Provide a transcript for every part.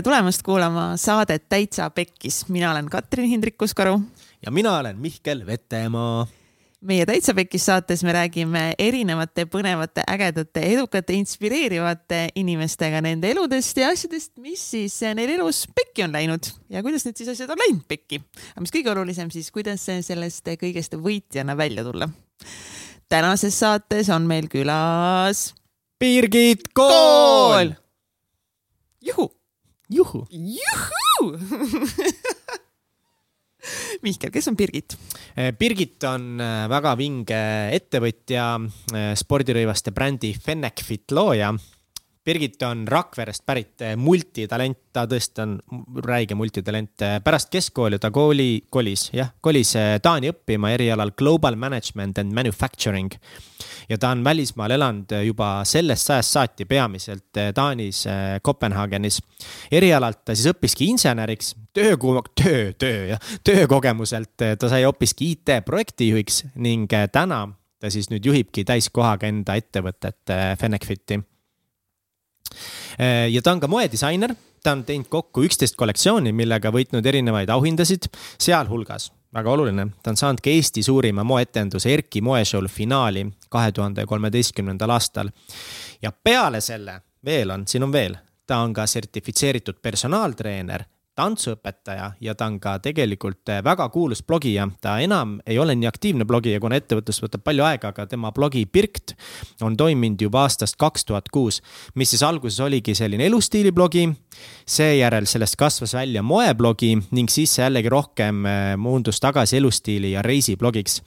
tere tulemast kuulama saadet Täitsa Pekkis, mina olen Katrin Hindrikus-Karu. ja mina olen Mihkel Vetemaa. meie Täitsa Pekkis saates me räägime erinevate põnevate, ägedate, edukate, inspireerivate inimestega nende eludest ja asjadest, mis siis neil elus pekki on läinud ja kuidas need siis asjad on läinud pekki. aga mis kõige olulisem siis, kuidas sellest kõigest võitjana välja tulla. tänases saates on meil külas Birgit Kool. juhu. Juhu. juhu Mihkel, kes on Birgit? Birgit on äh, väga vinge ettevõtja, äh, spordirõivaste brändi Fennecfit looja Birgit on Rakverest pärit eh, multitalent, ta tõesti on räige multitalent. Eh, pärast keskkooli ta kooli, kolis, jah, kolis eh, Taani õppima erialal Global Management and Manufacturing. ja ta on välismaal elanud juba sellest sajast saati peamiselt Taanis, Kopenhaagenis. erialalt ta siis õppiski inseneriks, töö, töö, töö jah, töökogemuselt ta sai hoopiski IT-projektijuhiks ning täna ta siis nüüd juhibki täiskohaga enda ettevõtet Fennecfiti Äh, ja ta on ka moedisainer, ta on teinud kokku üksteist kollektsiooni, millega võitnud erinevaid auhindasid, sealhulgas väga oluline, ta on saanud ka Eesti suurima moeetenduse Erki moeshow finaali kahe tuhande kolmeteistkümnendal aastal. ja peale selle veel on, siin on veel, ta on ka sertifitseeritud personaaltreener tantsuõpetaja ja ta on ka tegelikult eh, väga kuulus blogija. ta enam ei ole nii aktiivne blogija, kuna ettevõtlus võtab palju aega, aga tema blogi Pirkt on toiminud juba aastast kaks tuhat kuus, mis siis alguses oligi selline elustiili blogi. seejärel sellest kasvas välja moeblogi ning siis see jällegi rohkem eh, muundus tagasi elustiili ja reisiblogiks.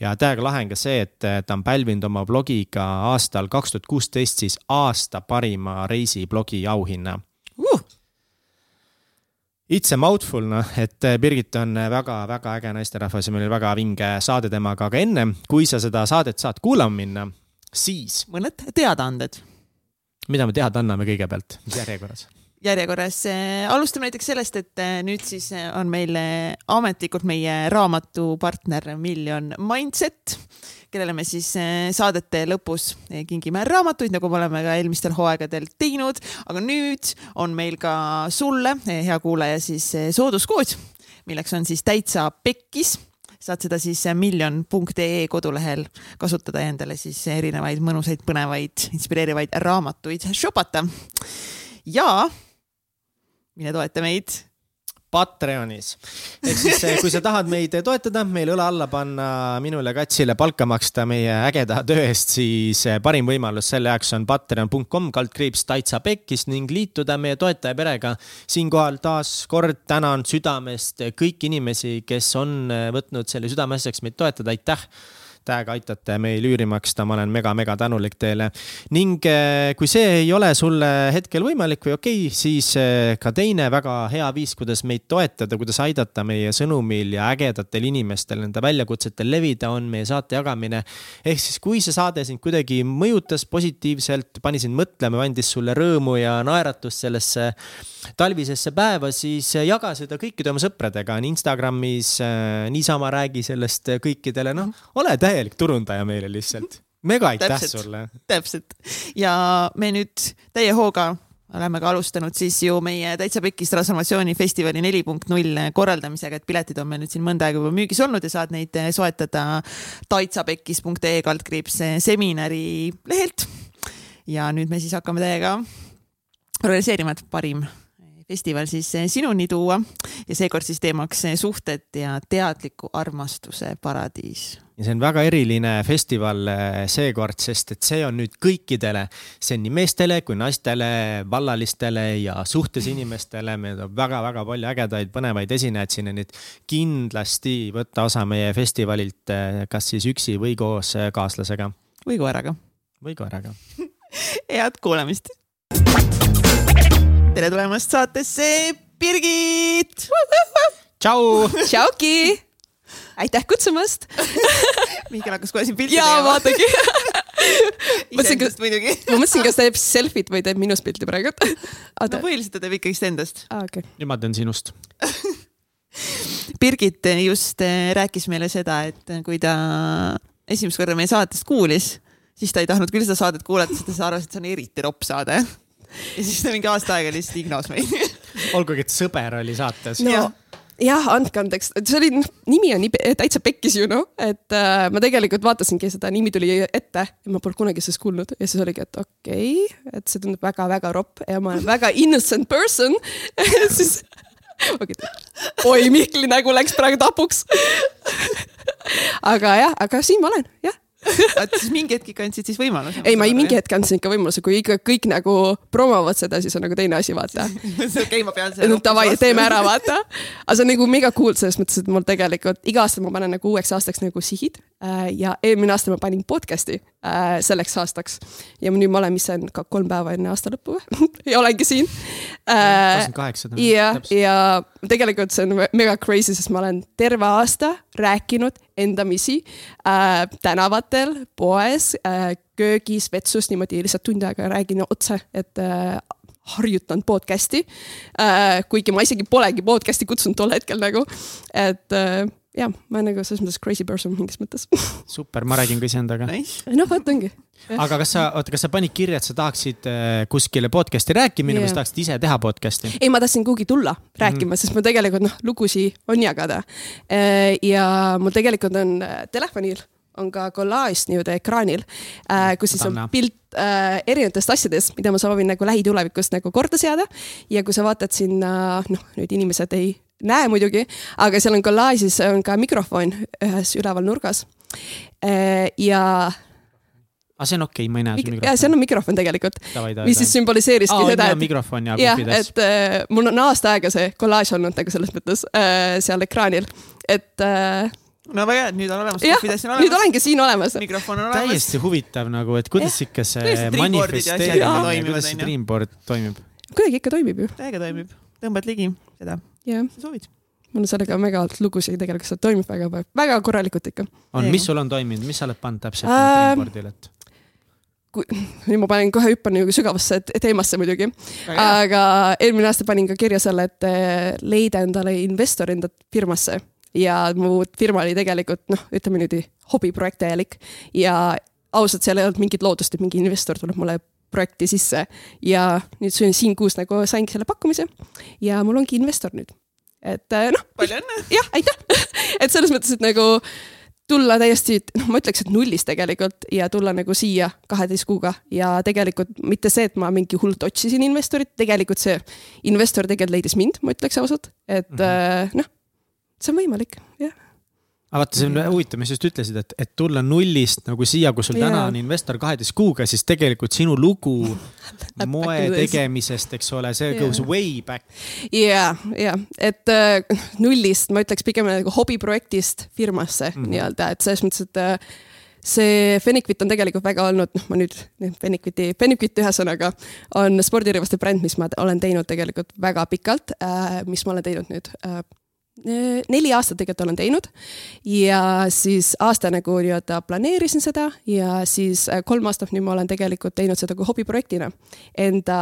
ja täiega lahe on ka see, et eh, ta on pälvinud oma blogiga aastal kaks tuhat kuusteist siis aasta parima reisiblogi auhinna uh! It's a mouthful, noh, et äh, Birgit on väga-väga äh, äge naisterahvas ja meil oli väga vinge saade temaga, aga enne, kui sa seda saadet saad kuulama minna, siis. mõned teadaanded. mida me teada anname kõigepealt, mis järjekorras? Järjekorras. Alustame näiteks sellest, et nüüd siis on meil ametlikult meie raamatupartner Million Mindset kellele me siis eh, saadete lõpus eh, kingime raamatuid, nagu me oleme ka eelmistel hooaegadel teinud, aga nüüd on meil ka sulle, eh, hea kuulaja, siis sooduskood, milleks on siis täitsa pekkis. Saad seda siis miljon.ee kodulehel kasutada ja endale siis erinevaid mõnusaid, põnevaid, inspireerivaid raamatuid shopata. ja mine toeta meid Patreonis. ehk siis, eh, kui sa tahad meid toetada, meil õla alla panna, minule Katsile palka maksta meie ägeda töö eest, siis eh, parim võimalus selle jaoks on patreon.com kaldkriips Taitsa Pekkis ning liituda meie toetajaperega. siinkohal taas kord tänan südamest kõiki inimesi, kes on eh, võtnud selle südameasjaks meid toetada, aitäh täiega aitate meil üüri maksta, ma olen mega-mega tänulik teile. ning eh, kui see ei ole sulle hetkel võimalik või okei okay,, siis eh, ka teine väga hea viis, kuidas meid toetada, kuidas aidata meie sõnumil ja ägedatel inimestel nende väljakutsetel levida, on meie saate jagamine. ehk siis, kui see saade sind kuidagi mõjutas positiivselt, pani sind mõtlema, andis sulle rõõmu ja naeratust sellesse talvisesse päeva, siis jaga seda kõikide oma sõpradega nii Instagramis, eh, niisama räägi sellest kõikidele, noh, ole täiesti täielik turundaja meile lihtsalt. mega aitäh sulle. täpselt ja me nüüd täie hooga oleme ka alustanud siis ju meie Täitsa Pekkis transformatsiooni festivali neli punkt null korraldamisega, et piletid on meil nüüd siin mõnda aega juba müügis olnud ja saad neid soetada taitsapekkis.ee kaldkriips seminari lehelt. ja nüüd me siis hakkame teiega realiseerima, et parim festival siis sinuni tuua ja seekord siis teemaks suhted ja teadliku armastuse paradiis ja see on väga eriline festival eh, seekord, sest et see on nüüd kõikidele, see on nii meestele kui naistele, vallalistele ja suhtes inimestele, meil tuleb väga-väga palju ägedaid põnevaid esinejaid sinna, nii et kindlasti võtta osa meie festivalilt, eh, kas siis üksi või koos eh, kaaslasega. või koeraga. või koeraga head kuulamist. Tere tulemast saatesse, Birgit. tšau. tšauki aitäh kutsumast Mihkel hakkas kohe siin pilti tegema. jaa, vaadake kas muidugi ma mõtlesin, kas ta teeb selfit või teeb minust pilti praegu. no põhiliselt ta teeb ikkagist endast ah,. Okay. nüüd ma teen sinust Birgit just eh, rääkis meile seda, et kui ta esimest korda meie saatest kuulis, siis ta ei tahtnud küll seda saadet kuulata, sest ta arvas, et see on eriti ropp saade. Ja siis ta mingi aasta aega lihtsalt ignos meid. Olgugi, et sõber oli saates. No Jah. jah, andke andeks, see oli, nimi on nii täitsa pekkis ju noh, et äh, ma tegelikult vaatasingi seda, nimi tuli ette ja ma polnud kunagi sellest kuulnud. Ja siis oligi, et okei okay,, et see tundub väga-väga ropp ja ma olen väga innocent person. Siis okay, oi, Mihkli nägu läks praegu tapuks. Aga jah, aga siin ma olen, jah. Siis mingi hetk ikka andsid siis võimaluse. ei, ma ei mingi hetk andsin ikka võimaluse, kui ikka kõik nagu promovad seda, siis on nagu teine asi, vaata. Okei, ma pean no davai, teeme ära, vaata. aga see on nagu mega cool selles mõttes, et mul tegelikult iga aasta ma panen nagu uueks aastaks nagu sihid. Äh, ja eelmine aasta ma panin podcast'i selleks aastaks ja nüüd ma olen, mis see on, kolm päeva enne aasta lõppu ja olengi siin äh,. ja, ja tegelikult see on mega crazy, sest ma olen terve aasta rääkinud endamisi äh, tänavatel, poes äh,, köögis, vetsus niimoodi lihtsalt tund aega räägin otse, et äh, harjutan podcast'i äh,. kuigi ma isegi polegi podcast'i kutsunud tol hetkel nagu, et äh, jah, ma olen nagu selles mõttes crazy person mingis mõttes. super, ma räägin ka iseendaga. Nice. noh, vot ongi. aga kas sa, oota, kas sa panid kirja, et sa tahaksid äh, kuskile podcast'i rääkima minna Jaa. või sa tahaksid ise teha podcast'i? ei, ma tahtsin kuhugi tulla rääkima mm, -hmm. sest ma tegelikult noh, lugusid on jagada. ja mul tegelikult on äh, telefonil on ka kollaaž nii-öelda ekraanil, kus siis on pilt äh, erinevatest asjadest, mida ma soovin nagu lähitulevikus nagu korda seada. ja kui sa vaatad sinna, noh, nüüd inimesed ei näe muidugi, aga seal on kollaažis on ka mikrofon ühes üleval nurgas. ja, aga see on okei okay,, ma ei näe su ja see on mikrofon tegelikult, mis siis sümboliseeriski Aa, seda, on et mikrofon ja jah, kohvides. et äh, mul on aasta aega see kollaaž olnud nagu selles mõttes äh, seal ekraanil, et äh, no väga hea, nüüd on olemas. jah, nüüd olengi siin olemas. mikrofon on olemas. täiesti huvitav nagu, et kuidas ikka see manifesteerimine, kuidas see. Dreamboard toimib. kuidagi ikka toimib ju, täiega toimib, tõmbad ligi seda, sa soovid. mul on sellega mega lugusid tegelikult, see toimib väga, väga korralikult ikka. on, mis sul on toiminud, mis sa oled pannud täpselt Ähm, Dreamboardile, et? nüüd ma panen kohe hüppan nagu sügavasse te- teemasse muidugi, aga eelmine aasta panin ka kirja selle, et äh, leida endale investor enda firmasse. Ja mu firma oli tegelikult noh, ütleme niimoodi hobiprojekt täielik. Ja ausalt, seal ei olnud mingit lootust, et mingi investor tuleb mulle projekti sisse ja nüüd siin siin kuus nagu saingi selle pakkumise ja mul ongi investor nüüd. et äh, noh, palju õnne. jah, aitäh, et selles mõttes, et nagu tulla täiesti, noh, ma ütleks, et nullist tegelikult ja tulla nagu siia kaheteist kuuga ja tegelikult mitte see, et ma mingi hullult otsisin investorit, tegelikult see investor tegelikult leidis mind, ma ütleks ausalt, et mm. -hmm. noh, see on võimalik. Aga vaata, see on huvitav, mis sa just ütlesid, et, et tulla nullist nagu siia, kus sul Jaa. täna on investor kaheteist kuuga, siis tegelikult sinu lugu moe tegemisest, eks ole, see Jaa. goes way back. ja, ja et äh, nullist ma ütleks pigem nagu hobiprojektist firmasse mm. -hmm. nii-öelda, et selles mõttes, et äh, see Fennikvit on tegelikult väga olnud, noh, ma nüüd Fennikviti, Fennikvit ühesõnaga on spordirõivaste bränd, mis ma olen teinud tegelikult väga pikalt äh,, mis ma olen teinud nüüd äh, neli aastat tegelikult olen teinud. Ja siis aasta nagu nii-öelda planeerisin seda ja siis äh, kolm aastat nüüd ma olen tegelikult teinud seda kui hobiprojektina. Enda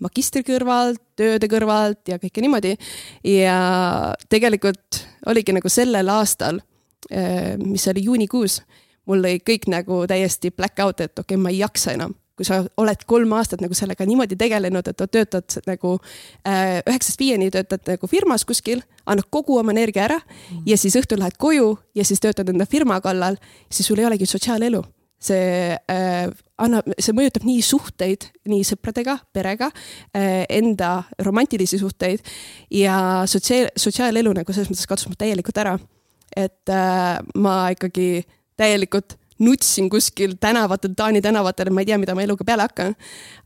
magistri kõrvalt, tööde kõrvalt ja kõike niimoodi. ja tegelikult oligi nagu sellel aastal, mis oli juunikuus, mul lõi kõik nagu täiesti black out, et okei okay,, ma ei jaksa enam kui sa oled kolm aastat nagu sellega niimoodi tegelenud, et töötad nagu äh, üheksast viieni töötad nagu firmas kuskil, annad kogu oma energia ära ja siis õhtul lähed koju ja siis töötad enda firma kallal, siis sul ei olegi sotsiaalelu see äh, annab, see mõjutab nii suhteid, nii sõpradega, perega äh,, enda romantilisi suhteid ja sotsiaal, sotsiaalelu nagu selles mõttes kadus mul täielikult ära. et äh, ma ikkagi täielikult nutsin kuskil tänavatel, Taani tänavatel, ma ei tea, mida ma eluga peale hakkan.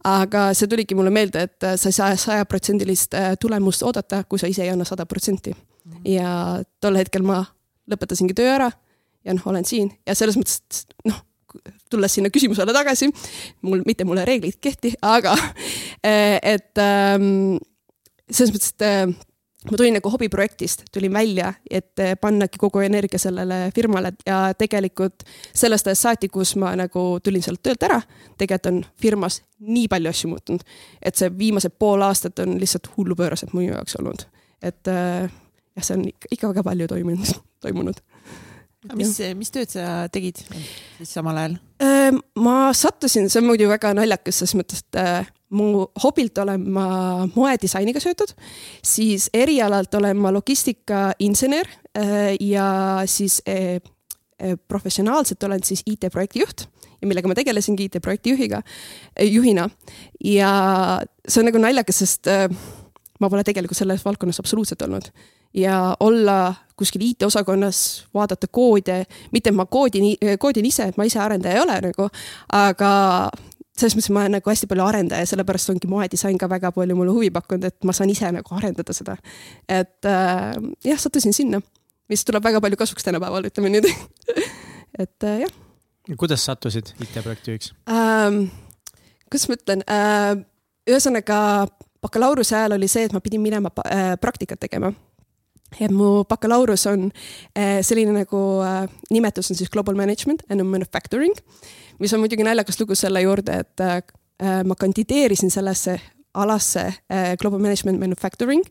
aga see tuligi mulle meelde, et äh, sa ei saa sajaprotsendilist äh, tulemust oodata, kui sa ise ei anna sada protsenti. ja tol hetkel ma lõpetasingi töö ära ja noh, olen siin ja selles mõttes, et noh, tulles sinna küsimusele tagasi, mul, mitte mulle reeglid kehti, aga eh, et ähm, selles mõttes, et äh, ma tulin nagu hobiprojektist, tulin välja, et eh, pannagi kogu energia sellele firmale ja tegelikult sellest ajast saati, kus ma nagu tulin sealt töölt ära, tegelikult on firmas nii palju asju muutunud, et see viimased pool aastat on lihtsalt hullupöörased minu jaoks olnud, et äh, jah, see on ikka, ikka väga palju toimunud, toimunud. mis, mis tööd sa tegid siis samal ajal? Äh, ma sattusin, see on muidu väga naljakas selles mõttes, et äh, mu hobilt olen ma moedisainiga seotud, siis erialalt olen ma logistikainsener äh, ja siis äh, äh, professionaalselt olen siis IT-projekti juht ja millega ma tegelesingi IT-projekti juhiga, juhina. ja see on nagu naljakas, sest ma pole tegelikult selles valdkonnas absoluutselt olnud ja olla kuskil IT-osakonnas, vaadata koode, mitte ma koodin, koodin ise, ma ise arendaja ei ole nagu, aga selles mõttes ma olen nagu hästi palju arendaja, sellepärast ongi moedisain ka väga palju mulle huvi pakkunud, et ma saan ise nagu arendada seda. et äh, jah, sattusin sinna, mis tuleb väga palju kasuks tänapäeval, ütleme nüüd et äh, jah. kuidas sattusid IT-projekti juhiks ähm,? kuidas ma ütlen äh,, ühesõnaga bakalaureuse ajal oli see, et ma pidin minema äh, praktikat tegema et mu bakalaureus on äh, selline nagu äh, nimetus on siis global management and manufacturing, mis on muidugi naljakas lugu selle juurde, et äh, ma kandideerisin sellesse alasse global management manufacturing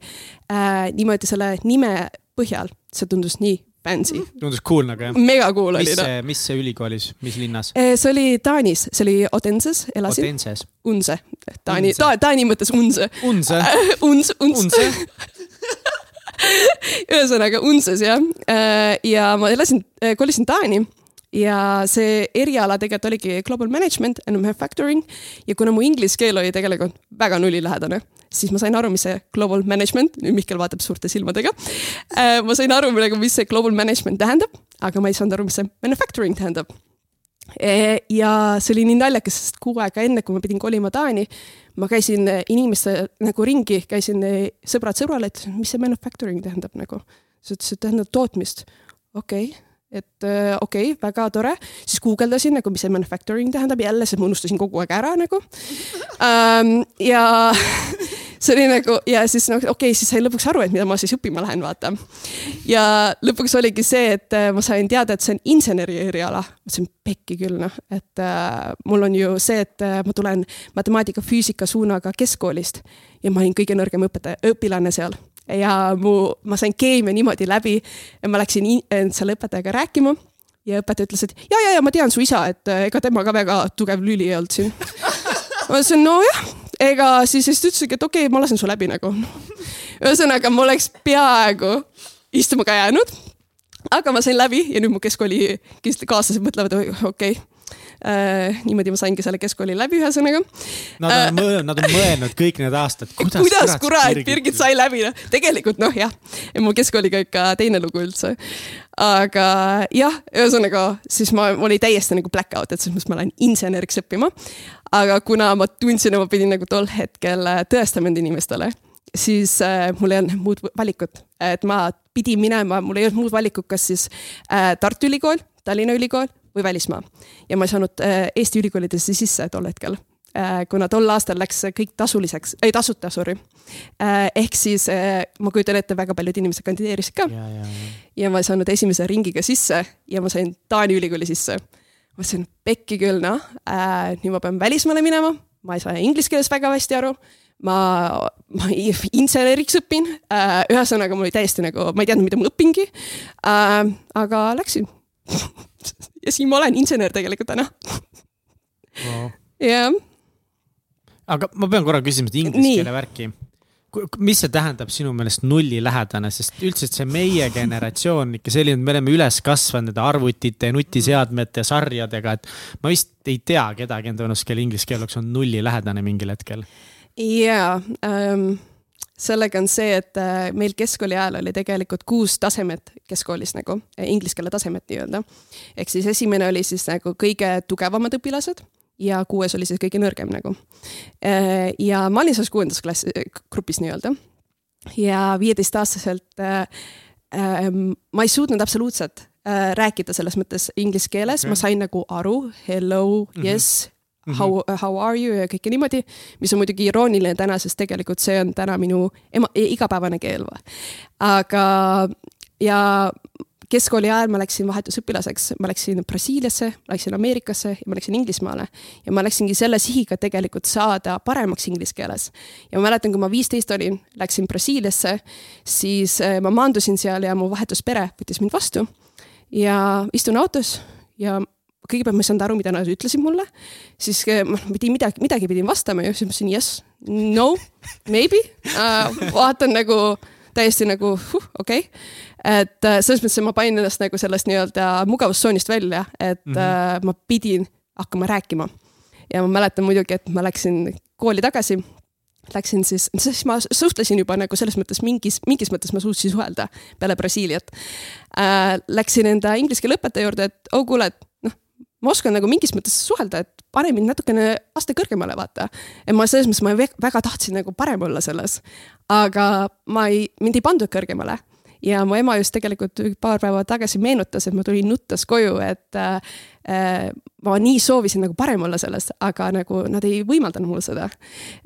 niimoodi selle nime põhjal, see tundus nii fancy. tundus cool nagu jah? mega cool mis, oli noh. mis see ülikoolis, mis linnas? see oli Taanis, see oli Odenses, elasin. Odenses. Unse, Taani, Taani mõttes Unse. Unse. Uns, Uns. Unse ühesõnaga Unses jah, äh, ja ma elasin, äh, kolisin Taani ja see eriala tegelikult oligi global management and manufacturing ja kuna mu inglise keel oli tegelikult väga nullilähedane, siis ma sain aru, mis see global management, nüüd Mihkel vaatab suurte silmadega. Äh, ma sain aru mis see global management tähendab, aga ma ei saanud aru, mis see manufacturing tähendab. Ja see oli nii naljakas, sest kuu aega enne, kui ma pidin kolima Taani, ma käisin eh, inimeste nagu ringi, käisin eh, sõbrad sõbrale, et mis see manufacturing tähendab nagu. siis ütles, et tähendab tootmist. okei okay et okei okay,, väga tore, siis guugeldasin nagu, mis see manufacturing tähendab, jälle, sest ma unustasin kogu aeg ära nagu ähm,. ja see oli nagu ja siis noh, okei okay,, siis sain lõpuks aru, et mida ma siis õppima lähen, vaata. ja lõpuks oligi see, et äh, ma sain teada, et see on inseneri eriala. mõtlesin, pekki küll noh, et äh, mul on ju see, et äh, ma tulen matemaatika-füüsika suunaga keskkoolist ja ma olin kõige nõrgem õpetaja, õpilane seal ja mu, ma sain keemia niimoodi läbi ja ma läksin selle õpetajaga rääkima ja õpetaja ütles, et ja, ja, ja ma tean su isa, et äh, ega tema ka väga tugev lüli ei olnud siin. ma ütlesin, nojah ega siis, siis ta ütleski, et okei okay,, ma lasen su läbi nagu. ühesõnaga, ma oleks peaaegu istuma ka jäänud. aga ma sain läbi ja nüüd mu keskkooli kaaslased mõtlevad, okei okay, äh,. niimoodi ma saingi selle keskkooli läbi, ühesõnaga. Nad on äh, mõelnud, nad on mõelnud kõik need aastad, kuidas. kuidas kurat Birgit sai läbi, noh, tegelikult noh, jah, mu keskkooliga ikka teine lugu üldse. aga jah, ühesõnaga siis ma, mul oli täiesti nagu black out, et selles mõttes ma lähen inseneriks õppima. Aga kuna ma tundsin, et ma pidin nagu tol hetkel äh, tõestama enda inimestele siis äh, mul ei olnud muud valikut, et ma pidin minema, mul ei olnud muud valikut, kas siis äh, Tartu Ülikool, Tallinna Ülikool või välismaa. ja ma ei saanud äh, Eesti ülikoolidesse sisse tol hetkel äh, kuna tol aastal läks kõik tasuliseks, ei tasuta, sorry. Äh, ehk siis ma kujutan ette, väga paljud inimesed kandideerisid ka. Ja, ja, ja. ja ma ei saanud esimese ringiga sisse ja ma sain Taani ülikooli sisse. Mõtlesin, pekki küll noh, nüüd ma pean välismaale minema, ma ei saa inglise keeles väga hästi aru. Ma, ma inseneriks õpin, ühesõnaga mul oli täiesti nagu, ma ei teadnud, mida ma õpingi. aga läksin. Ja siin ma olen insener tegelikult täna. Jah. aga ma pean korra küsima seda inglise keele värki. Mis see tähendab sinu meelest nullilähedane, sest üldiselt see meie generatsioon ikka selline, me oleme üles kasvanud nende arvutite, nutiseadmete, sarjadega, et ma vist ei tea kedagi enda ennast, kelle inglise keel oleks olnud nullilähedane mingil hetkel. jaa um sellega on see, et äh, meil keskkooli ajal oli tegelikult kuus tasemet keskkoolis nagu, inglise keele tasemet nii-öelda. ehk siis esimene oli siis nagu kõige tugevamad õpilased ja kuues oli siis kõige nõrgem nagu. Ja ma olin selles kuuendas klassi, grupis nii-öelda. ja viieteistaastaselt äh, äh, ma ei suutnud absoluutselt äh, rääkida selles mõttes inglise keeles okay., ma sain nagu aru, hello, mhm. yes mm, -hmm mm -hmm. how, how are you ja kõike niimoodi, mis on muidugi irooniline täna, sest tegelikult see on täna minu ema, igapäevane keel. aga, ja keskkooli ajal ma läksin vahetusõpilaseks, ma läksin Brasiiliasse, läksin Ameerikasse ja ma läksin Inglismaale. ja ma läksingi selle sihiga tegelikult saada paremaks inglise keeles. ja ma mäletan, kui ma viisteist olin, läksin Brasiiliasse, siis eh, ma maandusin seal ja mu vahetuspere võttis mind vastu. ja istun autos ja kõigepealt ma ei saanud aru, mida nad ütlesid mulle, siis ma pidin midagi, midagi pidin vastama ja siis ma ütlesin yes, no, maybe uh,. vaatan nagu täiesti nagu huh, okei okay. et uh, selles mõttes, et ma panin ennast nagu sellest nii-öelda mugavustsoonist välja, et mm -hmm. ma pidin hakkama rääkima. ja ma mäletan muidugi, et ma läksin kooli tagasi läksin siis, siis ma suhtlesin juba nagu selles mõttes mingis, mingis mõttes ma suutsin suhelda peale Brasiiliat äh,. Läksin enda inglise keele õpetaja juurde, et oh kuule, et ma oskan nagu mingis mõttes suhelda, et pane mind natukene aste kõrgemale, vaata. et ma selles mõttes, ma väga tahtsin nagu parem olla selles, aga ma ei, mind ei pandud kõrgemale ja mu ema just tegelikult paar päeva tagasi meenutas, et ma tulin nuttes koju, et äh, ma nii soovisin nagu parem olla selles, aga nagu nad ei võimaldanud mul seda.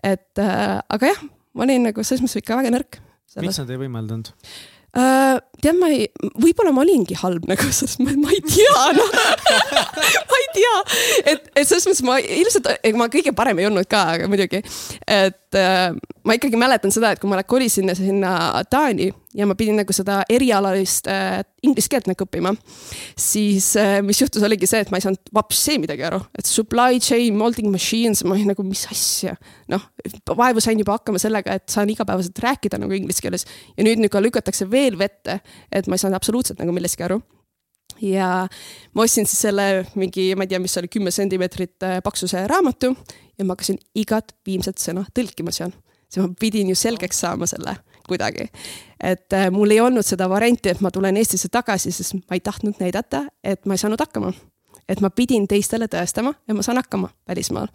et äh, aga jah, ma olin nagu selles mõttes ikka väga nõrk. miks nad ei võimaldanud? Uh, tead, ma ei, võib-olla ma olingi halb nagu, sest ma, ma ei tea noh ma ei tea, et, et selles mõttes ma ilmselt, ma kõige parem ei olnud ka, aga muidugi. et uh, ma ikkagi mäletan seda, et kui ma kolisin sinna Taani ja ma pidin nagu seda erialalist äh, inglise keelt nagu õppima. siis äh, mis juhtus, oligi see, et ma ei saanud vapsi midagi aru, et supply chain, molding machines, ma olin nagu, mis asja. noh, vaevu sain juba hakkama sellega, et saan igapäevaselt rääkida nagu inglise keeles ja nüüd nagu lükatakse veel vette, et ma ei saanud absoluutselt nagu millestki aru ja ma ostsin siis selle mingi, ma ei tea, mis oli kümme sentimeetrit äh, paksuse raamatu ja ma hakkasin igat viimset sõna tõlkima seal. siis ma pidin ju selgeks saama selle kuidagi. et äh, mul ei olnud seda varianti, et ma tulen Eestisse tagasi, sest ma ei tahtnud näidata, et ma ei saanud hakkama. et ma pidin teistele tõestama, et ma saan hakkama välismaal.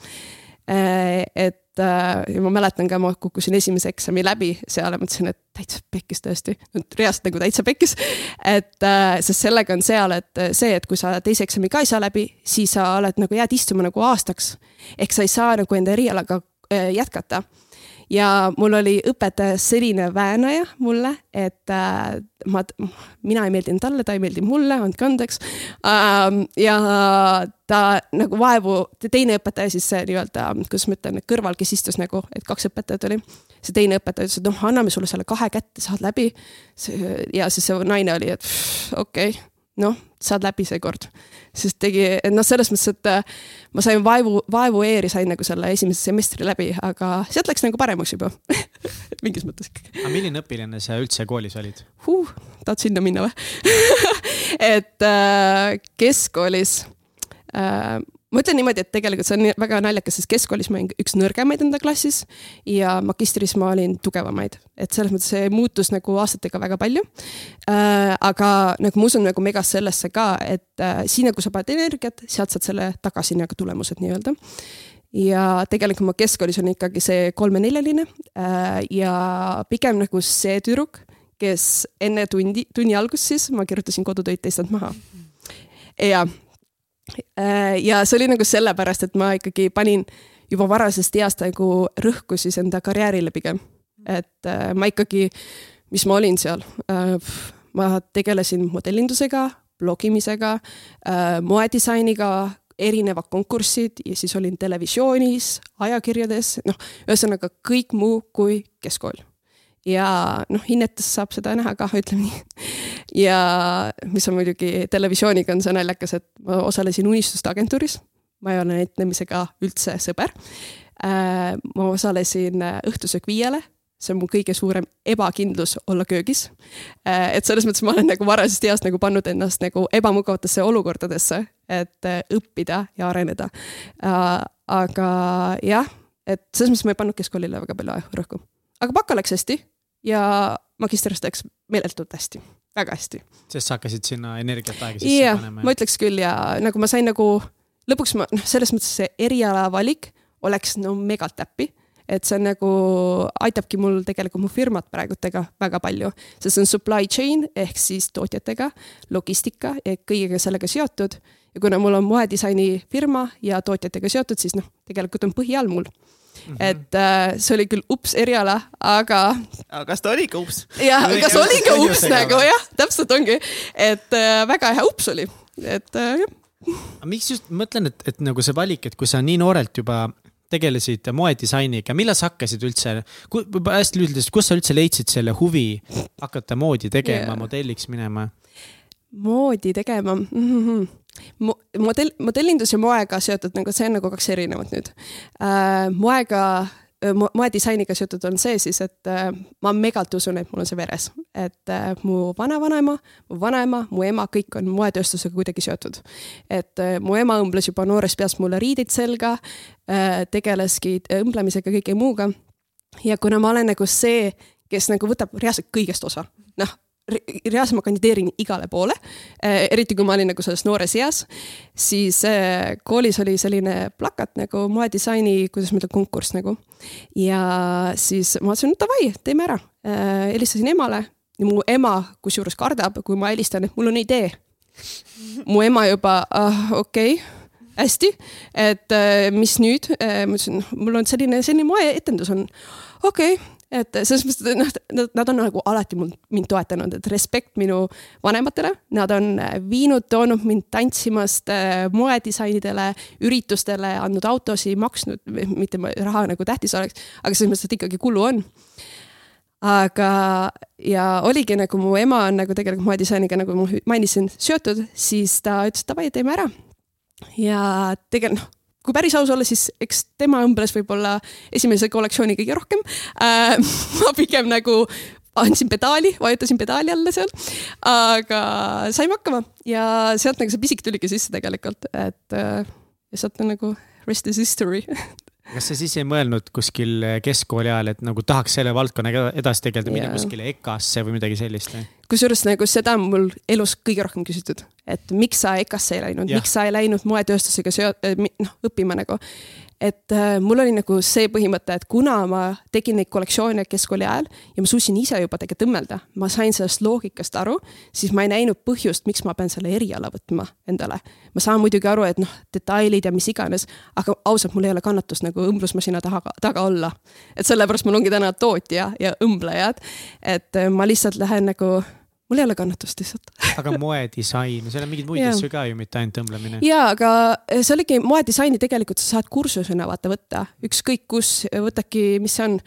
Et äh, ja ma mäletan ka, ma kukkusin esimese eksami läbi seal ja mõtlesin, et täitsa pekkis tõesti, reaalselt nagu täitsa pekkis. et äh, sest sellega on seal, et see, et kui sa teise eksami ka ei saa läbi, siis sa oled nagu jääd istuma nagu aastaks. ehk sa ei saa nagu enda erialaga jätkata ja mul oli õpetaja selline väänaja mulle, et äh, ma, mina ei meeldinud talle, ta ei meeldinud mulle, andke andeks ähm,. ja ta nagu vaevu, teine õpetaja siis see nii-öelda, kuidas ma ütlen, kõrval, kes istus nagu, et kaks õpetajat oli. see teine õpetaja ütles, et noh, anname sulle selle kahe kätte, saad läbi. ja siis see naine oli, et okei okay noh, saad läbi seekord. sest tegi, noh, selles mõttes, et äh, ma sain vaevu, vaevu eeri sain nagu selle esimese semestri läbi, aga sealt läks nagu paremaks juba mingis mõttes ikkagi. aga milline õpilane sa üldse koolis olid huh,? tahad sinna minna või et äh, keskkoolis äh, ma ütlen niimoodi, et tegelikult see on väga naljakas, sest keskkoolis ma olin üks nõrgemaid enda klassis ja magistris ma olin tugevamaid, et selles mõttes see muutus nagu aastatega väga palju äh,. aga nagu ma usun nagu megas sellesse ka, et äh, siin nagu sa paned energiat, sealt saad selle tagasi nagu tulemused nii-öelda ja tegelikult ma keskkoolis on ikkagi see kolme-neljaline äh, ja pigem nagu see tüdruk, kes enne tundi, tunni algust siis ma kirjutasin kodutöid teistelt maha. ja ja see oli nagu sellepärast, et ma ikkagi panin juba varasest east nagu rõhku siis enda karjäärile pigem. et äh, ma ikkagi, mis ma olin seal, äh, ma tegelesin modellindusega, blogimisega, moedisainiga, erinevad konkursid ja siis olin televisioonis, ajakirjades, noh, ühesõnaga kõik muu kui keskkool ja noh, hinnetes saab seda näha kah, ütleme nii. ja mis on muidugi televisiooniga on see naljakas, et ma osalesin Unistuste agentuuris. ma ei ole näitlemisega üldse sõber. Äh, ma osalesin Õhtusöök viiele, see on mu kõige suurem ebakindlus olla köögis. Äh, et selles mõttes ma olen nagu varasest east nagu pannud ennast nagu ebamugavatesse olukordadesse, et äh, õppida ja areneda. aga jah, et selles mõttes ma ei pannud keskkoolile väga palju rõhku aga baka läks hästi ja magistrist läks meeletult hästi, väga hästi. sest sa hakkasid sinna energiat aega sisse yeah, panema? ma ütleks küll ja nagu ma sain nagu, lõpuks ma noh, selles mõttes see eriala valik oleks no megalt täppi et see on nagu, aitabki mul tegelikult mu firmat praegutega väga palju, sest see on supply chain ehk siis tootjatega, logistika ja kõigega sellega seotud. ja kuna mul on moedisaini firma ja tootjatega seotud, siis noh, tegelikult on põhi all mul Mm -hmm. et äh, see oli küll ups eriala, aga. aga kas ta oli ka ups? jah, kas oli ka ups nagu jah, täpselt ongi, et äh, väga hea ups oli, et äh, jah. aga miks just, mõtlen, et, et nagu see valik, et kui sa nii noorelt juba tegelesid moedisainiga, millal sa hakkasid üldse, hästi lühidalt, kus sa üldse leidsid selle huvi hakata moodi tegema yeah., modelliks minema? moodi tegema mm. -hmm. Mo modell, modellindus ja moega seotud nagu see on nagu kaks erinevat nüüd äh,. moega mo, moedisainiga seotud on see siis, et äh, ma megalt usun, et mul on see veres, et äh, mu vanavanaema, mu vanaema, mu ema, kõik on moetööstusega kuidagi seotud. et äh, mu ema õmbles juba noorest peast mulle riideid selga, tegeleski õmblemisega, kõige muuga. ja kuna ma olen nagu see, kes nagu võtab reaalselt kõigest osa, noh reaalselt ma kandideerin igale poole, äh, eriti kui ma olin nagu selles noores eas, siis äh, koolis oli selline plakat nagu moedisaini, kuidas ma ütlen, konkurss nagu. ja siis ma mõtlesin, no davai, teeme ära. Äh, helistasin emale ja mu ema kusjuures kardab, kui ma helistan, et mul on idee. mu ema juba ah,, okei okay hästi, et mis nüüd, ma ütlesin, mul on selline, selline moeetendus on, okei okay,, et selles mõttes, et noh, nad on nagu alati mul, mind toetanud, et respekt minu vanematele, nad on viinud, toonud mind tantsimast äh, moedisainidele, üritustele, andnud autosid, maksnud, mitte raha nagu tähtis oleks, aga selles mõttes, et ikkagi kulu on aga, ja oligi nagu mu ema on nagu tegelikult moedisainiga, nagu ma mainisin, seotud, siis ta ütles davai, teeme ära. ja tegelikult noh kui päris aus olla, siis eks tema õmbles võib-olla esimese kollektsiooni kõige rohkem äh,. ma pigem nagu andsin pedaali, vajutasin pedaali alla seal, aga saime hakkama ja sealt nagu see pisik tuligi sisse tegelikult, et äh, ja sealt on nagu rest is history kas sa siis ei mõelnud kuskil keskkooli ajal, et nagu tahaks selle valdkonnaga edasi tegeleda minna kuskile EKA-sse või midagi sellist kusjuures nagu seda on mul elus kõige rohkem küsitud, et miks sa EKA-sse ei läinud, miks sa ei läinud moetööstusega seo-, noh, õppima nagu et äh, mul oli nagu see põhimõte, et kuna ma tegin neid kollektsioone keskkooli ajal ja ma suutsin ise juba tegelikult õmmelda, ma sain sellest loogikast aru, siis ma ei näinud põhjust, miks ma pean selle eriala võtma endale. ma saan muidugi aru, et noh, detailid ja mis iganes, aga ausalt, mul ei ole kannatust nagu õmblusmasina taga, taga olla. et sellepärast mul ongi täna tootja ja õmblejad, et äh, ma lihtsalt lähen nagu mul ei ole kannatust lihtsalt. Aga moedisain, seal on mingeid muid asju ka ju, mitte ainult tõmblemine. ja, aga see oligi moedisaini tegelikult sa saad kursusena vaata võtta, ükskõik kus, võtadki, mis see on,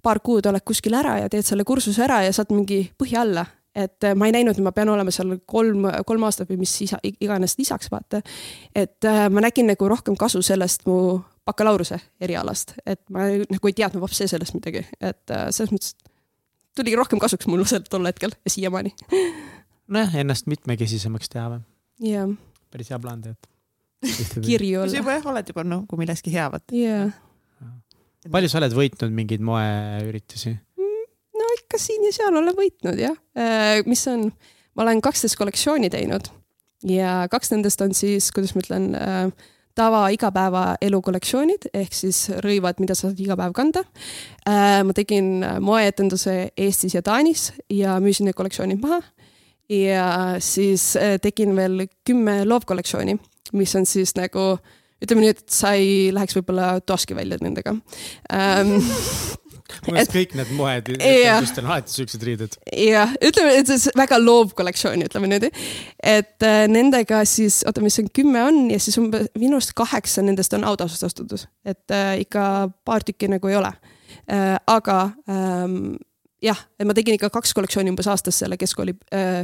paar kuud oled kuskil ära ja teed selle kursuse ära ja saad mingi põhja alla. Et ma ei näinud, et ma pean olema seal kolm, kolm aastat või mis isa, iganes lisaks vaata. et ma nägin nagu rohkem kasu sellest mu bakalaureuse erialast, et ma nagu ei teadnud vapse sellest midagi, et selles mõttes tuli rohkem kasuks mulle seal tol hetkel ja siiamaani. nojah, ennast mitmekesisemaks teha või? jah. päris hea plaan tegelikult kirju olla. sa juba jah, oled juba nagu milleski hea, vaata. jah. palju sa oled võitnud mingeid moeüritusi? Mm, no ikka siin ja seal olen võitnud jah, äh, mis on, ma olen kaksteist kollektsiooni teinud ja kaks nendest on siis, kuidas ma ütlen äh,, tava igapäevaelu kollektsioonid ehk siis rõivad, mida sa saad iga päev kanda. Äh, ma tegin moeetenduse Eestis ja Taanis ja müüsin need kollektsioonid maha. ja siis äh, tegin veel kümme loovkollektsiooni, mis on siis nagu ütleme nii, et sa ei läheks võib-olla toaski välja nendega mu meelest kõik need moed, etendustel on alati siuksed riided. jah, ütleme, et see on väga loov kollektsioon, ütleme niimoodi. et äh, nendega siis, oota, mis see kümme on ja siis umbes minu arust kaheksa nendest on autasust ostetud, et äh, ikka paar tükki nagu ei ole äh,. aga ähm, jah, et ma tegin ikka kaks kollektsiooni umbes aastas selle keskkooli äh,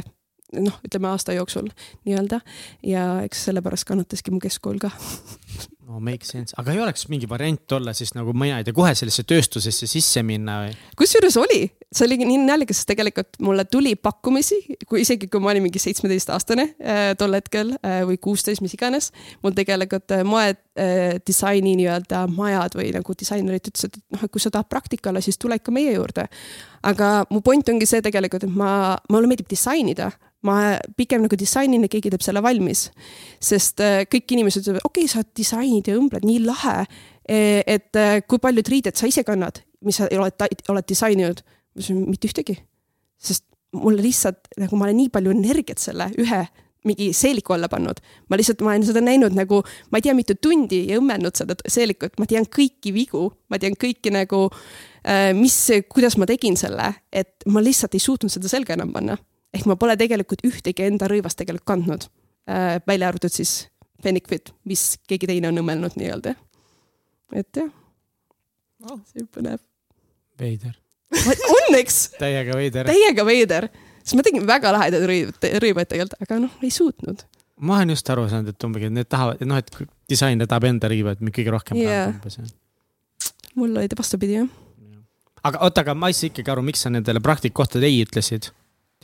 noh, ütleme aasta jooksul nii-öelda ja eks sellepärast kannataski mu keskkool ka no make sense, aga ei oleks mingi variant olla siis nagu mina ei tea, kohe sellisesse tööstusesse sisse minna või? kusjuures oli, see oli nii naljakas, sest tegelikult mulle tuli pakkumisi, kui isegi kui ma olin mingi seitsmeteistaastane äh, tol hetkel äh, või kuusteist, mis iganes. mul tegelikult äh, moe äh, nii-öelda majad või nagu disainerid ütlesid, et noh, et kui sa tahad praktikale, siis tule ikka meie juurde. aga mu point ongi see tegelikult, et ma, mulle meeldib disainida ma pigem nagu disainin ja keegi teeb selle valmis. sest äh, kõik inimesed ütlevad, okei okay,, sa disainid ja õmbled, nii lahe. E, et äh, kui paljud riided sa ise kannad, mis sa oled, oled disaininud? ma ütlesin, mitte ühtegi. sest mulle lihtsalt nagu ma olen nii palju energiat selle ühe mingi seeliku alla pannud. ma lihtsalt, ma olen seda näinud nagu, ma ei tea, mitu tundi ja õmmelnud seda seelikut, ma tean kõiki vigu, ma tean kõiki nagu, äh, mis, kuidas ma tegin selle, et ma lihtsalt ei suutnud seda selga enam panna ehk ma pole tegelikult ühtegi enda rõivast tegelikult kandnud äh,, välja arvatud siis Benefit, mis keegi teine on õmmelnud nii-öelda. et jah oh., see on põnev. veider. on, eks täiega veider. täiega veider, siis ma tegin väga lahedaid rõivaid, rõivaid tegelikult, aga noh, ei suutnud. ma olen just aru saanud, et umbes, need tahavad, noh, et disainer tahab enda riivet kõige rohkem yeah. umbes jah. mul oli ta vastupidi jah. aga oota, aga ma ei saa ikkagi aru, miks sa nendele praktikakohtadele ei ütlesid?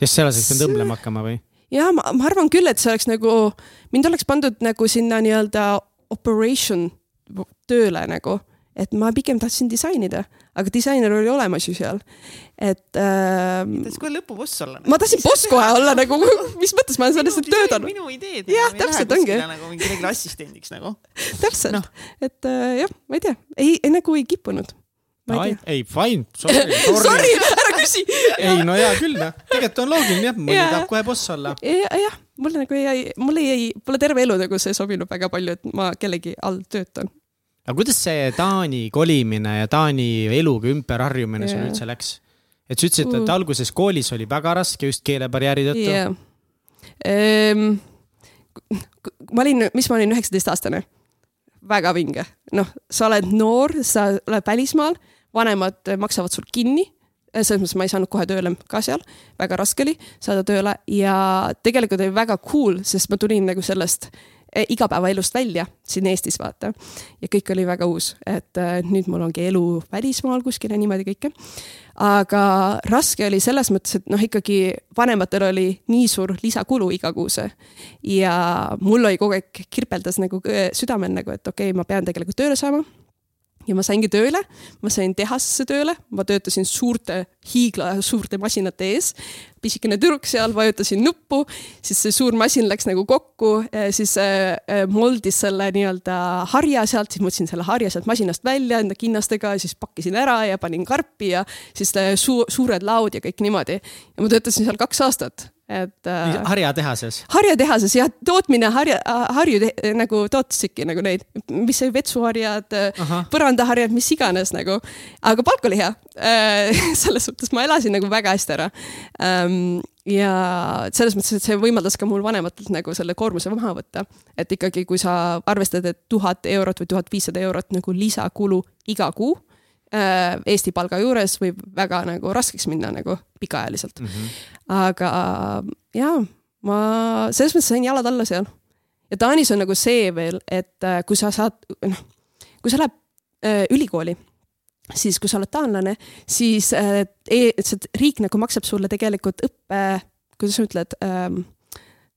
Sest seal oleks pidanud õmblema hakkama või? ja ma, ma arvan küll, et see oleks nagu, mind oleks pandud nagu sinna nii-öelda operation tööle nagu, et ma pigem tahtsin disainida, aga disainer oli olemas ju seal. et äh, tahtis kohe lõpuboss olla. ma tahtsin boss kohe olla nagu, mis mõttes ma olen sellest töötanud, minu ideed. Jah, täpselt ongi. nagu mingi kellegi assistendiks nagu. täpselt no., et äh, jah, ma ei tea, ei, ei nagu ei kippunud. ma ei ei, fine, sorry, sorry. Sorry, ära küsi. ei no hea küll noh, tegelikult on loogiline jah, mõni tahab kohe boss olla. jah, mulle nagu ei, mulle ei, mulle terve elu nagu see sobinud väga palju, et ma kellegi all töötan. aga kuidas see Taani kolimine ja Taani eluga ümberharjumine sul üldse läks? et sa ütlesid, et alguses koolis oli väga raske just keelebarjääri tõttu jah. Ehm, ma olin, mis ma olin, üheksateistaastane. väga vinge, noh, sa oled noor, sa oled välismaal, vanemad maksavad sul kinni. Selles mõttes ma ei saanud kohe tööle ka seal, väga raske oli saada tööle ja tegelikult oli väga cool, sest ma tulin nagu sellest eh, igapäevaelust välja siin Eestis vaata. Ja kõik oli väga uus, et eh, nüüd mul ongi elu välismaal kuskil ja niimoodi kõike. Aga raske oli selles mõttes, et noh, ikkagi vanematel oli nii suur lisakulu igakuuse. Ja mul oli kogu aeg kirpeldas nagu äh, südamel nagu, et okei okay,, ma pean tegelikult tööle saama ja ma saingi tööle, ma sain tehasesse tööle, ma töötasin suurte hiigla suurte masinate ees, pisikene tüdruk seal, vajutasin nuppu, siis see suur masin läks nagu kokku, siis äh, äh, moldis selle nii-öelda harja sealt, siis ma võtsin selle harja sealt masinast välja enda kinnastega, siis pakkisin ära ja panin karpi ja siis su suured laod ja kõik niimoodi. ja ma töötasin seal kaks aastat, et äh, harjatehases. harjatehases ja tootmine harja, harju te, nagu tootisidki nagu neid, mis see vetsuharjad, Ahah. põrandaharjad, mis iganes nagu. aga palk oli hea. selles suhtes ma elasin nagu väga hästi ära. ja selles mõttes, et see võimaldas ka mul vanematelt nagu selle koormuse maha võtta. et ikkagi, kui sa arvestad, et tuhat eurot või tuhat viissada eurot nagu lisakulu iga kuu äh, Eesti palga juures võib väga nagu raskeks minna nagu pikaajaliselt Mm -hmm. aga jaa, ma selles mõttes sain jalad alla seal. ja Taanis on nagu see veel, et äh, kui sa saad, noh, kui sa lähed äh, ülikooli, siis kui sa oled taanlane, siis äh, e see riik nagu maksab sulle tegelikult õppe, kuidas sa ütled ähm,,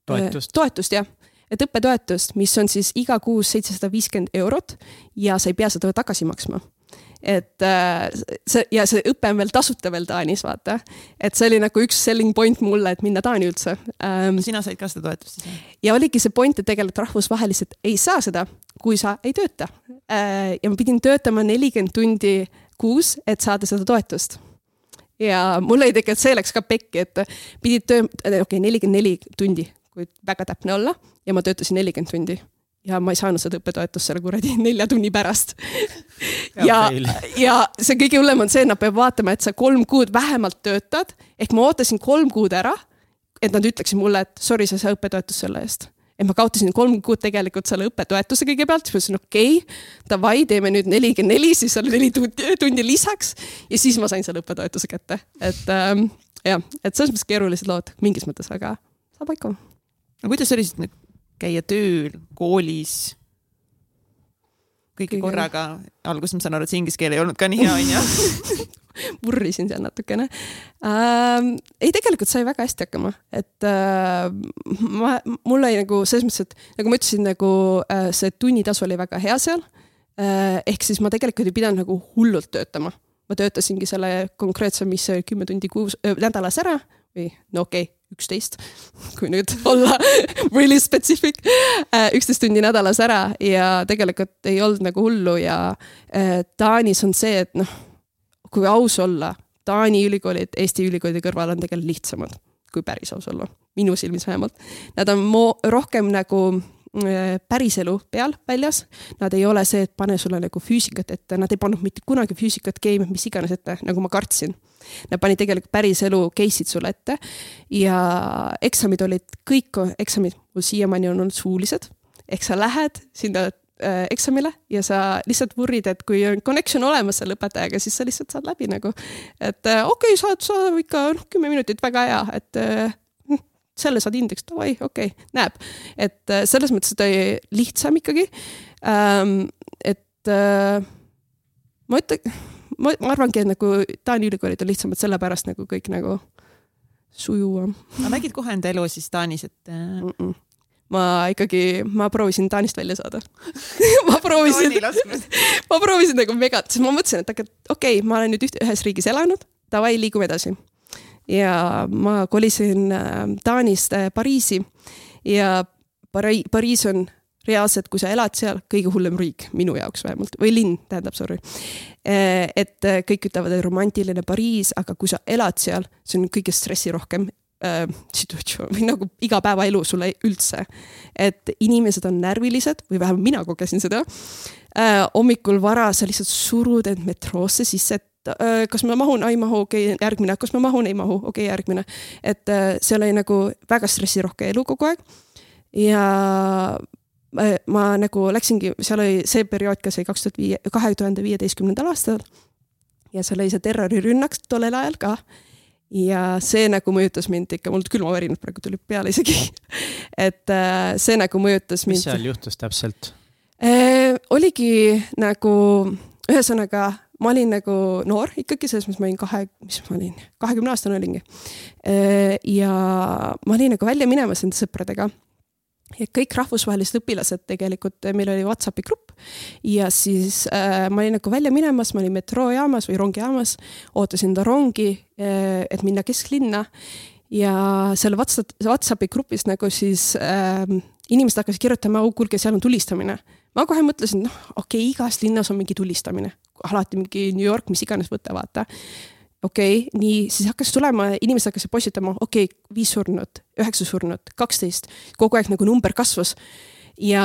toetust. toetust jah, et õppetoetust, mis on siis iga kuus seitsesada viiskümmend eurot ja sa ei pea seda tagasi maksma et äh, see ja see õpe on veel tasuta veel Taanis, vaata. et see oli nagu üks selling point mulle, et minna Taani üldse ähm,. sina said ka seda toetust siis? ja oligi see point, et tegelikult rahvusvaheliselt ei saa seda, kui sa ei tööta äh,. ja ma pidin töötama nelikümmend tundi kuus, et saada seda toetust. ja mul oli tegelikult, see läks ka pekki, et pidid töö, okei okay,, nelikümmend neli tundi, kui väga täpne olla ja ma töötasin nelikümmend tundi ja ma ei saanud seda õppetoetust selle kuradi nelja tunni pärast. ja ja see kõige hullem on see, et nad peavad vaatama, et sa kolm kuud vähemalt töötad, ehk ma ootasin kolm kuud ära, et nad ütleksid mulle, et sorry, sa ei saa õppetoetust selle eest. et ma kaotasin kolm kuud tegelikult selle õppetoetuse kõigepealt, siis ma ütlesin okei okay,, davai, teeme nüüd nelikümmend neli, siis oli neli tundi, lisaks ja siis ma sain selle õppetoetuse kätte, et ähm, jah, et selles mõttes keerulised lood mingis mõttes, aga saab hakkama. no kuidas siis nüüd käia tööl, koolis? kõike Kõige- korraga, alguses ma saan aru, et see inglise keel ei olnud ka nii hea, onju. vurrisin seal natukene ähm,. ei, tegelikult sai väga hästi hakkama, et äh, ma, mul oli nagu selles mõttes, et nagu ma ütlesin, nagu äh, see tunnitasu oli väga hea seal äh,. ehk siis ma tegelikult ei pidanud nagu hullult töötama. ma töötasingi selle konkreetse, mis kümme tundi kuus äh,, nädalas ära või no okei okay,, üksteist, kui nüüd olla really specific, üksteist tundi nädalas ära ja tegelikult ei olnud nagu hullu ja äh, Taanis on see, et noh, kui aus olla, Taani ülikoolid Eesti ülikoolide kõrval on tegelikult lihtsamad, kui päris aus olla, minu silmis vähemalt. Nad on mo- rohkem nagu äh, päriselu peal väljas, nad ei ole see, et pane sulle nagu füüsikat ette, nad ei pannud mitte kunagi füüsikat, keemiat, mis iganes ette, nagu ma kartsin. Nad panid tegelikult päriselu case'id sulle ette ja eksamid olid kõik, eksamid siiamaani on olnud suulised, ehk sa lähed sinna äh, eksamile ja sa lihtsalt vurrid, et kui on connection olemas selle õpetajaga, siis sa lihtsalt saad läbi nagu. et äh, okei okay,, saad, saad ikka noh, kümme minutit, väga hea, et äh, selle saad indeks, davai, okei okay,, näeb. et äh, selles mõttes, oli lihtsam ikkagi ähm,. et äh, ma ütlen, ma, ma arvangi, et nagu Taani ülikoolid on lihtsamad sellepärast nagu kõik nagu sujuvam. aga nägid kohe enda elu siis Taanis, et mm? -mm ma ikkagi, ma proovisin Taanist välja saada ma proovisin ma proovisin nagu megat, sest ma mõtlesin, et okei okay,, ma olen nüüd üht, ühes riigis elanud, davai, liigume edasi. Ja ma kolisin äh, Taanist äh, Pariisi ja Pari-, Pariis on reaalselt, kui sa elad seal, kõige hullem riik, minu jaoks vähemalt, või linn, tähendab, sorry. Eh, et kõik ütlevad, et romantiline Pariis, aga kui sa elad seal, see on kõige stressirohkem äh, situatsioon või nagu igapäevaelu sulle üldse. et inimesed on närvilised või vähemalt mina kogesin seda äh,. hommikul vara sa lihtsalt surud end metroosse sisse, et äh, kas ma mahun, ei mahu, okei okay,, järgmine, kas ma mahun, ei mahu, okei okay,, järgmine. et see oli nagu väga stressirohke elu kogu aeg. ja ma nagu läksingi, seal oli see periood, kas oli kaks tuhat viie, kahe tuhande viieteistkümnendal aastal. ja seal oli see terrorirünnak tollel ajal ka. ja see nagu mõjutas mind ikka, mul külmavärinad praegu tulid peale isegi et see nagu mõjutas mind. mis seal juhtus täpselt oligi nagu, ühesõnaga ma olin nagu noor ikkagi, selles mõttes ma olin kahe, mis ma olin, kahekümne aastane olingi. Ja ma olin nagu välja minemas enda sõpradega ja kõik rahvusvahelised õpilased tegelikult, äh, meil oli Whatsappi grupp ja siis äh, ma olin nagu välja minemas, ma olin metroojaamas või rongijaamas, ootasin enda rongi äh,, et minna kesklinna ja selle Whatsapp, Whatsappi grupis nagu siis äh, inimesed hakkasid kirjutama, oh kuulge, seal on tulistamine. ma kohe mõtlesin, noh, okei okay,, igas linnas on mingi tulistamine, alati mingi New York, mis iganes võte, vaata okei okay,, nii, siis hakkas tulema, inimesed hakkasid postitama, okei okay,, viis surnut, üheksa surnut, kaksteist, kogu aeg nagu number kasvas. ja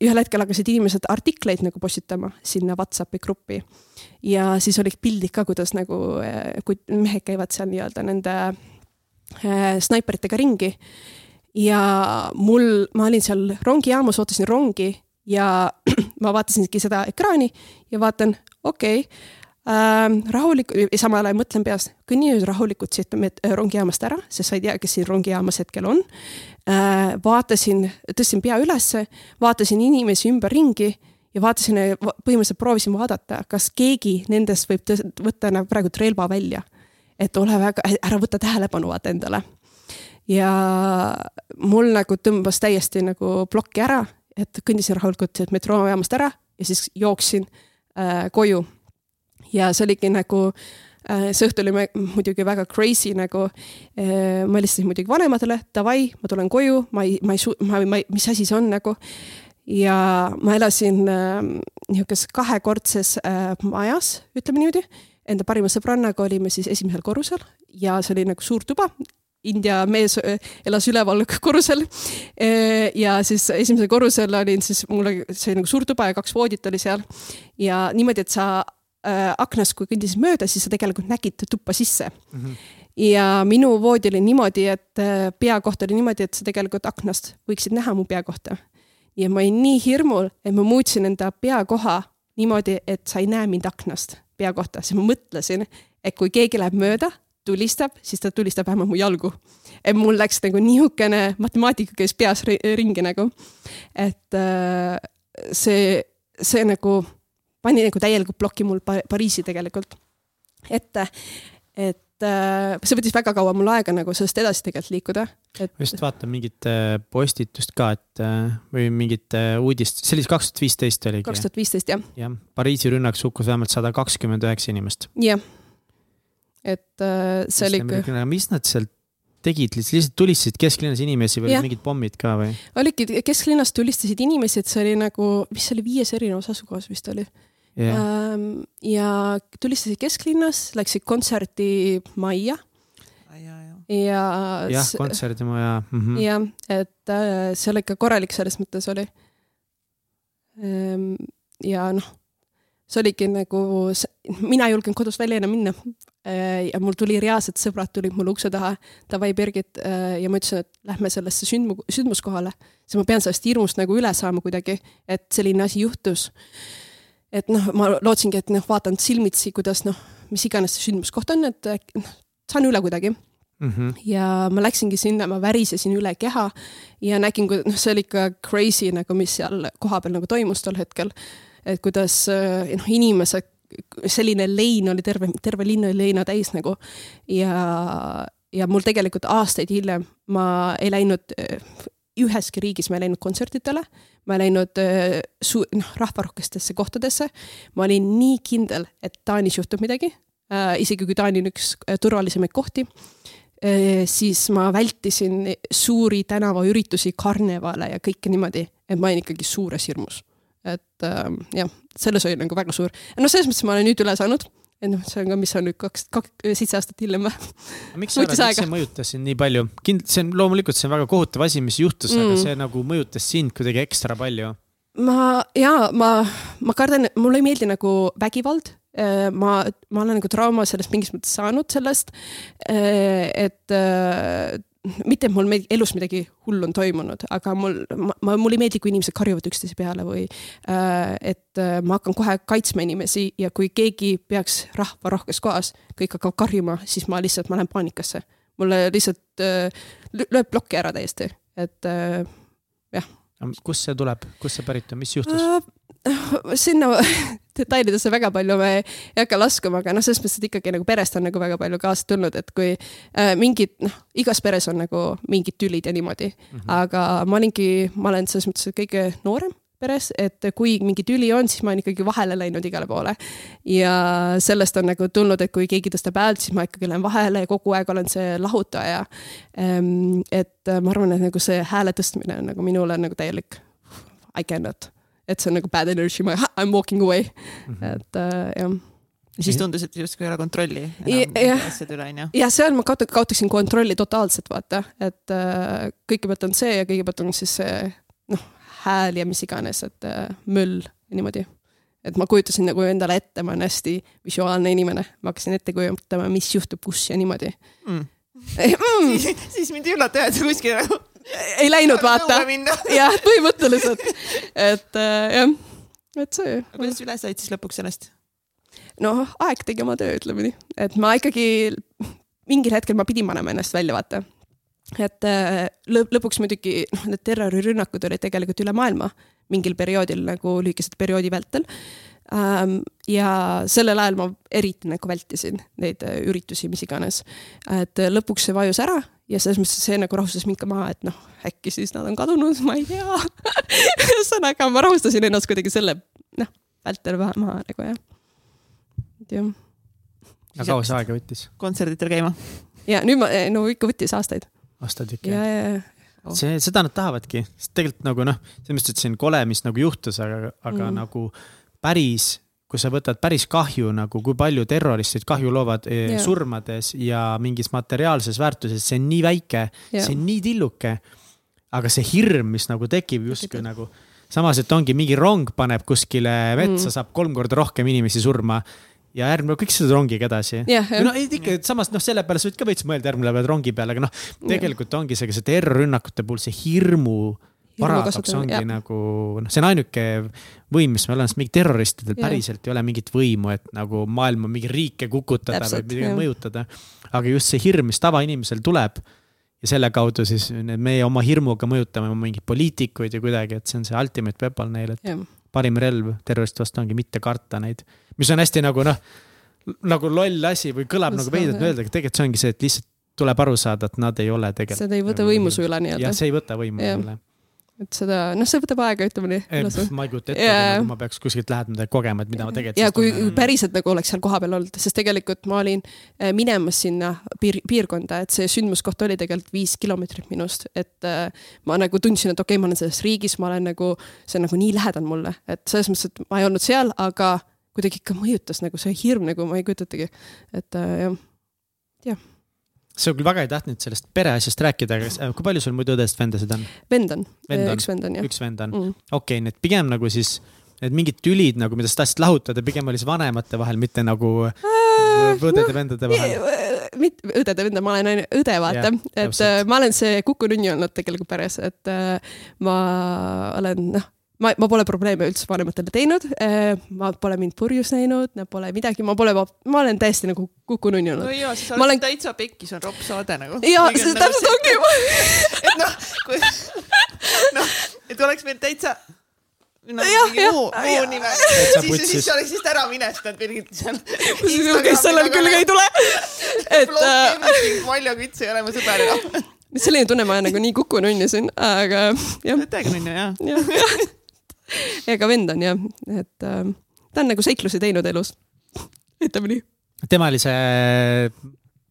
ühel hetkel hakkasid inimesed artikleid nagu postitama sinna Whatsappi gruppi. ja siis olid pildid ka, kuidas nagu, eh, kui mehed käivad seal nii-öelda nende äh, snaiperitega ringi. ja mul, ma olin seal rongijaamas, ootasin rongi ja ma vaatasingi seda ekraani ja vaatan, okei okay, äh, rahulikult, samal ajal mõtlen peas, kõnni nüüd rahulikult siit äh, rongijaamast ära, sest sa ei tea, kes siin rongijaamas hetkel on äh,. vaatasin, tõstsin pea ülesse, vaatasin inimesi ümberringi ja vaatasin, põhimõtteliselt proovisin vaadata, kas keegi nendest võib võtta nagu praegu relva välja. et ole väga, ära võta tähelepanu vaata endale. ja mul nagu tõmbas täiesti nagu plokki ära, et kõndisin rahulikult metroojaamast ära ja siis jooksin äh, koju ja see oligi nagu äh, see õhtu oli muidugi väga crazy nagu. Äh, ma helistasin muidugi vanematele, davai, ma tulen koju, ma ei, ma ei su-, ma, ma, mis asi see on nagu. ja ma elasin äh, niisuguses kahekordses äh, majas, ütleme niimoodi. Enda parima sõbrannaga olime siis esimesel korrusel ja see oli nagu suur tuba. India mees elas üleval korrusel. ja siis esimesel korrusel olin siis, mul oli, see oli nagu suur tuba ja kaks voodit oli seal. ja niimoodi, et sa äh, aknast, kui kõndisid mööda, siis sa tegelikult nägid tuppa sisse mm. -hmm. ja minu voodi oli niimoodi, et äh, pea koht oli niimoodi, et sa tegelikult aknast võiksid näha mu pea kohta. ja ma olin nii hirmul, et ma muutsin enda peakoha niimoodi, et sa ei näe mind aknast pea kohta, siis ma mõtlesin, et kui keegi läheb mööda, tulistab, siis ta tulistab vähemalt mu jalgu. et mul läks nagu nihukene matemaatika käis peas ringi nagu, et äh, see, see nagu pani nagu täielikult plokki mul Pariisi tegelikult ette. et äh, see võttis väga kaua mul aega nagu sellest edasi tegelikult liikuda et.... ma just vaatan mingit äh, postitust ka, et äh, või mingit uudist, see oli kaks tuhat viisteist oligi. kaks tuhat viisteist jah. jah, Pariisi rünnak hukkus vähemalt sada kakskümmend üheksa inimest. jah, et see oli ikka. mis nad sealt tegid, lihtsalt tulistasid kesklinnas inimesi või olid mingid pommid ka või? olidki, kesklinnas tulistasid inimesi, et see oli nagu, mis see oli, viies erinevas asukohas vist oli yeah.. ja tulistasid kesklinnas, läksid kontserdimajja. ja. jah, kontserdimaja mm -hmm.. jah, et äh, seal ikka korralik selles mõttes oli. ja noh, see oligi nagu, mina ei julgenud kodust välja enam minna. Äh, ja mul tuli reaalselt, sõbrad tulid mulle ukse taha, davai Birgit äh, ja ma ütlesin, et lähme sellesse sündmu-, sündmuskohale, siis ma pean sellest hirmust nagu üle saama kuidagi, et selline asi juhtus. et noh, ma lootsingi, et noh, vaatan silmitsi, kuidas noh, mis iganes see sündmuskoht on, et noh, saan üle kuidagi Mm -hmm. ja ma läksingi sinna, ma värisesin üle keha ja nägin, noh, see oli ikka crazy nagu, mis seal kohapeal nagu toimus tol hetkel. et kuidas noh, inimesed, selline lein oli terve, terve linn oli leina täis nagu ja, ja mul tegelikult aastaid hiljem ma ei läinud üheski riigis ma ei läinud kontsertidele, ma ei läinud su-, noh, rahvarohkestesse kohtadesse. ma olin nii kindel, et Taanis juhtub midagi äh,, isegi kui Taani on üks turvalisemaid kohti Äh, siis ma vältisin suuri tänavaüritusi, karnevale ja kõike niimoodi, et ma olin ikkagi suures hirmus. Et ähm, jah, selles oli nagu väga suur, noh, selles mõttes ma olen nüüd üle saanud, et noh, see on ka, mis on nüüd kaks, kaks, seitse aastat hiljem või. miks sa arvad, miks see mõjutas sind nii palju? kind-, see on loomulikult, see on väga kohutav asi, mis juhtus mm., aga see nagu mõjutas sind kuidagi ekstra palju. ma ja ma, ma kardan, mulle ei meeldi nagu vägivald Äh, ma, ma olen nagu trauma sellest mingis mõttes saanud sellest, äh, et äh, mitte, et mul elus midagi hullu on toimunud, aga mul, ma, mulle ei meeldi, kui inimesed karjuvad üksteise peale või et ma hakkan kohe kaitsma inimesi ja kui keegi peaks rahvarohkes kohas, kõik hakkavad karjuma, siis ma lihtsalt, ma lähen paanikasse. mulle lihtsalt lööb plokki ära täiesti, et jah. kust see tuleb, kust see pärit on, mis juhtus? sinna detailidesse väga palju me ei hakka laskuma, aga noh, selles mõttes, et ikkagi nagu perest on nagu väga palju kaasa tulnud, et kui äh, mingid, noh, igas peres on nagu mingid tülid ja niimoodi mm. -hmm. aga ma olingi, ma olen selles mõttes kõige noorem peres, et kui mingi tüli on, siis ma olen ikkagi vahele läinud igale poole. ja sellest on nagu tulnud, et kui keegi tõstab häält, siis ma ikkagi lähen vahele ja kogu aeg olen see lahutaja. Ehm, et ma arvan, et nagu see hääle tõstmine on nagu minule nagu täielik I cannot et see on nagu bad energy, ma I m walking away mm, -hmm. et äh, jah ja siis tundus, et justkui ei ole kontrolli asjade üle, onju. jah, seal ma kaot-, kaotaksin kontrolli totaalselt, vaata, et äh, kõigepealt on see ja kõigepealt on siis see noh, hääl ja mis iganes, et äh, möll ja niimoodi. et ma kujutasin nagu endale ette, ma olen hästi visuaalne inimene, ma hakkasin ette kujutama, mis juhtub, kus ja niimoodi mm.. Mm. siis, siis mind ei üllata et sa kuskil nagu ei läinud, vaata. jah, põhimõtteliselt, et äh, jah, et see. kuidas üle said siis lõpuks sellest? noh, aeg tegi oma töö, ütleme nii, et ma ikkagi mingil hetkel ma pidin panema ennast välja, vaata. et äh, lõp lõpuks muidugi noh, need terrorirünnakud olid tegelikult üle maailma mingil perioodil nagu lühikese perioodi vältel ähm, ja sellel ajal ma eriti nagu vältisin neid äh, üritusi, mis iganes. et lõpuks see vajus ära ja selles mõttes see nagu rahustas mind ka maha, et noh, äkki siis nad on kadunud, ma ei tea ühesõnaga ma rahustasin ennast kuidagi selle noh, vältel vähe maha nagu jah. et jah. aga kaua see aega võttis? kontserditel käima. ja nüüd ma, no ikka võttis aastaid. aastaid ikka? ja, ja, ja see, seda nad tahavadki, sest tegelikult nagu noh, selles mõttes, et see on kole, mis nagu juhtus, aga, aga mm. nagu päris kui sa võtad päris kahju nagu, kui palju terroristid kahju loovad yeah. surmades ja mingis materiaalses väärtuses, see on nii väike yeah., see on nii tilluke. aga see hirm, mis nagu tekib justkui nagu, samas, et ongi mingi rong paneb kuskile metsa mm., saab kolm korda rohkem inimesi surma ja järgmine päev kõik sõidavad rongiga edasi yeah,. no ikka, samas noh, selle peale sa võid ka veits mõelda järgmine päev rongi peale, aga noh, tegelikult yeah. ongi see, see terrorrünnakute puhul see hirmu paradoks ongi jah. nagu noh, see on ainuke võim, mis meil on, sest mingi terroristidel päriselt ei ole mingit võimu, et nagu maailma mingeid riike kukutada Täpselt, või midagi mõjutada. aga just see hirm, mis tavainimesel tuleb ja selle kaudu siis meie oma hirmuga mõjutame mingeid poliitikuid ja kuidagi, et see on see ultimate weapon neil, et ja. parim relv terroristi vastu ongi mitte karta neid, mis on hästi nagu noh, nagu loll asi või kõlab Just nagu veidralt öelda, aga tegelikult see ongi see, et lihtsalt tuleb aru saada, et nad ei ole tegelikult. seda ei võta võimu su üle nii-öelda. jah, see ei võta võimu üle et seda, noh, see võtab aega, ütleme nii. ma ei kujuta ette kui ma peaks kuskilt lähedalt kogema, et mida ma tegelikult. ja kui on... päriselt nagu oleks seal kohapeal olnud, sest tegelikult ma olin äh, minemas sinna piir, piirkonda, et see sündmuskoht oli tegelikult viis kilomeetrit minust, et äh, ma nagu tundsin, et okei okay,, ma olen selles riigis, ma olen nagu, see on nagu nii lähedal mulle, et selles mõttes, et ma ei olnud seal, aga kuidagi ikka mõjutas nagu see hirm nagu ma ei kujuta ettegi, et äh, jah, jah sa küll väga ei tahtnud sellest pereasjast rääkida, aga äh, kui palju sul muidu õdesid-vendasid on? vend on, üks vend on jah. üks vend on mm., okei okay,, nii et pigem nagu siis et mingid tülid nagu, mida sa tahtsid lahutada, pigem oli see vanemate vahel, mitte nagu õdede-vendade vahel? mitte õdede-venda, ma olen ainult õde, vaata, et täpselt. ma olen see kukununni olnud tegelikult peres, et ma olen noh ma, ma pole probleeme üldse vanematele teinud, äh, ma pole mind purjus näinud, nad pole midagi, ma pole, ma olen täiesti nagu kukununni olnud. no jaa, siis sa oled olen... täitsa pekkis on ropp saade nagu. jaa, see nagu täpselt ongi. et noh, kui noh, et oleks meil täitsa no ja, mingi muu, muu nime, siis, siis oleks vist ära minestanud Birgit seal. kes sellel küll ei tule. et. Valjo Küts ei ole mu sõber enam. selline tunne, ma olen nagu nii kukununni siin, aga jah. täiega nunnu jah ja ega vend on jah, et äh, ta on nagu seiklusi teinud elus. ütleme nii. tema oli see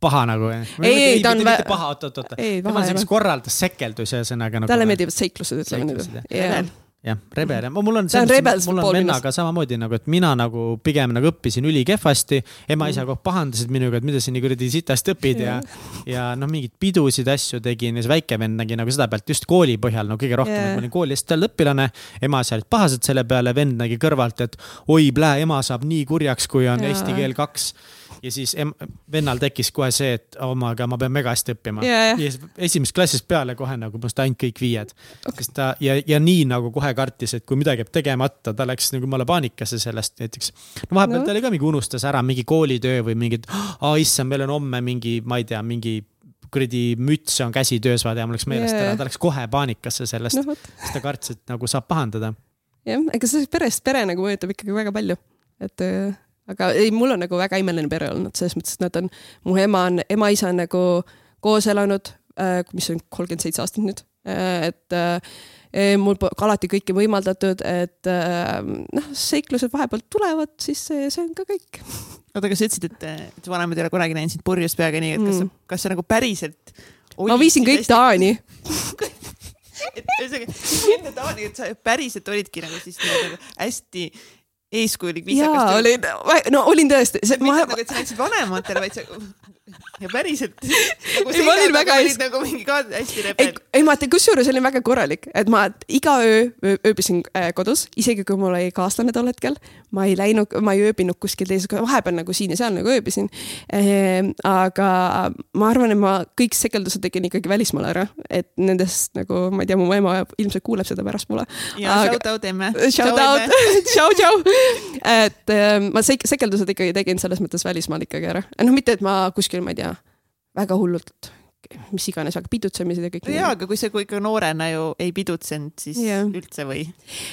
paha nagu? ei, ei, ta on. mitte paha, oot, oot, oot. tema see, kes korraldas sekeldusi ühesõnaga nagu. talle meeldivad seiklused, ütleme nii jah, rebel ja mul on, mul on vennaga samamoodi nagu, et mina nagu pigem nagu õppisin ülikehvasti. ema-isa mm. kogu aeg pahandasid minuga, et mida sa nii kuradi sitast õpid ja, ja noh, mingeid pidusid, asju tegin ja siis väike vend nägi nagu seda pealt just kooli põhjal no kõige rohkem yeah., et ma olin kooli hästi hea õpilane. ema-isa olid pahased selle peale, vend nägi kõrvalt, et oi, plää, ema saab nii kurjaks, kui on yeah. eesti keel kaks ja siis vennal tekkis kohe see, et oh my god, ma pean mega hästi õppima yeah.. ja esimesest klassist peale kohe nagu must ainult kõik viied okay.. sest ta ja, ja nii nagu kohe kartis, et kui midagi jääb tegemata, ta läks nagu jumala paanikasse sellest näiteks. no vahepeal no. ta oli ka mingi unustas ära mingi koolitöö või mingid, aa issand, meil on homme mingi, ma ei tea, mingi kuradi müts on käsitöös, vaata ja mul läks meelest yeah. ära, ta läks kohe paanikasse sellest no,, sest ta kartis, et nagu saab pahandada. jah, ega see perest pere nagu mõjutab ikkagi väga palju, et aga ei, mul on nagu väga imeline pere olnud, selles mõttes, et nad on, mu ema on, ema-isa on nagu koos elanud äh,, mis on kolmkümmend seitse aastat nüüd äh,, et äh, mul alati kõike võimaldatud, et äh, noh, seiklused vahepeal tulevad, siis see, see on ka kõik. oota, aga sa ütlesid, et, et vanemad ei ole kunagi näinud sind purjus peaga nii, et kas mm., kas sa nagu päriselt ma viisin kõik. Taani et ühesõnaga enne Taani, et sa päriselt olidki nagu siis nagu hästi eeskujulik viisakas. no olin tõesti. mitte ma... nagu, et sa näitasid vanematele, vaid sa ja päriselt nagu. ei, ma olin väga hästi. nagu mingi ka hästi rebel. ei, ma, kusjuures olin väga korralik, et ma iga öö ööbisin äh, kodus, isegi kui mul oli kaaslane tol hetkel. ma ei läinud, ma ei ööbinud kuskil teises, vahepeal nagu siin ja seal nagu ööbisin ehm,. aga ma arvan, et ma kõik sekeldused tegin ikkagi välismaal ära, et nendest nagu ma ei tea, mu ema ilmselt kuuleb seda pärastpoole. ja aga... shout out emme. Shout out, tšau, tšau. et äh, ma sek sekeldused ikkagi tegin selles mõttes välismaal ikkagi ära. noh, mitte, et ma kuskil, ma ei tea, väga hullult mis iganes, aga pidutsemised ja kõik. jaa, aga kui sa, kui ikka noorena ju ei pidutsenud, siis yeah. üldse või?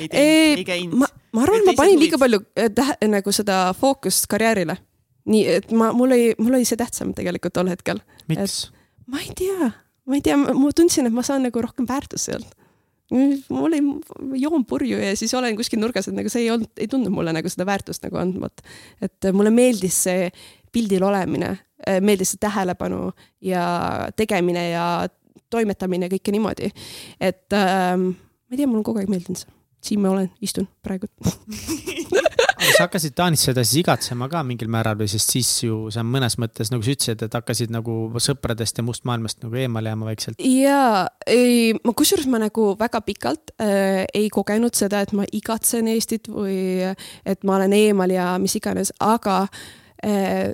ei teinud, ei käinud? ma, ma arvan, et ma panin liiga palju äh, tähe, nagu seda fookust karjäärile. nii et ma, mul oli, mul oli see tähtsam tegelikult tol hetkel. miks? ma ei tea, ma ei tea, ma tundsin, et ma saan nagu rohkem väärtust sealt mul ei, joon purju ja siis olen kuskil nurgas, et nagu see ei olnud, ei tundnud mulle nagu seda väärtust nagu andvat. et mulle meeldis see pildil olemine, äh, meeldis see tähelepanu ja tegemine ja toimetamine kõike niimoodi. et ähm, ma ei tea, mulle on kogu aeg meeldinud see. siin ma olen, istun praegu sa hakkasid Taanis seda siis igatsema ka mingil määral või, sest siis ju sa mõnes mõttes nagu sa ütlesid, et hakkasid nagu sõpradest ja must maailmast nagu eemale jääma vaikselt. jaa, ei, ma kusjuures ma nagu väga pikalt äh, ei kogenud seda, et ma igatsen Eestit või et ma olen eemal ja mis iganes, aga äh,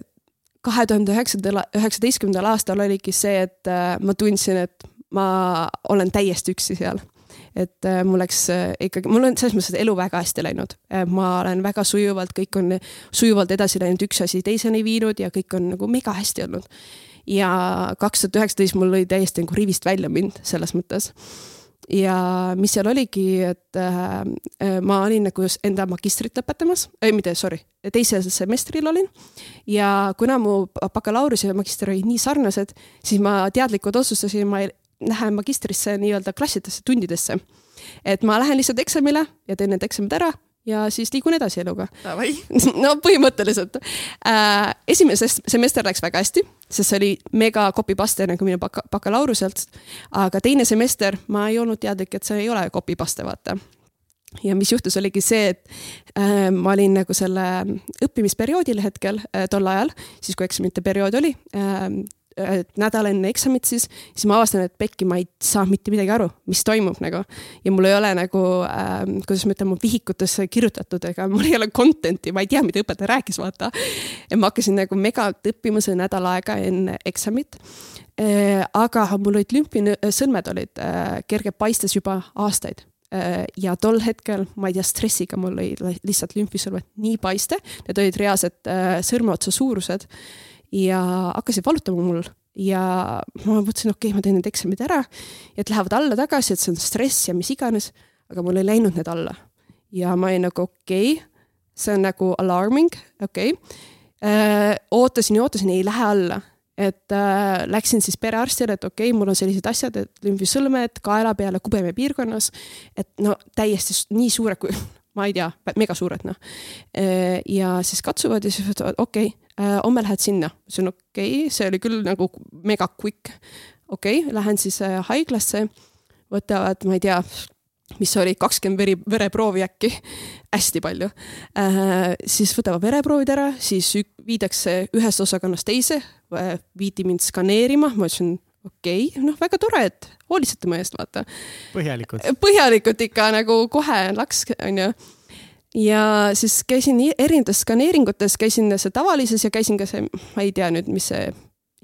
kahe tuhande üheksandal, üheksateistkümnendal aastal oligi see, et äh, ma tundsin, et ma olen täiesti üksi seal et äh, mul läks äh, ikkagi, mul on selles mõttes elu väga hästi läinud. Ma olen väga sujuvalt, kõik on sujuvalt edasi läinud, üks asi teiseni viinud ja kõik on nagu mega hästi olnud. ja kaks tuhat üheksateist mul oli täiesti nagu rivist välja mind selles mõttes ja mis seal oligi, et äh, ma olin nagu enda magistrit lõpetamas, ei mitte, sorry, teisel semestril olin. ja kuna mu bakalaureuse ja magister olid nii sarnased, siis ma teadlikult otsustasin, ma lähen magistrisse nii-öelda klassidesse, tundidesse. et ma lähen lihtsalt eksamile ja teen need eksamid ära ja siis liigun edasi eluga. no põhimõtteliselt äh,. esimene semester läks väga hästi, sest see oli mega copy-paste nagu minu baka-, bakalaureuselt. aga teine semester ma ei olnud teadlik, et see ei ole copy-paste, vaata ja mis juhtus, oligi see, et äh, ma olin nagu selle õppimisperioodil hetkel äh, tol ajal, siis kui eksamite periood oli äh,, et nädal enne eksamit siis, siis ma avastan, et pekki, ma ei saa mitte midagi aru, mis toimub nagu. ja mul ei ole nagu äh,, kuidas ma ütlen, mu vihikutesse kirjutatud, ega mul ei ole content'i, ma ei tea, mida õpetaja rääkis, vaata. ja ma hakkasin nagu megalt õppima see nädal aega enne eksamit äh,. aga mul olid lümfisõlmed olid äh, kerge paistes juba aastaid Äh, ja tol hetkel, ma ei tea, stressiga mul oli lihtsalt lümfisõlmed nii paiste, need olid reaalsed äh, sõrmeotsa suurused ja hakkasid valutama mul ja ma mõtlesin, okei okay,, ma teen need eksamid ära, et lähevad alla-tagasi, et see on stress ja mis iganes, aga mul ei läinud need alla. ja ma olin nagu okei okay,, see on nagu alarming, okei okay.. Äh, ootasin ja ootasin, ei lähe alla et äh, läksin siis perearstile, et okei okay,, mul on sellised asjad, et lümfisõlmed kaela peale kubeme piirkonnas. et no täiesti nii suured kui, ma ei tea, mega suured noh. Äh, ja siis katsuvad ja siis ütlevad okei okay, homme lähed sinna. ma ütlesin okei okay,, see oli küll nagu mega quick. okei okay,, lähen siis äh, haiglasse, võtavad, ma ei tea mis oli kakskümmend veri, vereproovi äkki, hästi palju äh,. siis võtavad vereproovid ära, siis viidakse ühest osakonnast teise, äh, viidi mind skaneerima, ma ütlesin okei okay,, noh, väga tore, et hoolitsete mu eest, vaata. põhjalikult. põhjalikult ikka nagu kohe laks, onju. Ja siis käisin erinevates skaneeringutes, käisin see tavalises ja käisin ka see, ma ei tea nüüd, mis see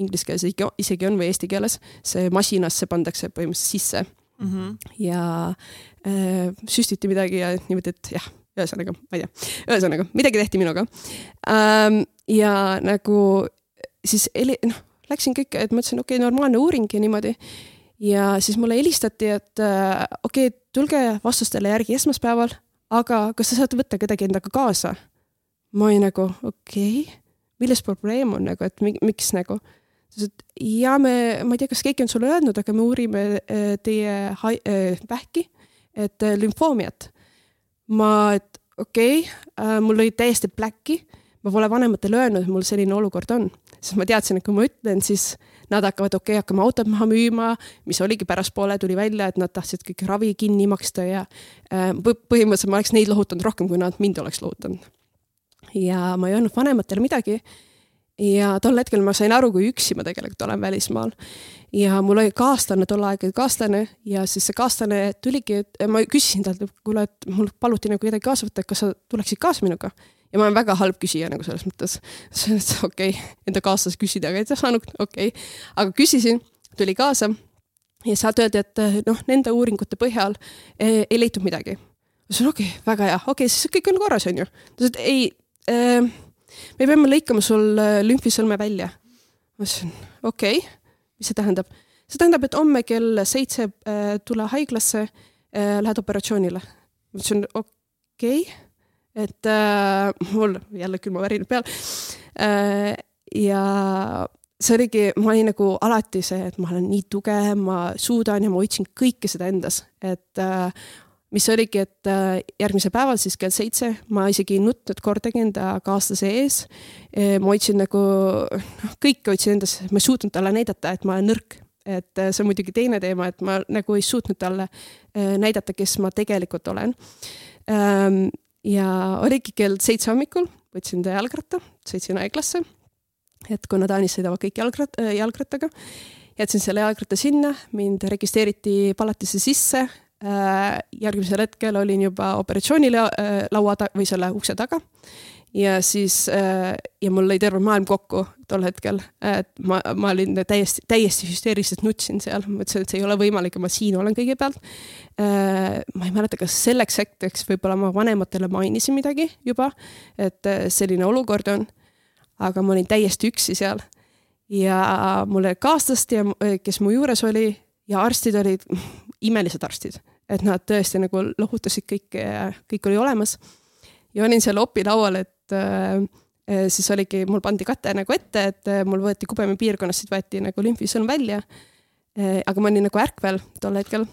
inglise keeles isegi on või eesti keeles, see masinasse pandakse põhimõtteliselt sisse mm. -hmm. ja äh, süstiti midagi ja niimoodi, et jah, ühesõnaga, ma ei tea, ühesõnaga midagi tehti minuga ähm,. ja nagu siis heli-, noh, läksin kõik, et mõtlesin, okei okay,, normaalne uuring ja niimoodi. ja siis mulle helistati, et äh, okei okay,, tulge vastustele järgi esmaspäeval, aga kas sa saad võtta kedagi endaga kaasa? ma olin nagu okei okay,, milles probleem on nagu, et miks nagu ütles, et ja me, ma ei tea, kas keegi on sulle öelnud, aga me uurime äh, teie hai, äh, vähki, et äh, lümfoomiat. ma, et okei okay,, mul oli täiesti pläkki, ma pole vanematele öelnud, et mul selline olukord on, sest ma teadsin, et kui ma ütlen, siis nad hakkavad, okei okay,, hakkame autot maha müüma, mis oligi pärastpoole tuli välja, et nad tahtsid kõik ravi kinni maksta ja põhimõtteliselt ma oleks neid lohutanud rohkem, kui nad mind oleks lohutanud. ja ma ei öelnud vanematele midagi ja tol hetkel ma sain aru, kui üksi ma tegelikult olen välismaal. ja mul oli kaaslane, tol ajal kaaslane ja siis see kaaslane tuligi, et ma küsisin talt, et kuule, et mul paluti nagu kedagi kaasa võtta, et kas sa tuleksid kaasa minuga. Ja ma olen väga halb küsija nagu selles mõttes. okei okay,, enda kaaslase küsida, aga ei saanud, okei okay.. aga küsisin, tuli kaasa ja sealt öeldi, et noh, nende uuringute põhjal ei, ei leitud midagi. ma ütlesin, okei okay,, väga hea, okei okay,, siis kõik on korras, on ju. ta ütles, et ei äh, me peame lõikama sul äh, lümfisõlme välja. ma ütlesin, okei okay., mis see tähendab? see tähendab, et homme kell seitse äh, tule haiglasse äh,, lähed operatsioonile. ma ütlesin, okei okay., et äh, mul jälle külmavärinad peal äh,. ja see oligi, ma olin nagu alati see, et ma olen nii tugev, ma suudan ja ma hoidsin kõike seda endas, et äh, mis oligi, et äh, järgmisel päeval siis kell seitse ma isegi ei nutnud kordagi enda kaaslase ees. Äh, ma hoidsin nagu, noh, kõike hoidsin endas, ma ei suutnud talle näidata, et ma olen nõrk. et äh, see on muidugi teine teema, et ma nagu ei suutnud talle näidata, kes ma tegelikult olen. Ja oligi kell seitse hommikul, võtsin ta jalgratta, sõitsin haiglasse. et kuna Taanis sõidavad kõik jalgrat-, jalgrattaga jätsin selle jalgratta sinna, mind registreeriti palatisse sisse, Äh, järgmisel hetkel olin juba operatsioonilaua äh, ta- või selle ukse taga. Ja siis äh, ja mul lõi terve maailm kokku tol hetkel, et ma, ma olin täiesti, täiesti hüsteeriliselt nutsin seal, mõtlesin, et see ei ole võimalik ja ma siin olen kõigepealt. ma ei mäleta, kas selleks hetkeks võib-olla ma vanematele mainisin midagi juba, et selline olukord on. aga ma olin täiesti üksi seal ja mul oli kaaslast ja kes mu juures oli ja arstid olid imelised arstid et nad tõesti nagu lohutasid kõike ja kõik oli olemas. ja olin seal opilaual, et äh, siis oligi, mul pandi kate nagu ette, et äh, mul võeti kubeme piirkonnast, võeti nagu lümfisõlm välja äh,. aga ma olin nagu ärkvel tol hetkel.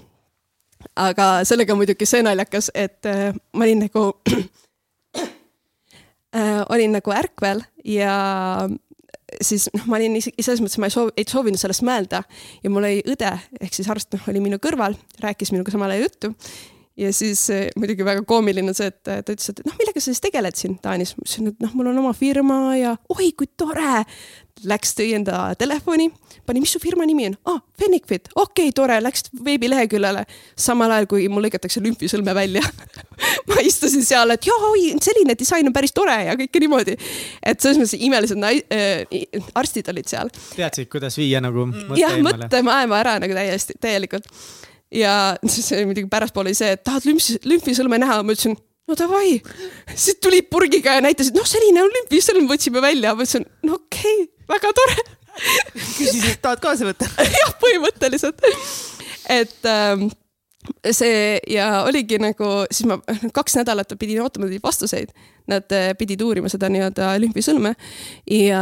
aga sellega muidugi see naljakas, et äh, ma olin nagu äh, olin nagu ärkvel ja siis noh, ma olin isegi selles mõttes, ma ei soovi, ei soovinud sellest mõelda ja mul oli õde ehk siis arst noh, oli minu kõrval, rääkis minuga samal ajal juttu ja siis eh, muidugi väga koomiline on see, et ta ütles, et noh, millega sa siis tegeled siin Taanis. ma ütlesin, et noh, mul on oma firma ja oi kui tore. Läks, tõi enda telefoni, pani, mis su firma nimi on? aa ah,, Fenixfit, okei okay,, tore, läks veebileheküljele. samal ajal, kui mul lõigatakse lümfisõlme välja ma istusin seal, et jaa, oi, selline disain on päris tore ja kõike niimoodi. et selles mõttes imelised nai- äh,, arstid olid seal. teadsid, kuidas viia nagu mõtte jah, mõttemaailma ära nagu täiesti, täielikult ja siis muidugi pärastpoole oli see, et tahad lümfi, lümfisõlme näha, ma ütlesin no davai. siis tulid purgiga ja näitasid, noh, selline on lümfisõlm, võtsime välja, ma ütlesin, no okei okay,, väga tore küsisid, tahad kaasa võtta jah, põhimõtteliselt. et ähm, see ja oligi nagu, siis ma kaks nädalat pidin ootama neid vastuseid. Nad äh, pidid uurima seda nii-öelda lümfisõlme ja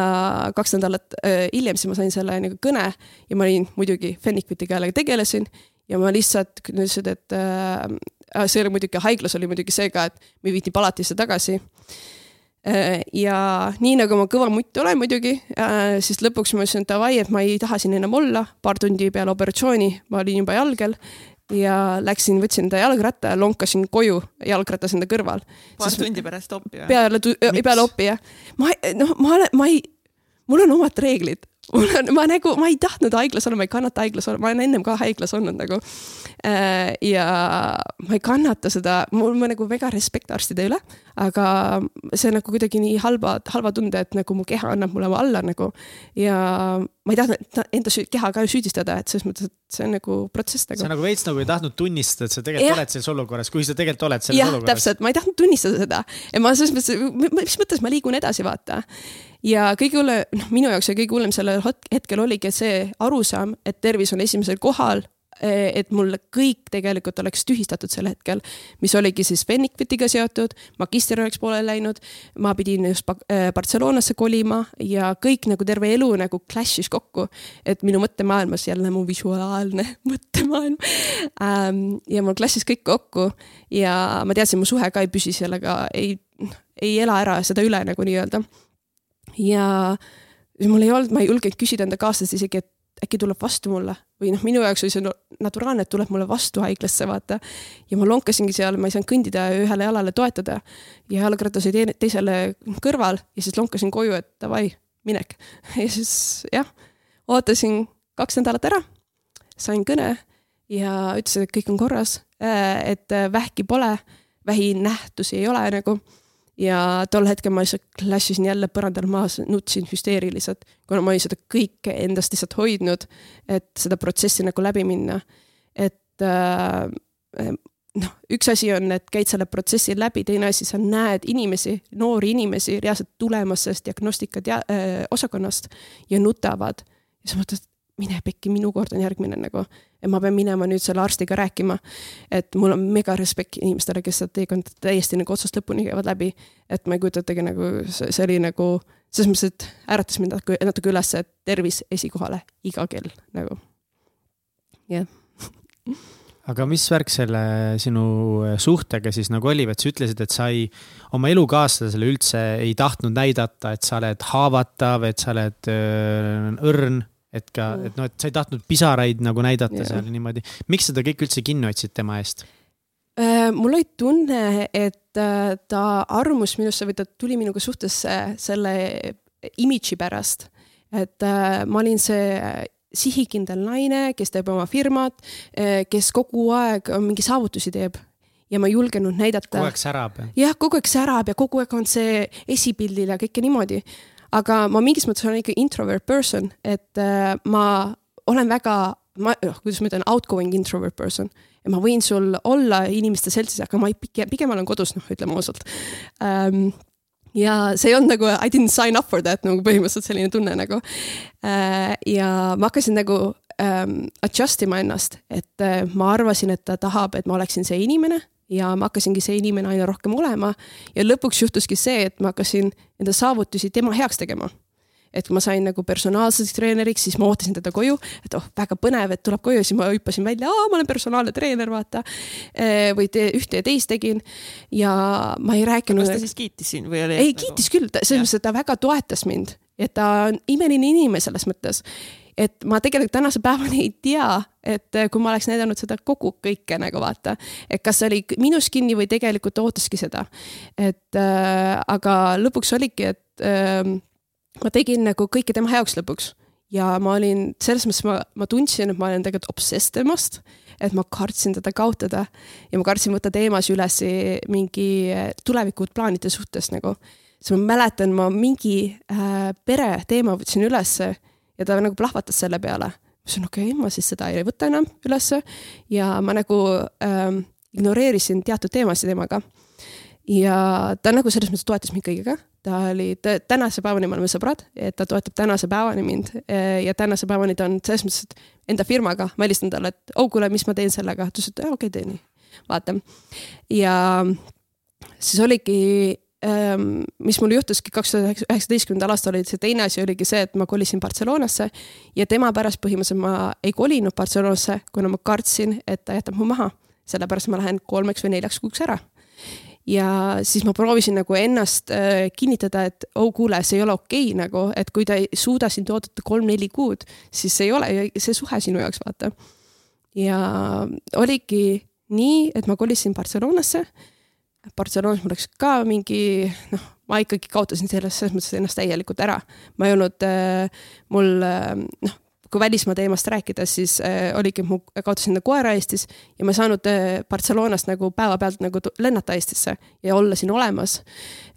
kaks nädalat äh, hiljem siis ma sain selle nagu kõne ja ma olin muidugi Fennikviti keelega tegelesin ja ma lihtsalt ütlesin, et äh, see oli muidugi, haiglas oli muidugi see ka, et me viidi palatisse tagasi äh,. ja nii nagu ma kõva mutt olen muidugi äh,, siis lõpuks ma ütlesin, davai, et ma ei taha siin enam olla, paar tundi peale operatsiooni ma olin juba jalgel ja läksin, võtsin enda jalgratta ja lonkasin koju jalgratas enda kõrval. paar tundi pärast opi? peale, peale opi jah. ma, noh, ma olen, ma ei, mul on omad reeglid, mul on, ma nagu, ma ei tahtnud haiglas olla, ma ei kannata haiglas olla, ma olen ennem ka haiglas olnud nagu. Äh, ja ma ei kannata seda, mul on nagu väga respekt arstide üle, aga see nagu kuidagi nii halba, halva tunde, et nagu mu keha annab mulle alla nagu. ja ma ei tahtnud enda keha ka süüdistada, et selles mõttes, et see on nagu protsess nagu. sa nagu veits nagu ei tahtnud tunnistada, et sa tegelikult ja. oled selles olukorras, kui sa tegelikult oled selles ja, olukorras. täpselt, ma ei tahtnud tunnistada seda ma selles mõttes, mis mõttes ma liigun edasi, vaata ja kõige hullem, noh, minu jaoks oli kõige hullem sellel hetkel oligi see arusaam, et tervis on esimesel kohal eh, et mul kõik tegelikult oleks tühistatud sel hetkel, mis oligi siis Fennikvitiga seotud, magister oleks pooleli läinud, ma pidin just eh, Barcelonasse kolima ja kõik nagu terve elu nagu clash'is kokku. et minu mõttemaailmas jälle mu visuaalne mõttemaailm ähm,. ja mul clash'is kõik kokku ja ma teadsin, mu suhe ka ei püsi sellega, ei, noh, ei ela ära seda üle nagu nii-öelda ja mul ei olnud, ma ei julgenud küsida enda kaaslast isegi, et äkki tuleb vastu mulle või noh, minu jaoks oli see naturaalne, et tuleb mulle vastu haiglasse, vaata. ja ma lonkasingi seal, ma ei saanud kõndida ja ühele jalale toetada ja jalgratas oli teisele kõrval ja siis lonkasin koju, et davai, minek. ja siis jah, ootasin kaks nädalat ära, sain kõne ja ütlesin, et kõik on korras, et vähki pole, vähinähtusi ei ole nagu ja tol hetkel ma lihtsalt klassisin jälle põrandal maas, nutsin hüsteeriliselt, kuna ma olin seda kõike endast lihtsalt hoidnud, et seda protsessi nagu läbi minna. et äh, noh, üks asi on, et käid selle protsessi läbi, teine asi, sa näed inimesi, noori inimesi reaalselt tulemas sellest diagnostika tea- äh,, osakonnast ja nutavad. ja sa mõtled, mine pekki, minu kord on järgmine nagu. et ma pean minema nüüd selle arstiga rääkima. et mul on mega respekt inimestele, kes seda teekonda täiesti nagu otsast lõpuni käivad läbi. et ma ei kujuta ette nagu, see oli nagu selles mõttes, et äratas mind natuke, natuke üles, et tervis esikohale iga kell nagu, jah yeah. aga mis värk selle sinu suhtega siis nagu oli, et sa ütlesid, et sa ei, oma elukaaslasele üldse ei tahtnud näidata, et sa oled haavatav, et sa oled öö, õrn et ka, et noh, et sa ei tahtnud pisaraid nagu näidata yeah. seal niimoodi. miks seda kõik üldse kinni hoidsid tema eest? Äh, mul oli tunne, et äh, ta armus minusse või ta tuli minuga suhtesse selle imidži pärast. et äh, ma olin see sihikindel naine, kes teeb oma firmat, kes kogu aeg mingi saavutusi teeb ja ma ei julgenud näidata. kogu aeg särab. jah, kogu aeg särab ja kogu aeg on see esipildil ja kõike niimoodi aga ma mingis mõttes olen ikka introvert person, et äh, ma olen väga, ma, noh, kuidas ma ütlen, outgoing introvert person. ma võin sul olla inimeste seltsis, aga ma ei, pigem, pigem olen kodus, noh, ütleme ausalt ähm, ja see ei olnud nagu I didn't sign up for that nagu põhimõtteliselt selline tunne nagu äh,. ja ma hakkasin nagu ähm, adjust ima ennast, et äh, ma arvasin, et ta tahab, et ma oleksin see inimene ja ma hakkasingi see inimene aina rohkem olema ja lõpuks juhtuski see, et ma hakkasin enda saavutusi tema heaks tegema. et kui ma sain nagu personaalseks treeneriks, siis ma ootasin teda koju, et oh, väga põnev, et tuleb koju, siis ma hüppasin välja, ma olen personaalne treener, vaata. Eh, või te, ühte ja teist tegin ja ma ei rääkinud. kas ta siis kiitis sind või oli? ei, kiitis küll, selles mõttes, et ta väga toetas mind, et ta on imeline inimene selles mõttes et ma tegelikult tänase päevani ei tea, et äh, kui ma oleks näidanud seda kogu kõike nagu vaata, et kas see oli minus kinni või tegelikult ootaski seda. et äh, aga lõpuks oligi, et äh, ma tegin nagu kõike tema heaks lõpuks ja ma olin, selles mõttes ma, ma tundsin, et ma olen tegelikult obsess temast, et ma kartsin teda kaotada ja ma kartsin võtta teemasid üles mingi tulevikud plaanide suhtes nagu. siis ma mäletan, ma mingi äh, pere teema võtsin ülesse ja ta nagu plahvatas selle peale. ma ütlesin, okei okay,, ma siis seda ei võta enam ülesse ja ma nagu ähm, ignoreerisin teatud teemasid temaga. ja ta nagu selles mõttes toetas mind kõigega ta oli, tänase päevani me oleme sõbrad, et ta toetab tänase päevani mind eh, ja tänase päevani ta on selles mõttes, et enda firmaga, ma helistan talle, et oh kuule, mis ma teen sellega, ta ütles, et okei okay,, tee nii, vaata. ja siis oligi mis mul juhtuski kaks tuhat üheksateistkümnendal aastal oli see teine asi oligi see, et ma kolisin Barcelonasse ja tema pärast põhimõtteliselt ma ei kolinud Barcelonasse, kuna ma kartsin, et ta jätab mu maha. sellepärast ma lähen kolmeks või neljaks kuuks ära ja siis ma proovisin nagu ennast äh, kinnitada, et oh kuule, see ei ole okei okay, nagu, et kui ta ei suuda sind oodata kolm-neli kuud, siis see ei ole see suhe sinu jaoks, vaata. ja oligi nii, et ma kolisin Barcelonasse. Barcelonas mul läks ka mingi noh, ma ikkagi kaotasin selles, selles mõttes ennast täielikult ära. ma ei olnud äh,, mul äh, noh kui välismaa teemast rääkida, siis äh, oligi, mu kaotasin enda koera Eestis ja ma ei saanud äh, Barcelonast nagu päevapealt nagu lennata Eestisse ja olla siin olemas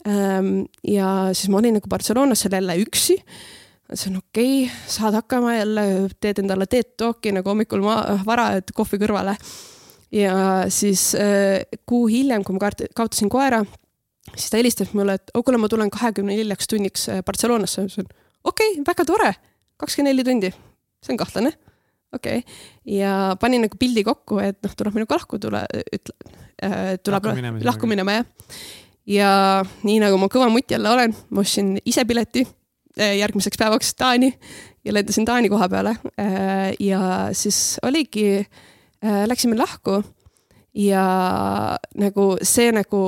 ähm,. ja siis ma olin nagu Barcelonas seal jälle üksi. mõtlesin, okei okay,, saad hakkama jälle, teed endale teed talk'i nagu hommikul ma, vara, et kohvi kõrvale. Ja siis äh, kuu hiljem, kui ma kaotasin koera, siis ta helistas mulle, et oh kuule, ma tulen kahekümne neljaks tunniks äh, Barcelonasse. ma ütlesin, okei okay,, väga tore, kakskümmend neli tundi see on kahtlane. okei okay., ja panin nagu pildi kokku, et noh, tuleb minuga lahku, tule, ütle äh,, tuleb lahku minema, lahku minema jah. ja nii nagu ma kõva mutt jälle olen, ma ostsin ise pileti järgmiseks päevaks Taani ja lendasin Taani koha peale ja siis oligi äh,, läksime lahku ja nagu see nagu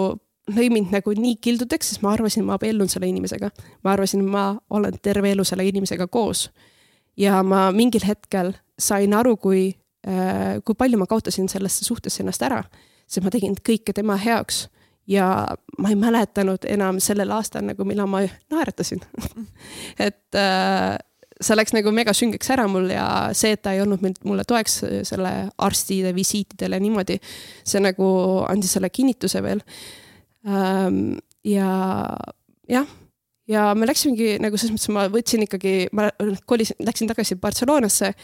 lõi mind nagu nii kildudeks, sest ma arvasin, ma abiellun selle inimesega. ma arvasin, ma olen terve elu selle inimesega koos. Ja ma mingil hetkel sain aru, kui, äh, kui palju ma kaotasin sellesse suhtesse ennast ära, sest ma tegin kõike tema heaks ja ma ei mäletanud enam sellel aastal nagu, millal ma naeratasin. Et äh, see läks nagu mega süngeks ära mul ja see, et ta ei olnud mulle toeks selle arstide visiitidel ja niimoodi, see nagu andis selle kinnituse veel ähm,. ja jah ja me läksimegi nagu selles mõttes, ma võtsin ikkagi, ma kolisin, läksin tagasi Barcelonasse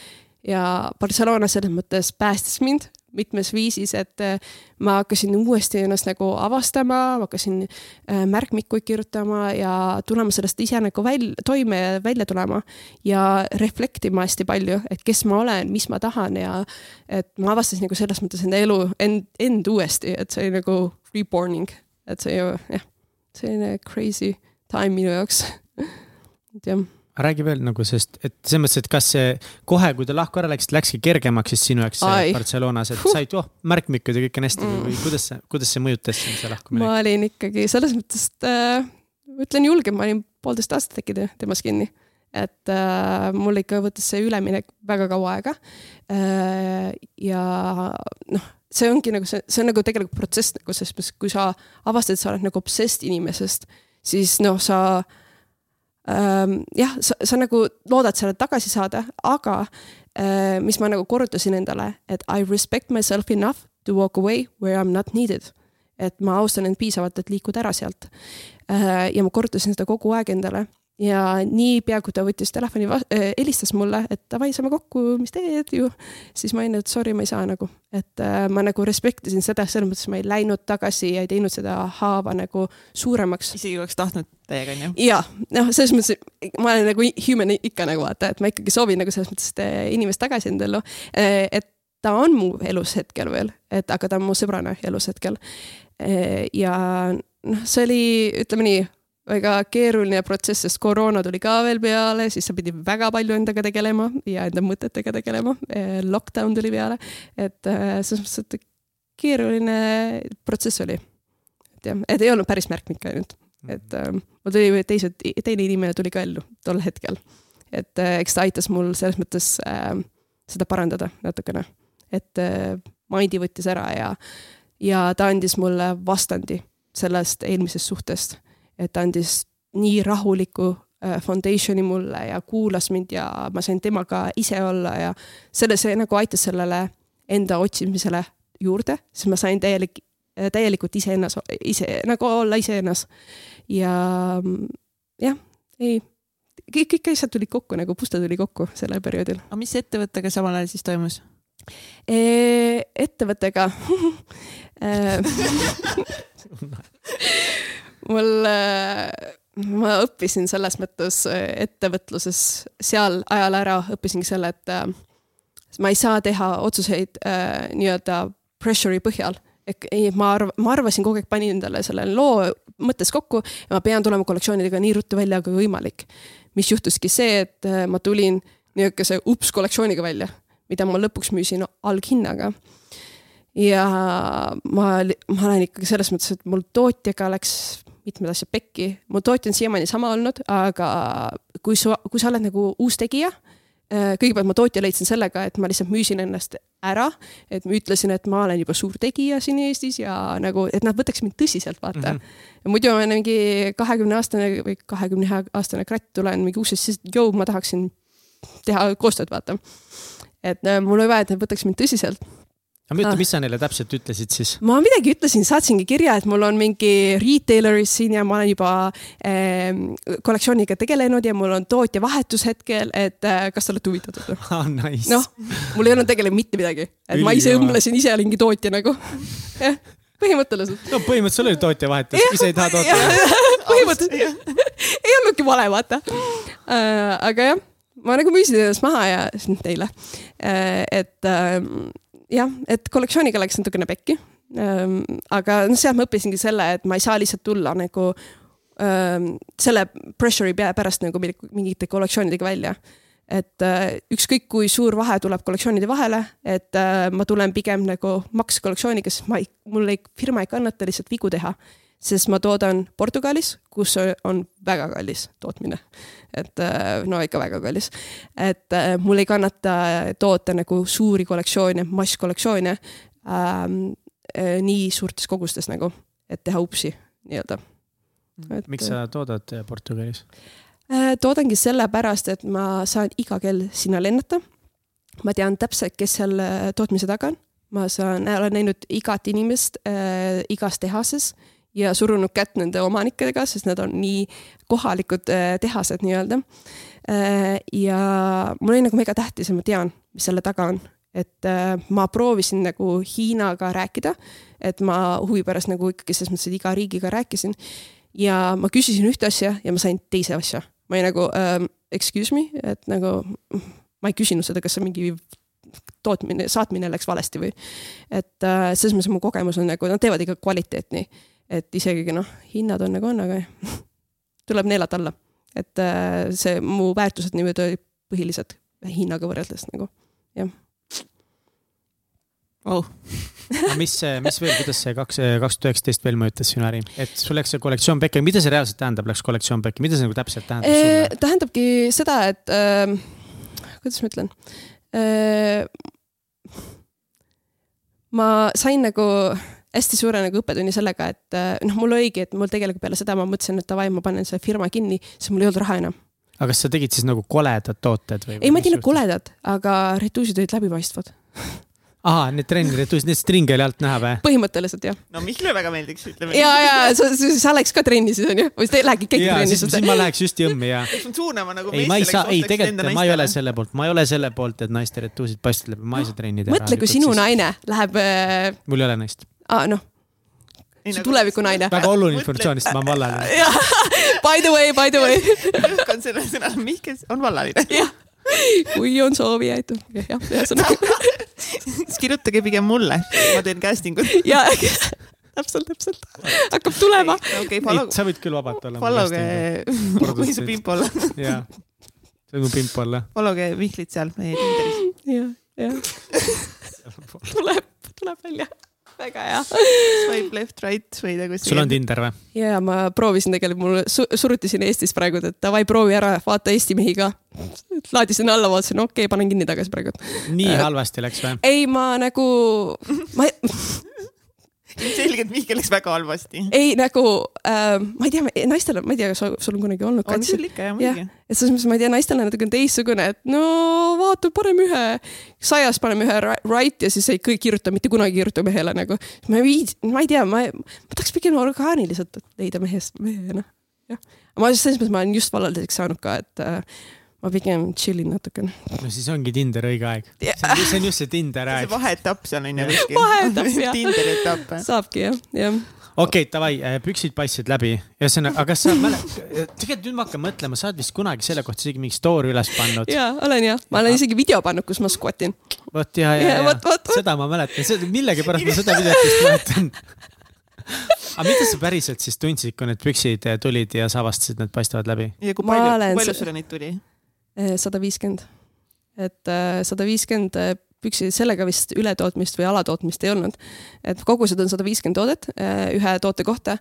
ja Barcelona selles mõttes päästis mind mitmes viisis, et äh, ma hakkasin uuesti ennast nagu avastama, ma hakkasin äh, märkmikuid kirjutama ja tulema sellest ise nagu välja, toime ja välja tulema. ja reflektima hästi palju, et kes ma olen, mis ma tahan ja et ma avastasin nagu selles mõttes enda elu, end, end uuesti, et see oli nagu reborning, et see ju jah, selline crazy time minu jaoks et jah räägi veel nagu, sest et selles mõttes, et kas see kohe, kui te lahku ära läksite, läkski kergemaks siis sinu jaoks Barcelonas, et said, oh, märkmikud ja kõik on hästi mm. või kuidas see, kuidas see mõjutas sind see lahkumine? ma olin ikkagi selles mõttes, et äh, ütlen julgelt, ma olin poolteist aastat äkki temas kinni. et äh, mul ikka võttis see üleminek väga kaua aega äh,. ja noh see ongi nagu see, see on nagu tegelikult protsess nagu selles mõttes, kui sa avastad, et sa oled nagu obsessed inimesest siis noh, sa ähm, jah, sa, sa nagu loodad selle tagasi saada, aga mis ma nagu korrutasin endale, et I respect myself enough to walk away where I m not needed. et ma austan end piisavalt, et liikuda ära sealt ja ma korrutasin seda kogu aeg endale ja niipea, kui ta võttis telefoni, äh, helistas mulle, et davai, saame kokku, mis teed ju. siis ma olin, et sorry, ma ei saa nagu, et äh, ma nagu respect isin seda, selles mõttes ma ei läinud tagasi ja ei teinud seda haava nagu suuremaks. isegi oleks tahtnud täiega, onju? ja, noh, selles mõttes ma olen nagu human ikka nagu vaata, et ma ikkagi soovin nagu selles mõttes inimest tagasi enda ellu. Äh, et ta on mu elus hetkel veel, et aga ta on mu sõbrana elus hetkel. Äh, ja noh, see oli, ütleme nii väga keeruline protsess, sest koroona tuli ka veel peale, siis sa pidid väga palju endaga tegelema ja enda mõtetega tegelema. Eh, lockdown tuli peale, et eh, selles mõttes, et keeruline protsess oli. et jah, et ei olnud päris märkmik ainult, et äh, mul tuli teised, teine inimene tuli ka ellu tol hetkel. et eks ta aitas mul selles mõttes äh, seda parandada natukene. et äh, Mindi võttis ära ja, ja ta andis mulle vastandi sellest eelmisest suhtest. Et ta andis nii rahuliku äh, foundation'i mulle ja kuulas mind ja ma sain temaga ise olla ja selle, see nagu aitas sellele enda otsimisele juurde, siis ma sain täielik, täielikult iseennas, ise nagu olla iseennas. ja jah, ei, kõik, kõik asjad tulid kokku nagu puste tuli kokku sellel perioodil. aga mis ettevõttega samal ajal siis toimus? E, ettevõttega mul, ma õppisin selles mõttes ettevõtluses seal ajal ära, õppisingi selle, et ma ei saa teha otsuseid äh, nii-öelda pressure'i põhjal ei, ma arv-, ma arvasin kogu aeg, panin endale selle loo mõttes kokku ja ma pean tulema kollektsioonidega nii ruttu välja kui võimalik. mis juhtuski see, et ma tulin niisuguse ups kollektsiooniga välja, mida ma lõpuks müüsin alghinnaga ja ma, ma olen ikkagi selles mõttes, et mul tootjaga läks mitmed asjad pekki, mu tootja on siiamaani sama olnud, aga kui sa, kui sa oled nagu uus tegija, äh, kõigepealt ma tootja leidsin sellega, et ma lihtsalt müüsin ennast ära, et ma ütlesin, et ma olen juba suur tegija siin Eestis ja nagu, et nad võtaks mind tõsiselt, vaata mm. -hmm. muidu ma olen mingi kahekümne aastane või kahekümne ühe aastane kratt, tulen mingi uksest, siis jõu, ma tahaksin teha koostööd, vaata. et äh, mul oli vaja, et nad võtaks mind tõsiselt aga ütle, mis sa neile täpselt ütlesid siis? ma midagi ütlesin, saatsingi kirja, et mul on mingi retaileris siin ja ma olen juba äh, kollektsiooniga tegelenud ja mul on tootja vahetus hetkel, et äh, kas te olete huvitatud ah, nice.? noh, mul ei olnud tegelikult mitte midagi, et Üli ma ise õmblesin, ise olingi tootja nagu jah, põhimõtteliselt. no põhimõtteliselt sul oli tootja vahetus, ise ei taha toota. põhimõtteliselt ei olnudki vale, vaata äh,. aga jah ma nagu müüsin ennast maha ja neile, äh, et äh, jah, et kollektsiooniga läks natukene pekki aga noh, sealt ma õppisingi selle, et ma ei saa lihtsalt tulla nagu selle pressure'i pärast nagu mingite kollektsioonidega välja. et ükskõik kui suur vahe tuleb kollektsioonide vahele, et ma tulen pigem nagu maks kollektsiooniga, sest ma ei, mul ei, firma ei kannata lihtsalt vigu teha sest ma toodan Portugalis, kus on väga kallis tootmine. et äh, no ikka väga kallis. et äh, mul ei kannata toota nagu suuri kollektsioone, masskollektsioone ähm, äh, nii suurtes kogustes nagu, et teha upsi nii-öelda. miks sa toodad Portugalis? toodangi sellepärast, et ma saan iga kell sinna lennata. ma tean täpselt, kes seal tootmise taga on. ma saan, olen näinud igat inimest äh, igas tehases ja surunud kätt nende omanikega, sest nad on nii kohalikud äh, tehased nii-öelda. Äh, ja mul oli nagu mega tähtis ja ma tean, mis selle taga on, et äh, ma proovisin nagu Hiinaga rääkida, et ma huvi pärast nagu ikkagi selles mõttes, et iga riigiga rääkisin. ja ma küsisin ühte asja ja ma sain teise asja, ma olin nagu um, excuse me, et nagu ma ei küsinud seda, kas see mingi tootmine, saatmine läks valesti või. et äh, selles mõttes mu kogemus on nagu, nad teevad ikka kvaliteetni et isegi noh, hinnad on nagu on, aga tuleb neelata alla. et äh, see mu väärtused niimoodi olid põhilised hinnaga võrreldes nagu, jah oh. mis, mis veel, kuidas see kaks, kaks tuhat üheksateist veel mõjutas sinu äri, et sul läks see kollektsioon pekki, mida see reaalselt tähendab, läks kollektsioon pekki, mida see nagu täpselt tähendab sulle? tähendabki seda, et äh, kuidas ma ütlen äh,. ma sain nagu hästi suure nagu õppetunni sellega, et äh, noh, mul oligi, et mul tegelikult peale seda ma mõtlesin, et davai, ma panen selle firma kinni, sest mul ei olnud raha enam. aga kas sa tegid siis nagu koledad tooted või? ei, ma ei teinud koledad, aga retuusid olid läbipaistvad ahah, need trenniretuusid, need stringe oli alt näha või? põhimõtteliselt jah. no Mihklile väga meeldiks, ütleme. ja, ja sa, sa läheks ka trenni siis onju, või sa lähedki kõik trenni. siis ma läheks just jõmmi ja. suunama nagu. ei, ma ei saa, ei tegelikult ma ei ole selle poolt, ma ei ole selle poolt, et naiste retuusid läbi, ma ei saa trenni teha. mõtle, kui sinu naine läheb äh.... mul ei ole naist. Aa, noh su nagu tulevikunaine. väga oluline informatsioon, sest ma olen vallaline. By the way, by the way. rõhk on sellel sõnal, Mihkel on vallaline. jah, kui on soovijaid, jah, ühesõnaga. siis kirjutage pigem mulle, ma teen casting ut. ja, täpselt, täpselt. hakkab tulema. Okay, follow... sa võid küll vabalt olla. Followge, või su pimp olla. jah, see on mu pimp olla. Followge Mihklit seal meie Tinderis. jah, jah. tuleb, tuleb välja väga hea. Swipe left, right või nagu. sul on Tinder või? ja ma proovisin tegelikult, mul su suruti siin Eestis praegu, et davai, proovi ära, vaata Eesti mehi ka. laadisin alla, vaatasin, okei okay,, panen kinni tagasi praegu. nii halvasti läks või? ei, ma nagu, ma ilmselgelt Mihkel läks väga halvasti. ei nagu äh,, ma ei tea, naistel ma ei tea, kas sul on kunagi olnud on sul ikka jah, muidugi. et selles mõttes ma ei tea, naistel on natuke teistsugune, et no vaata, paneme ühe, sajas paneme ühe right ja siis ei kirjuta, mitte kunagi ei kirjuta mehele nagu. ma ei, ma ei tea, ma, ma tahaks pigem orgaaniliselt leida mehest, mehe noh, jah. ma selles mõttes ma olen just vallanduseks saanud ka, et äh, ma pigem chill in natukene. no siis ongi Tinder õige aeg. see on just see Tinder aeg. see vaheetapp seal on ju kuskil. vaheetapp jah. Tinderi etapp. saabki jah, jah okei okay,, davai, äh, püksid paistsid läbi, ühesõnaga, aga kas sa mäletad, tegelikult nüüd ma hakkan mõtlema, sa oled vist kunagi selle kohta isegi mingi story üles pannud. ja, olen jah, ma olen isegi video pannud, kus ma squat in. vot ja, ja, ja, ja. seda ma mäletan, millegipärast ma seda videot just mäletan aga mida sa päriselt siis tundsid, kui need püksid tulid ja sa avastasid, et need paistavad läbi? ja kui palju, palju sulle neid tuli? Eh, sada viiskümmend. et eh, sada viiskümmend eh, püksi, sellega vist ületootmist või alatootmist ei olnud. et kogused on sada viiskümmend toodet ühe toote kohta.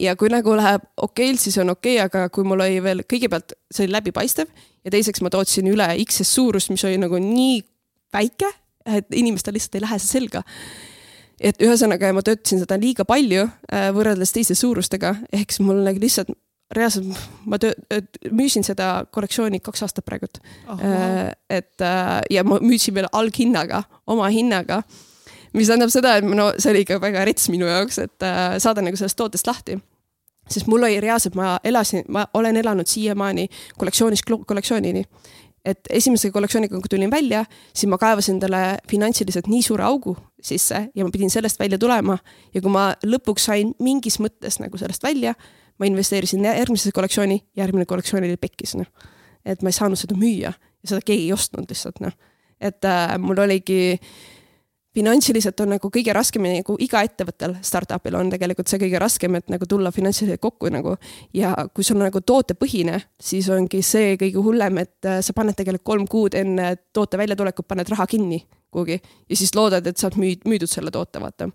ja kui nagu läheb okeilt, siis on okei okay,, aga kui mul oli veel, kõigepealt see oli läbipaistev ja teiseks ma tootsin üle X-ist suurust, mis oli nagu nii väike, et inimestel lihtsalt ei lähe see selga et ühesõnaga ma töötasin seda liiga palju võrreldes teiste suurustega, ehk siis mul nagu lihtsalt reaalselt ma töö, müüsin seda kollektsiooni kaks aastat praegult oh,. Wow. et äh, ja ma müüsin veel alghinnaga, oma hinnaga. mis tähendab seda, et no see oli ikka väga rets minu jaoks, et äh, saada nagu sellest tootest lahti. sest mul oli reaalselt, ma elasin, ma olen elanud siiamaani kollektsioonist kollektsioonini. et esimese kollektsiooniga, kui tulin välja, siis ma kaevasin endale finantsiliselt nii suure augu sisse ja ma pidin sellest välja tulema ja kui ma lõpuks sain mingis mõttes nagu sellest välja ma investeerisin järgmisesse kollektsiooni, järgmine kollektsioon oli pekkis, noh. et ma ei saanud seda müüa ja seda keegi ei ostnud lihtsalt, noh. et äh, mul oligi, finantsiliselt on nagu kõige raskem nagu iga ettevõttel, startup'il on tegelikult see kõige raskem, et nagu tulla finantsiliselt kokku nagu. ja kui sul on nagu tootepõhine, siis ongi see kõige hullem, et äh, sa paned tegelikult kolm kuud enne toote väljatulekut, paned raha kinni kuhugi ja siis loodad, et saad müüd, müüdud selle toote, vaata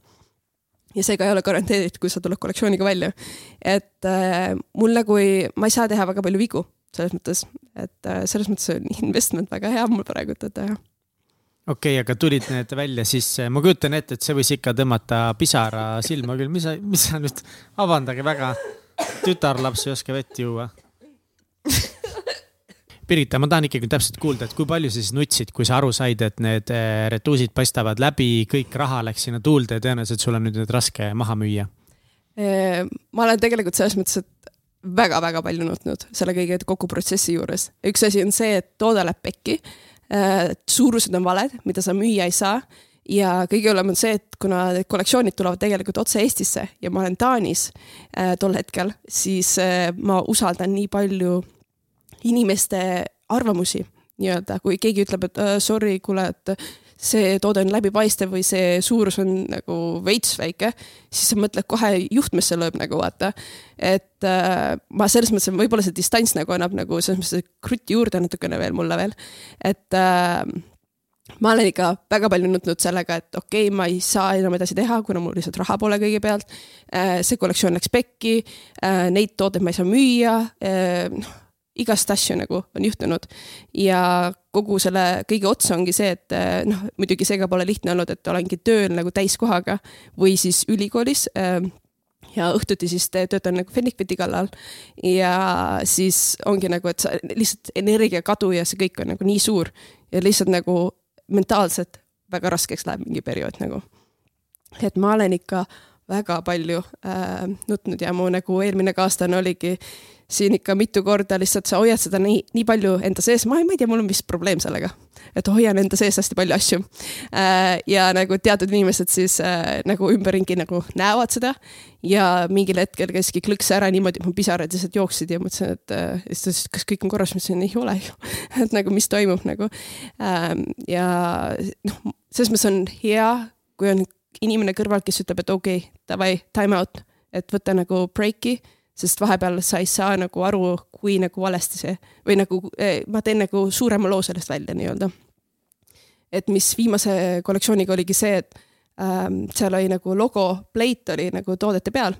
ja seega ei ole garanteeritud, kui sa tuled kollektsiooniga välja. et äh, mul nagu ei, ma ei saa teha väga palju vigu selles mõttes, et äh, selles mõttes on investment väga hea mul praegu, teha. Okei okay,, aga tulid need välja, siis ma kujutan ette, et see võis ikka tõmmata pisara silma küll, mis sa, mis sa nüüd, vabandage väga, tütarlaps ei oska vett juua Pirita, ma tahan ikkagi täpselt kuulda, et kui palju sa siis nutsid, kui sa aru said, et need eh, retuusid paistavad läbi, kõik raha läks sinna tuulde ja tõenäoliselt sul on nüüd need raske maha müüa? ma olen tegelikult selles mõttes, et väga-väga palju nutnud selle kõige kogu protsessi juures. üks asi on see, et toode läheb pekki, suurused on valed, mida sa müüa ei saa ja kõige hullem on see, et kuna kollektsioonid tulevad tegelikult otse Eestisse ja ma olen Taanis äh, tol hetkel, siis äh, ma usaldan nii palju inimeste arvamusi nii-öelda, kui keegi ütleb, et uh, sorry, kuule, et see toode on läbipaistev või see suurus on nagu veits väike, siis sa mõtled kohe juhtmesse lööb nagu vaata. et äh, ma selles mõttes, võib-olla see distants nagu annab nagu selles mõttes krutti juurde natukene veel mulle veel, et äh, ma olen ikka väga palju nutnud sellega, et okei okay,, ma ei saa enam edasi teha, kuna mul lihtsalt raha pole kõigepealt. Äh, see kollektsioon läks pekki, äh, neid tooteid ma ei saa müüa, äh, noh igast asju nagu on juhtunud. ja kogu selle kõige otsa ongi see, et eh, noh, muidugi see ka pole lihtne olnud, et olengi tööl nagu täiskohaga või siis ülikoolis eh, ja õhtuti siis töötan nagu Fennikviti kallal. ja siis ongi nagu, et sa lihtsalt energiakadu ja see kõik on nagu nii suur ja lihtsalt nagu mentaalselt väga raskeks läheb mingi periood nagu. et ma olen ikka väga palju äh, nutnud ja mu nagu eelmine kaaslane oligi siin ikka mitu korda lihtsalt sa hoiad seda nii, nii palju enda sees, ma ei, ma ei tea, mul on vist probleem sellega, et hoian enda sees hästi palju asju äh,. ja nagu teatud inimesed siis äh, nagu ümberringi nagu näevad seda ja mingil hetkel käiski klõks ära niimoodi, et mu pisarad lihtsalt jooksid ja mõtlesin, et äh, siis ta ütles, kas kõik on korras, ma ütlesin, ei ole ju et nagu, mis toimub nagu ähm,. ja noh, selles mõttes on hea, kui on inimene kõrval, kes ütleb, et okei okay,, davai, time out, et võta nagu breiki sest vahepeal sa ei saa nagu aru, kui nagu valesti see või nagu eh, ma teen nagu suurema loo sellest välja nii-öelda. et mis viimase kollektsiooniga oligi see, et ähm, seal oli nagu logo plate oli nagu toodete peal.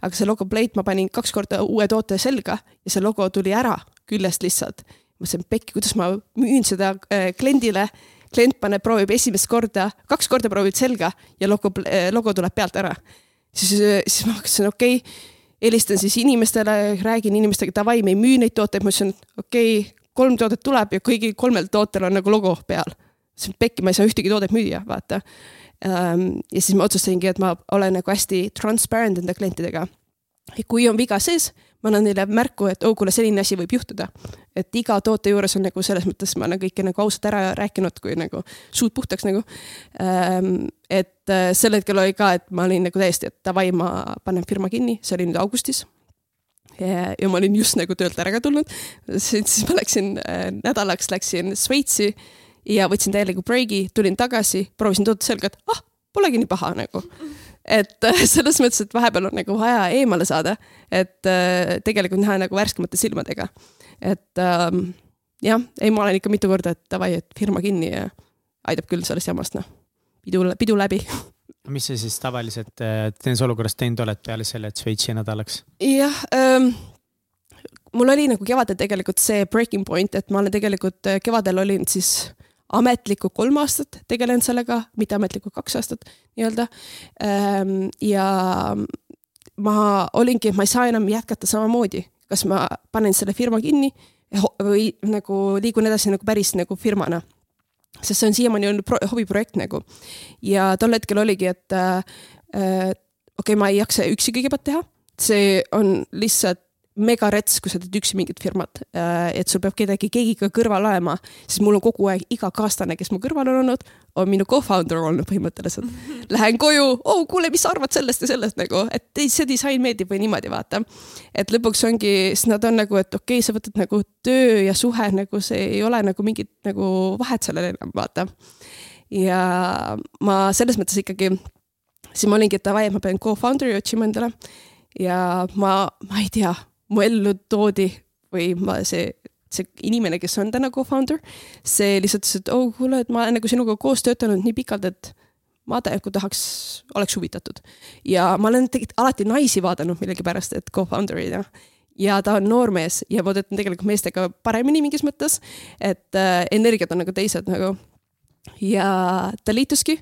aga see logo plate ma panin kaks korda uue toote selga ja see logo tuli ära küljest lihtsalt. mõtlesin, pekki, kuidas ma müün seda äh, kliendile. Klient paneb, proovib esimest korda, kaks korda proovib selga ja logo, logo tuleb pealt ära. siis, siis ma hakkasin, okei okay, helistan siis inimestele, räägin inimestega, davai, me ei müü neid tooteid, ma ütlesin, okei okay,, kolm toodet tuleb ja kõigil kolmel tootel on nagu logo peal. siis pekki, ma ei saa ühtegi toodet müüa, vaata. Ehm, ja siis ma otsustasingi, et ma olen nagu hästi transparent enda klientidega. kui on viga sees, ma annan neile märku, et oh, kuule, selline asi võib juhtuda. et iga toote juures on nagu selles mõttes ma olen kõike nagu ausalt ära rääkinud, kui nagu suud puhtaks nagu. Ehm, et äh, sel hetkel oli ka, et ma olin nagu täiesti, et davai, ma panen firma kinni, see oli nüüd augustis ja, ja ma olin just nagu töölt ära ka tulnud. siis ma läksin äh, nädalaks, läksin Šveitsi ja võtsin täieliku breigi, tulin tagasi, proovisin toodet selga, et ah, polegi nii paha nagu et äh, selles mõttes, et vahepeal on nagu vaja eemale saada, et äh, tegelikult näha nagu värskemate silmadega. et ähm, jah, ei, ma olen ikka mitu korda, et davai, et firma kinni ja aitab küll sellest jamast, noh. pidu, pidu läbi mis sa siis tavaliselt äh, selles olukorras teinud oled peale selle, et Šveitsi nädalaks? jah ähm,, mul oli nagu kevadel tegelikult see breaking point, et ma olen tegelikult kevadel olin siis ametlikku kolm aastat tegelenud sellega, mitteametlikku kaks aastat nii-öelda. Ehm, ja ma olingi, et ma ei saa enam jätkata samamoodi, kas ma panen selle firma kinni või nagu liigun edasi nagu päris nagu firmana. sest see on siiamaani olnud hobiprojekt nagu. ja tol hetkel oligi, et äh, okei okay,, ma ei jaksa üksi kõigepealt teha, see on lihtsalt megarets, kui sa teed üksi mingit firmat, äh, et sul peab kedagi, keegi ka kõrval olema, siis mul on kogu aeg iga kaaslane, kes mu kõrval on olnud, on minu co-founder olnud põhimõtteliselt. Lähen koju, oh kuule, mis sa arvad sellest ja sellest nagu, et see disain meeldib või niimoodi vaata. et lõpuks ongi, siis nad on nagu, et okei okay,, sa võtad nagu töö ja suhe nagu see ei ole nagu mingit nagu vahet sellel enam vaata. ja ma selles mõttes ikkagi, siis ma olingi, et davai, ma pean co-founder'i otsima endale ja ma, ma ei tea mu ellu toodi või ma, see, see inimene, kes on täna co-founder, see lihtsalt ütles, et oh kuule, et ma olen nagu sinuga koos töötanud nii pikalt, et ma nagu tahaks, oleks huvitatud. ja ma olen tegelikult alati naisi vaadanud millegipärast, et co-founder'ina ja ta on noormees ja ma töötan tegelikult meestega paremini mingis mõttes, et äh, energiat on nagu teised nagu. ja ta liituski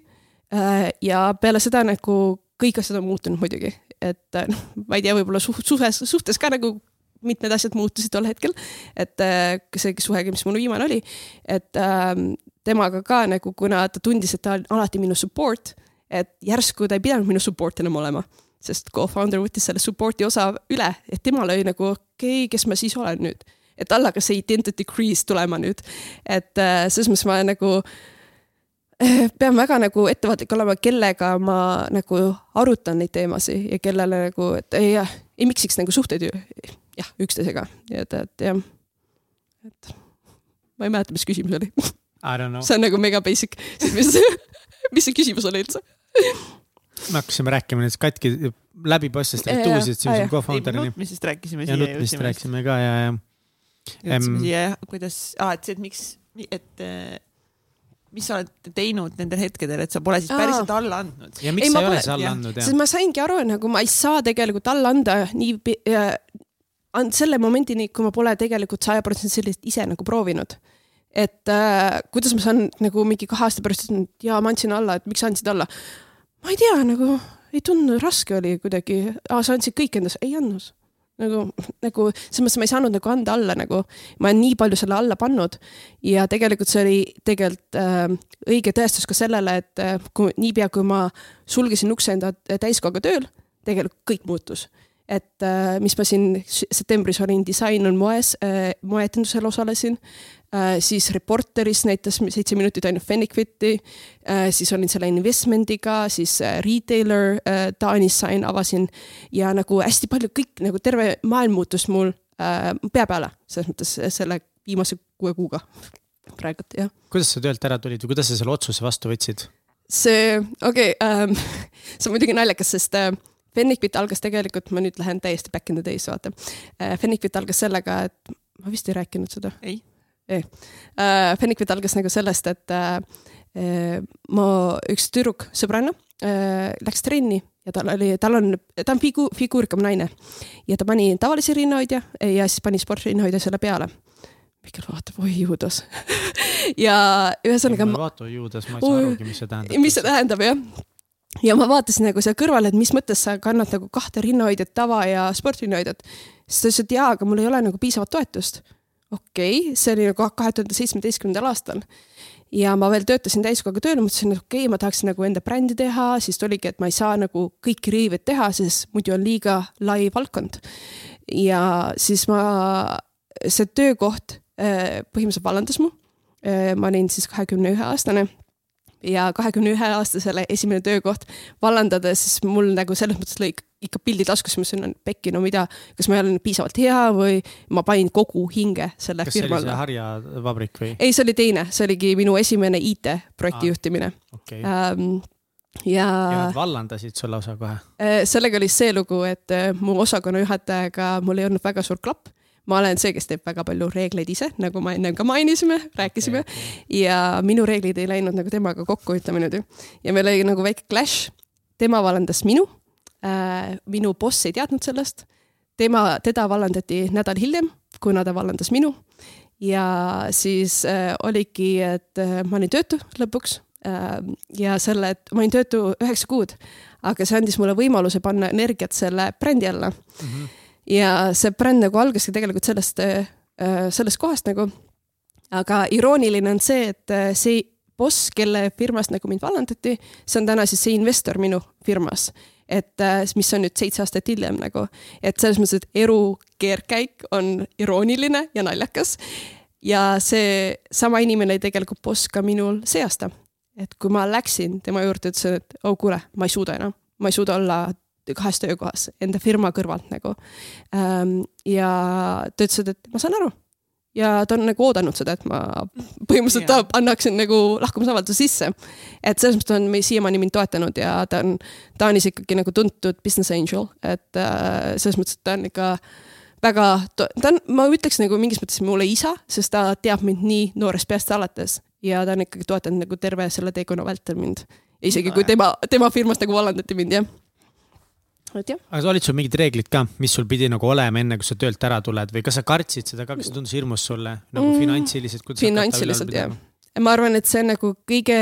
äh, ja peale seda nagu kõik asjad on muutunud muidugi, et äh, noh, ma ei tea, võib-olla suht-, suhes, suhtes ka nagu mitmed asjad muutusid tol hetkel. et äh, see suhe, mis mul viimane oli, et ähm, temaga ka nagu, kuna ta tundis, et ta on alati minu support, et järsku ta ei pidanud minu support enam olema, sest co-founder võttis selle support'i osa üle, et temal oli nagu okei okay,, kes ma siis olen nüüd. et tal hakkas see identity crease tulema nüüd, et äh, selles mõttes ma nagu äh, pean väga nagu ettevaatlik olema, kellega ma nagu arutan neid teemasid ja kellele nagu, et ei jah, ei miksiks nagu suhteid ju jah, üksteisega, et, et jah. et ma ei mäleta, mis küsimus oli. see on nagu mega basic, mis, mis see küsimus oli üldse? me hakkasime rääkima nendest katki läbipaistvast rituaalidest, siis co-founder'ini. nutmisest rääkisime. ja nutmisest rääkisime ka ja, ja. jõudsime siia jah, kuidas ah,, et see, et miks, et mis sa oled teinud nendel hetkedel, et sa pole siis päriselt Aa. alla andnud? ja miks ei, sa ei pole, ole see alla andnud? sest ma saingi aru, nagu ma ei saa tegelikult alla anda nii äh, selle momendini, kui ma pole tegelikult sajaprotsendiliselt ise nagu proovinud. et äh, kuidas ma saan nagu mingi kahe aasta pärast, et jaa, ma andsin alla, et miks sa andsid alla? ma ei tea, nagu ei tundnud, raske oli kuidagi, sa andsid kõik endas, ei andnud nagu, nagu selles mõttes ma ei saanud nagu anda alla nagu, ma olen nii palju selle alla pannud ja tegelikult see oli tegelikult äh, õige tõestus ka sellele, et äh, kui niipea, kui ma sulgesin ukse enda täiskohaga tööl, tegelikult kõik muutus. Et äh, mis ma siin septembris olin Design on moes äh,, moeetendusel osalesin siis Reporteris näitas seitse minutit ainult Fenniquiti äh,, siis olin selle investment'iga, siis äh, retailer äh, Taanis sain, avasin ja nagu hästi palju, kõik nagu terve maailm muutus mul äh, pea peale, selles mõttes selle viimase kuue kuuga praegult, jah. kuidas sa töölt ära tulid või kuidas sa selle otsuse vastu võtsid? see, okei okay, ähm,, see on muidugi naljakas, sest äh, Fennikbit algas tegelikult, ma nüüd lähen täiesti back in the days, vaata. Äh, Fennikbit algas sellega, et ma vist ei rääkinud seda. ei. Ei. Fennikbit algas nagu sellest, et äh, mu üks tüdruk sõbranna äh, läks trenni ja tal oli, tal on, ta on figu-, figuurikam naine. ja ta pani tavalise rinnahoidja ja siis pani sportrinnahoidja selle peale. Mihkel vaatab, oi juudas ja ühesõnaga. ma ei vaata juudas, ma ei saa arugi, mis see tähendab. mis see tähendab jah ja ma vaatasin nagu seal kõrval, et mis mõttes sa kannad nagu kahte rinnahoidjat, tava ja sportrinnahoidjat. siis ta ütles, et jaa, aga mul ei ole nagu piisavat toetust. Okei okay,, see oli nagu kahe tuhande seitsmeteistkümnendal aastal ja ma veel töötasin täiskohaga tööl, mõtlesin, et okei okay,, ma tahaksin nagu enda brändi teha, siis oligi, et ma ei saa nagu kõiki riiveid teha, sest muidu on liiga lai valdkond. ja siis ma, see töökoht äh, põhimõtteliselt vallandas mu. Äh, ma olin siis kahekümne ühe aastane ja kahekümne ühe aastasele esimene töökoht vallandades, siis mul nagu selles mõttes lõi ikka pildi taskus, ma mõtlesin, et pekki, no mida, kas ma ei ole piisavalt hea või ma panin kogu hinge selle kas firma alla. kas see oli see harjavabrik või? ei, see oli teine, see oligi minu esimene IT-projekti juhtimine okay.. Ähm, ja. ja nad vallandasid sul lausa kohe? Äh, sellega oli see lugu, et äh, mu osakonna juhatajaga mul ei olnud väga suur klapp ma olen see, kes teeb väga palju reegleid ise, nagu ma ennem ka mainisime, rääkisime okay. ja minu reeglid ei läinud nagu temaga kokku, ütleme niimoodi. ja meil oli nagu väike clash. tema vallandas minu äh,. minu boss ei teadnud sellest. tema, teda vallandati nädal hiljem, kuna ta vallandas minu. ja siis äh, oligi, et äh, ma olin töötu lõpuks äh, ja selle, et ma olin töötu üheksa kuud, aga see andis mulle võimaluse panna energiat selle brändi alla mm. -hmm ja see bränd nagu algaski tegelikult sellest, äh, sellest kohast nagu. aga irooniline on see, et äh, see boss, kelle firmast nagu mind vallandati, see on täna siis see investor minu firmas et äh, mis on nüüd seitse aastat hiljem nagu, et selles mõttes, et elu keerdkäik on irooniline ja naljakas. ja see sama inimene oli tegelikult boss ka minul see aasta. et kui ma läksin tema juurde, ütlesin, et oh kuule, ma ei suuda enam, ma ei suuda olla kahes töökohas enda firma kõrvalt nagu. Ähm, ja ta ütles, et ma saan aru. ja ta on nagu oodanud seda, et ma põhimõtteliselt yeah. annaksin nagu lahkumisavalduse sisse. et selles mõttes ta on siiamaani mind toetanud ja ta on Taanis ikkagi nagu tuntud business angel, et äh, selles mõttes, et ta on ikka väga, ta on, ma ütleks nagu mingis mõttes mulle isa, sest ta teab mind nii noorest peast alates ja ta on ikkagi toetanud nagu terve selle teekonna vältel mind. isegi kui tema, tema firmast nagu vallandati mind, jah. Aga olid sul mingid reeglid ka, mis sul pidi nagu olema, enne kui sa töölt ära tuled või kas sa kartsid seda ka, kas see tundus hirmus sulle nagu mm, finantsiliselt? finantsiliselt jah. ma arvan, et see on nagu kõige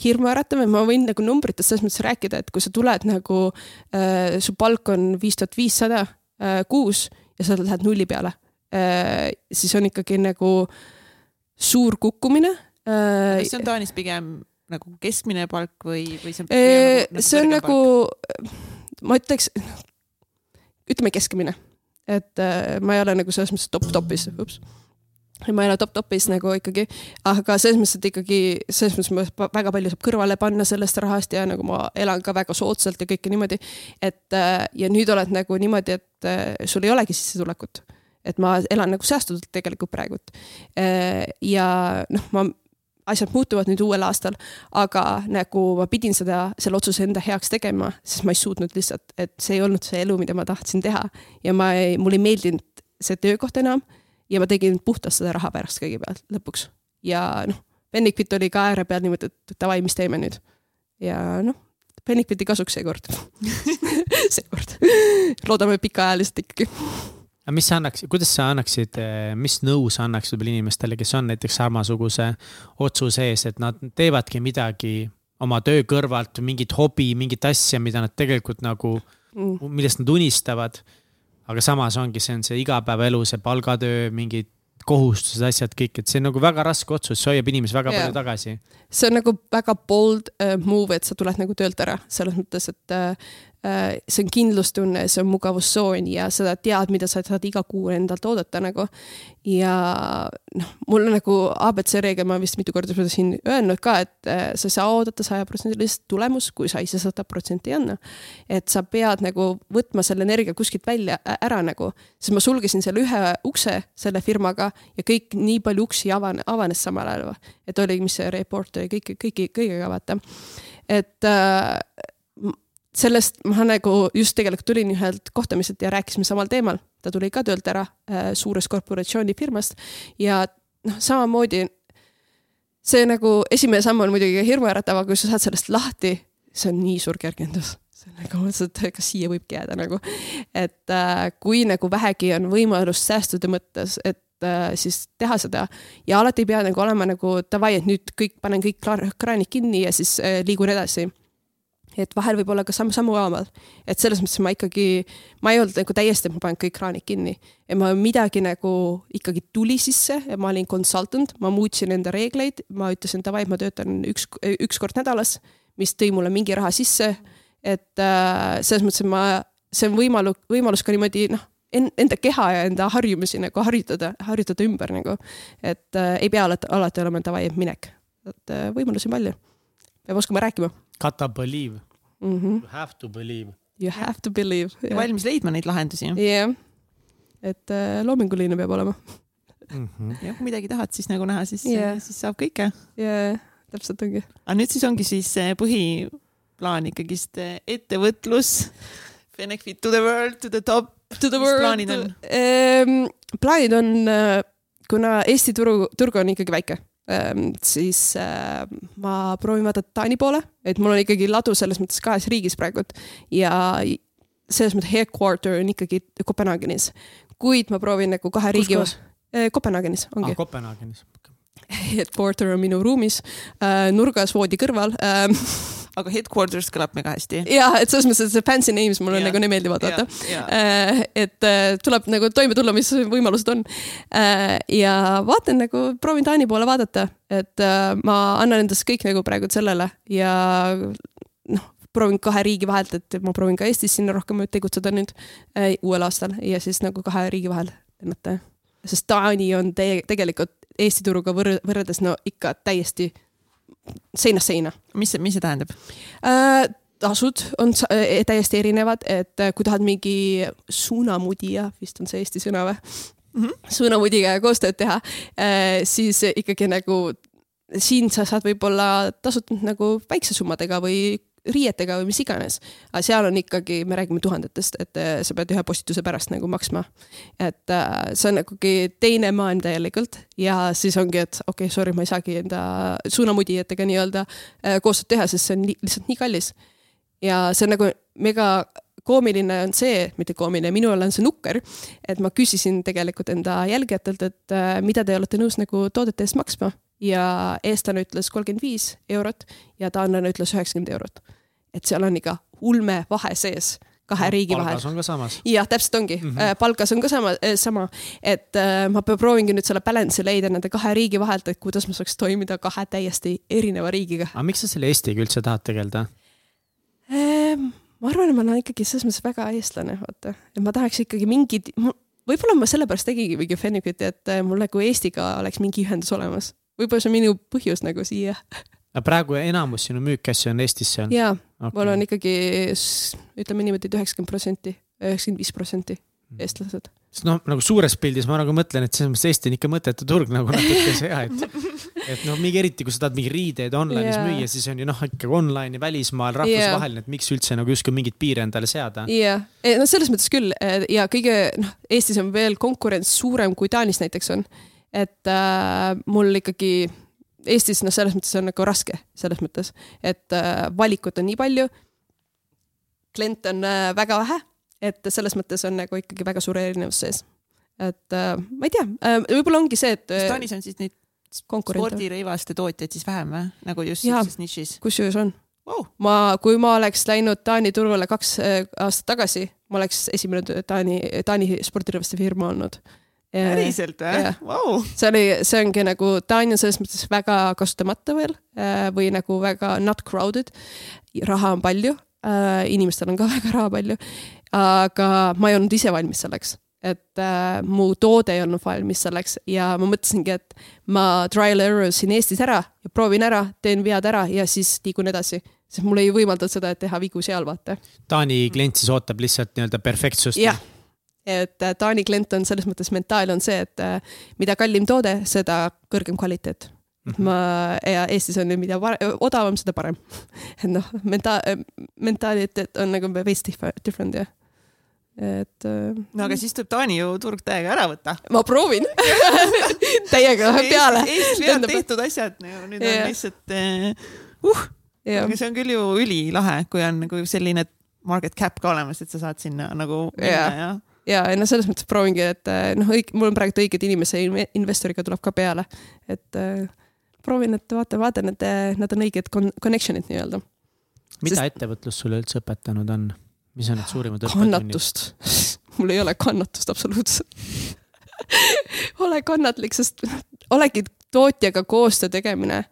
hirmuäratav ja ma võin nagu numbritest selles mõttes rääkida, et kui sa tuled nagu äh,, su palk on viis tuhat viissada äh, kuus ja sa lähed nulli peale äh,, siis on ikkagi nagu suur kukkumine äh,. kas see on Taanis pigem nagu keskmine palk või, või see on äh,? Nagu, nagu see on nagu palk? Ma ütleks, ütleme keskmine, et äh, ma ei ole nagu selles mõttes top-topis, ups ma ei ole top-topis nagu ikkagi, aga selles mõttes, et ikkagi selles mõttes ma väga palju saab kõrvale panna sellest rahast ja nagu ma elan ka väga soodsalt ja kõike niimoodi. et äh, ja nüüd oled nagu niimoodi, et äh, sul ei olegi sissetulekut. et ma elan nagu säästudelt tegelikult praegult. ja noh, ma asjad muutuvad nüüd uuel aastal, aga nagu ma pidin seda, selle otsuse enda heaks tegema, sest ma ei suutnud lihtsalt, et see ei olnud see elu, mida ma tahtsin teha. ja ma ei, mulle ei meeldinud see töökoht enam ja ma tegin puhtalt seda raha pärast kõigepealt lõpuks. ja noh, Benefit oli ka ääre peal niimoodi, et davai, mis teeme nüüd. ja noh, Benefiti kasuks seekord seekord loodame pikaajaliselt ikkagi aga mis sa annaks, kuidas sa annaksid, eh, mis nõu sa annaksid võib-olla inimestele, kes on näiteks samasuguse otsuse ees, et nad teevadki midagi oma töö kõrvalt, mingit hobi, mingit asja, mida nad tegelikult nagu mm., millest nad unistavad. aga samas ongi, see on see igapäevaelu, see palgatöö, mingid kohustused, asjad kõik, et see on nagu väga raske otsus, see hoiab inimesi väga yeah. palju tagasi. see on nagu väga bold uh, move, et sa tuled nagu töölt ära, selles mõttes, et uh, see on kindlustunne, see on mugavustsoon ja sa tead, mida sa saad iga kuu endalt oodata nagu. ja noh, mul nagu abc reegel, ma vist mitu korda seda siin öelnud ka, et äh, sa ei saa oodata sajaprotsendilist tulemust, kui sa ise sada protsenti ei anna. et sa pead nagu võtma selle energia kuskilt välja ära nagu, sest ma sulgesin selle ühe ukse selle firmaga ja kõik nii palju uksi avane, avanes samal ajal. et oligi, mis see report oli, kõiki, kõiki, kõigega vaata. et äh, sellest ma nagu just tegelikult tulin ühelt kohtamiselt ja rääkisime samal teemal. ta tuli ka töölt ära äh, suurest korporatsioonifirmast ja noh, samamoodi see nagu esimene samm on muidugi hirmuäratav, aga kui sa saad sellest lahti, see on nii suur kergendus sellega mõtlesin, et kas siia võibki jääda nagu. et äh, kui nagu vähegi on võimalust säästude mõttes, et äh, siis teha seda ja alati ei pea nagu olema nagu davai, et nüüd kõik, panen kõik kraanid kinni ja siis äh, liigun edasi et vahel võib olla ka samm-sammu haaval. et selles mõttes ma ikkagi, ma ei olnud nagu täiesti, et ma panen kõik kraanid kinni. et ma midagi nagu ikkagi tuli sisse ja ma olin consultant, ma muutsin enda reegleid, ma ütlesin davai, ma töötan üks, üks kord nädalas, mis tõi mulle mingi raha sisse et äh, selles mõttes, et ma, see on võimalus, võimalus ka niimoodi noh, enda keha ja enda harjumusi nagu harjutada, harjutada ümber nagu. et äh, ei pea alati, alati olema davai, minek, et äh, võimalusi on palju. peab oskama rääkima. Gotta believe mm. -hmm. You have to believe. You have to believe. ja valmis leidma neid lahendusi. jah yeah., et äh, loominguline peab olema mm. -hmm. ja kui midagi tahad siis nagu näha, siis yeah., siis saab kõike. jaa, täpselt ongi. aga nüüd siis ongi siis põhi plaan ikkagist eh, ettevõtlus, benefit to the world, to the top. To the world. plaanid on ehm,? plaanid on, eh, kuna Eesti turu, turg on ikkagi väike siis äh, ma proovin vaadata Taani poole, et mul on ikkagi ladu selles mõttes kahes riigis praegult ja selles mõttes headquarter on ikkagi Kopenhaagenis, kuid ma proovin nagu kahe riigi. Kopenhaagenis ongi ah,. Kopenhaagenis headquarter on minu ruumis äh,, nurgas voodi kõrval aga headquarters kõlab mega hästi. ja, et selles mõttes, et see fancy names mulle yeah. nagu nii meeldivad, vaata. Äh, et äh, tuleb nagu toime tulla, mis võimalused on. Äh, ja vaatan nagu, proovin Taani poole vaadata, et ma annan endast kõik nagu praegu sellele ja noh, proovin kahe riigi vahelt, et ma proovin ka Eestis sinna rohkem tegutseda nüüd äh, uuel aastal ja siis nagu kahe riigi vahel lennata. sest Taani on te tegelikult Eesti turuga võr võrreldes no ikka täiesti seinast seina. mis mis see tähendab äh,? tasud on äh, täiesti erinevad, et äh, kui tahad mingi suunamudija, vist on see eesti sõna või mm -hmm.? suunamudiga koostööd teha, äh, siis ikkagi nagu siin sa saad võib-olla tasutud nagu väikse summadega või riietega või mis iganes. aga seal on ikkagi, me räägime tuhandetest, et äh, sa pead ühe postituse pärast nagu maksma. et äh, see on ikkagi teine maailm täielikult ja siis ongi, et okei okay,, sorry, ma ei saagi enda suunamudijatega nii-öelda äh, koostööd teha, sest see on lihtsalt nii kallis. ja see on nagu mega koomiline on see, mitte koomiline, minul on see nukker, et ma küsisin tegelikult enda jälgijatelt, et mida te olete nõus nagu toodete eest maksma ja eestlane ütles kolmkümmend viis eurot ja taanlane ütles üheksakümmend eurot. et seal on ikka ulme vahe sees kahe no, riigi vahel. palgas on ka samas. jah, täpselt ongi mm, -hmm. palgas on ka sama, äh, sama, et äh, ma proovingi nüüd selle balance'i leida nende kahe riigi vahelt, et kuidas ma saaks toimida kahe täiesti erineva riigiga. aga miks sa selle Eestiga üldse tahad tegeleda ehm,? ma arvan, et ma olen ikkagi selles mõttes väga eestlane, vaata, et ma tahaks ikkagi mingid, võib-olla ma sellepärast tegingi mingi Fenifiti, et mul nagu Eestiga oleks mingi ühendus olemas võib-olla see on minu põhjus nagu siia. aga praegu enamus sinu müüki-asju on Eestisse on? jaa okay., mul on ikkagi ütleme niimoodi, et üheksakümmend protsenti, üheksakümmend viis protsenti mhm. eestlased. sest noh, nagu suures pildis ma nagu mõtlen, et selles mõttes Eesti on ikka mõttetu turg nagu natuke see ja et, et noh, mingi eriti kui sa tahad mingeid riideid online'is yeah. müüa, siis on ju noh, ikkagi online ja välismaal rahvusvaheline yeah., et miks üldse nagu justkui mingeid piire endale seada. jah yeah., no selles mõttes küll ja kõige noh, Eestis on veel konkurents suurem kui Taanis näiteks on et äh, mul ikkagi Eestis noh, selles mõttes on nagu raske, selles mõttes, et äh, valikut on nii palju. kliente on äh, väga vähe, et selles mõttes on nagu ikkagi väga suur erinevus sees. et äh, ma ei tea äh,, võib-olla ongi see, et. kas äh, Taanis on siis neid spordirõivaste tootjaid siis vähem või, nagu just sellises nišis? kusjuures on wow.. ma, kui ma oleks läinud Taani turule kaks äh, aastat tagasi, ma oleks esimene Taani, Taani spordirõivaste firma olnud päriselt või? Wow. see oli, see ongi nagu, Taani on selles mõttes väga kasutamata veel äh, või nagu väga not crowded. raha on palju, äh, inimestel on ka väga raha palju. aga ma ei olnud ise valmis selleks, et äh, mu toode ei olnud valmis selleks ja ma mõtlesingi, et ma trial error siin Eestis ära ja proovin ära, teen vead ära ja siis liigun edasi sest mul ei võimaldanud seda, et teha vigu seal, vaata. Taani klient siis ootab lihtsalt nii-öelda perfektsust? jah et äh, Taani klient on selles mõttes mentaal on see, et äh, mida kallim toode, seda kõrgem kvaliteet Mm -hmm. ma ja Eestis on mida odavam, seda parem. et noh, menta-, mentaaliteet on nagu veits different jah. et. Äh, no aga siis tuleb Taani ju turg täiega ära võtta. ma proovin täiega peale. Eestis vead tehtud asjad, nüüd yeah. on lihtsalt uh, jah, aga see on küll ju ülilahe, kui on nagu selline market cap ka olemas, et sa saad sinna nagu minna Jaa. ja ja, no selles mõttes proovingi, et eh, noh, mul on praegu õiged inimese investoriga tuleb ka peale, et äh, proovin, et vaata, vaatan, et eh, nad on õiged con- connection'id nii-öelda. mida ettevõtlus sulle üldse õpetanud on? mis on need suurimad õppetunnid? kannatust, mul ei ole kannatust absoluutselt. ole kannatlik, sest olegi tootjaga koostöö tegemine.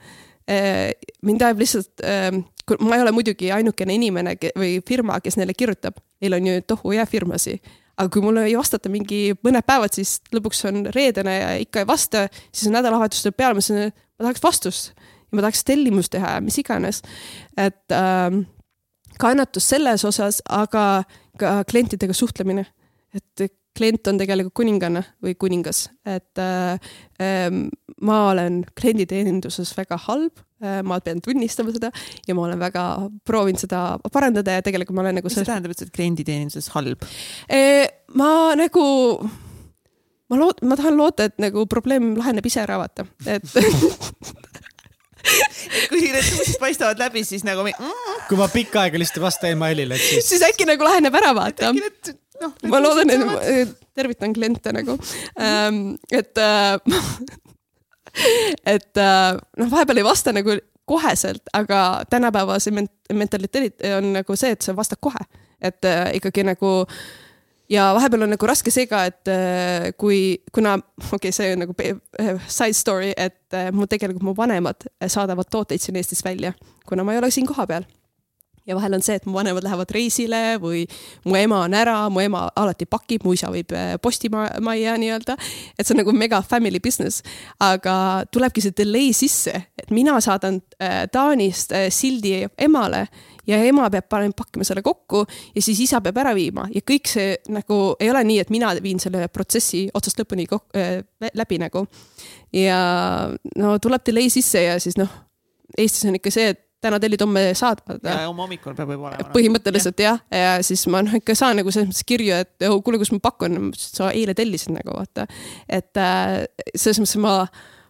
mind ajab lihtsalt, ma ei ole muidugi ainukene inimene või firma, kes neile kirjutab, neil on ju tohu ja firmasi aga kui mulle ei vastata mingi mõned päevad, siis lõpuks on reedene ja ikka ei vasta, siis on nädalavahetus tuleb peale, ma ütlesin, et ma tahaks vastust ja ma tahaks tellimust teha ja mis iganes. et ähm, kannatus selles osas, aga ka klientidega suhtlemine, et klient on tegelikult kuninganna või kuningas, et äh, ähm, ma olen klienditeeninduses väga halb. äh,, ma pean tunnistama seda ja ma olen väga proovinud seda parandada ja tegelikult ma olen nagu mis see tähendab, et sa oled klienditeeninduses halb? Eh, ma nagu, ma loot-, ma tahan loota, et nagu probleem laheneb ise ära, vaata, et kui need suusid paistavad läbi, siis nagu mi- mm, kui ma pikka aega lihtsalt ei vasta emailile, et siis siis äkki nagu laheneb ära, vaata noh. ma loodan, et tervitan kliente nagu, et äh, et äh, noh, vahepeal ei vasta nagu koheselt, aga tänapäeva see ment- mentaliteet on nagu see, et sa vastad kohe, et äh, ikkagi nagu ja vahepeal on nagu raske see ka, et äh, kui, kuna okei okay,, see on nagu äh, side story, et äh, mu tegelikult mu vanemad saadavad tooteid siin Eestis välja, kuna ma ei ole siin kohapeal ja vahel on see, et mu vanemad lähevad reisile või mu ema on ära, mu ema alati pakib, mu isa viib äh, postimajja nii-öelda. et see on nagu mega family business, aga tulebki see delay sisse, et mina saadan äh, Taanist äh, sildi emale ja ema peab panema, pakkima selle kokku ja siis isa peab ära viima ja kõik see nagu ei ole nii, et mina viin selle protsessi otsast lõpuni kok- äh, lä- läbi nagu. ja no tuleb delay sisse ja siis noh, Eestis on ikka see, et täna tellid, homme saad. ja homme hommikul peab juba olema. põhimõtteliselt jah, ja siis ma noh ikka saan nagu selles mõttes kirju, et oh, kuule, kus ma pakun, sa eile tellisid nagu vaata. et äh, selles mõttes ma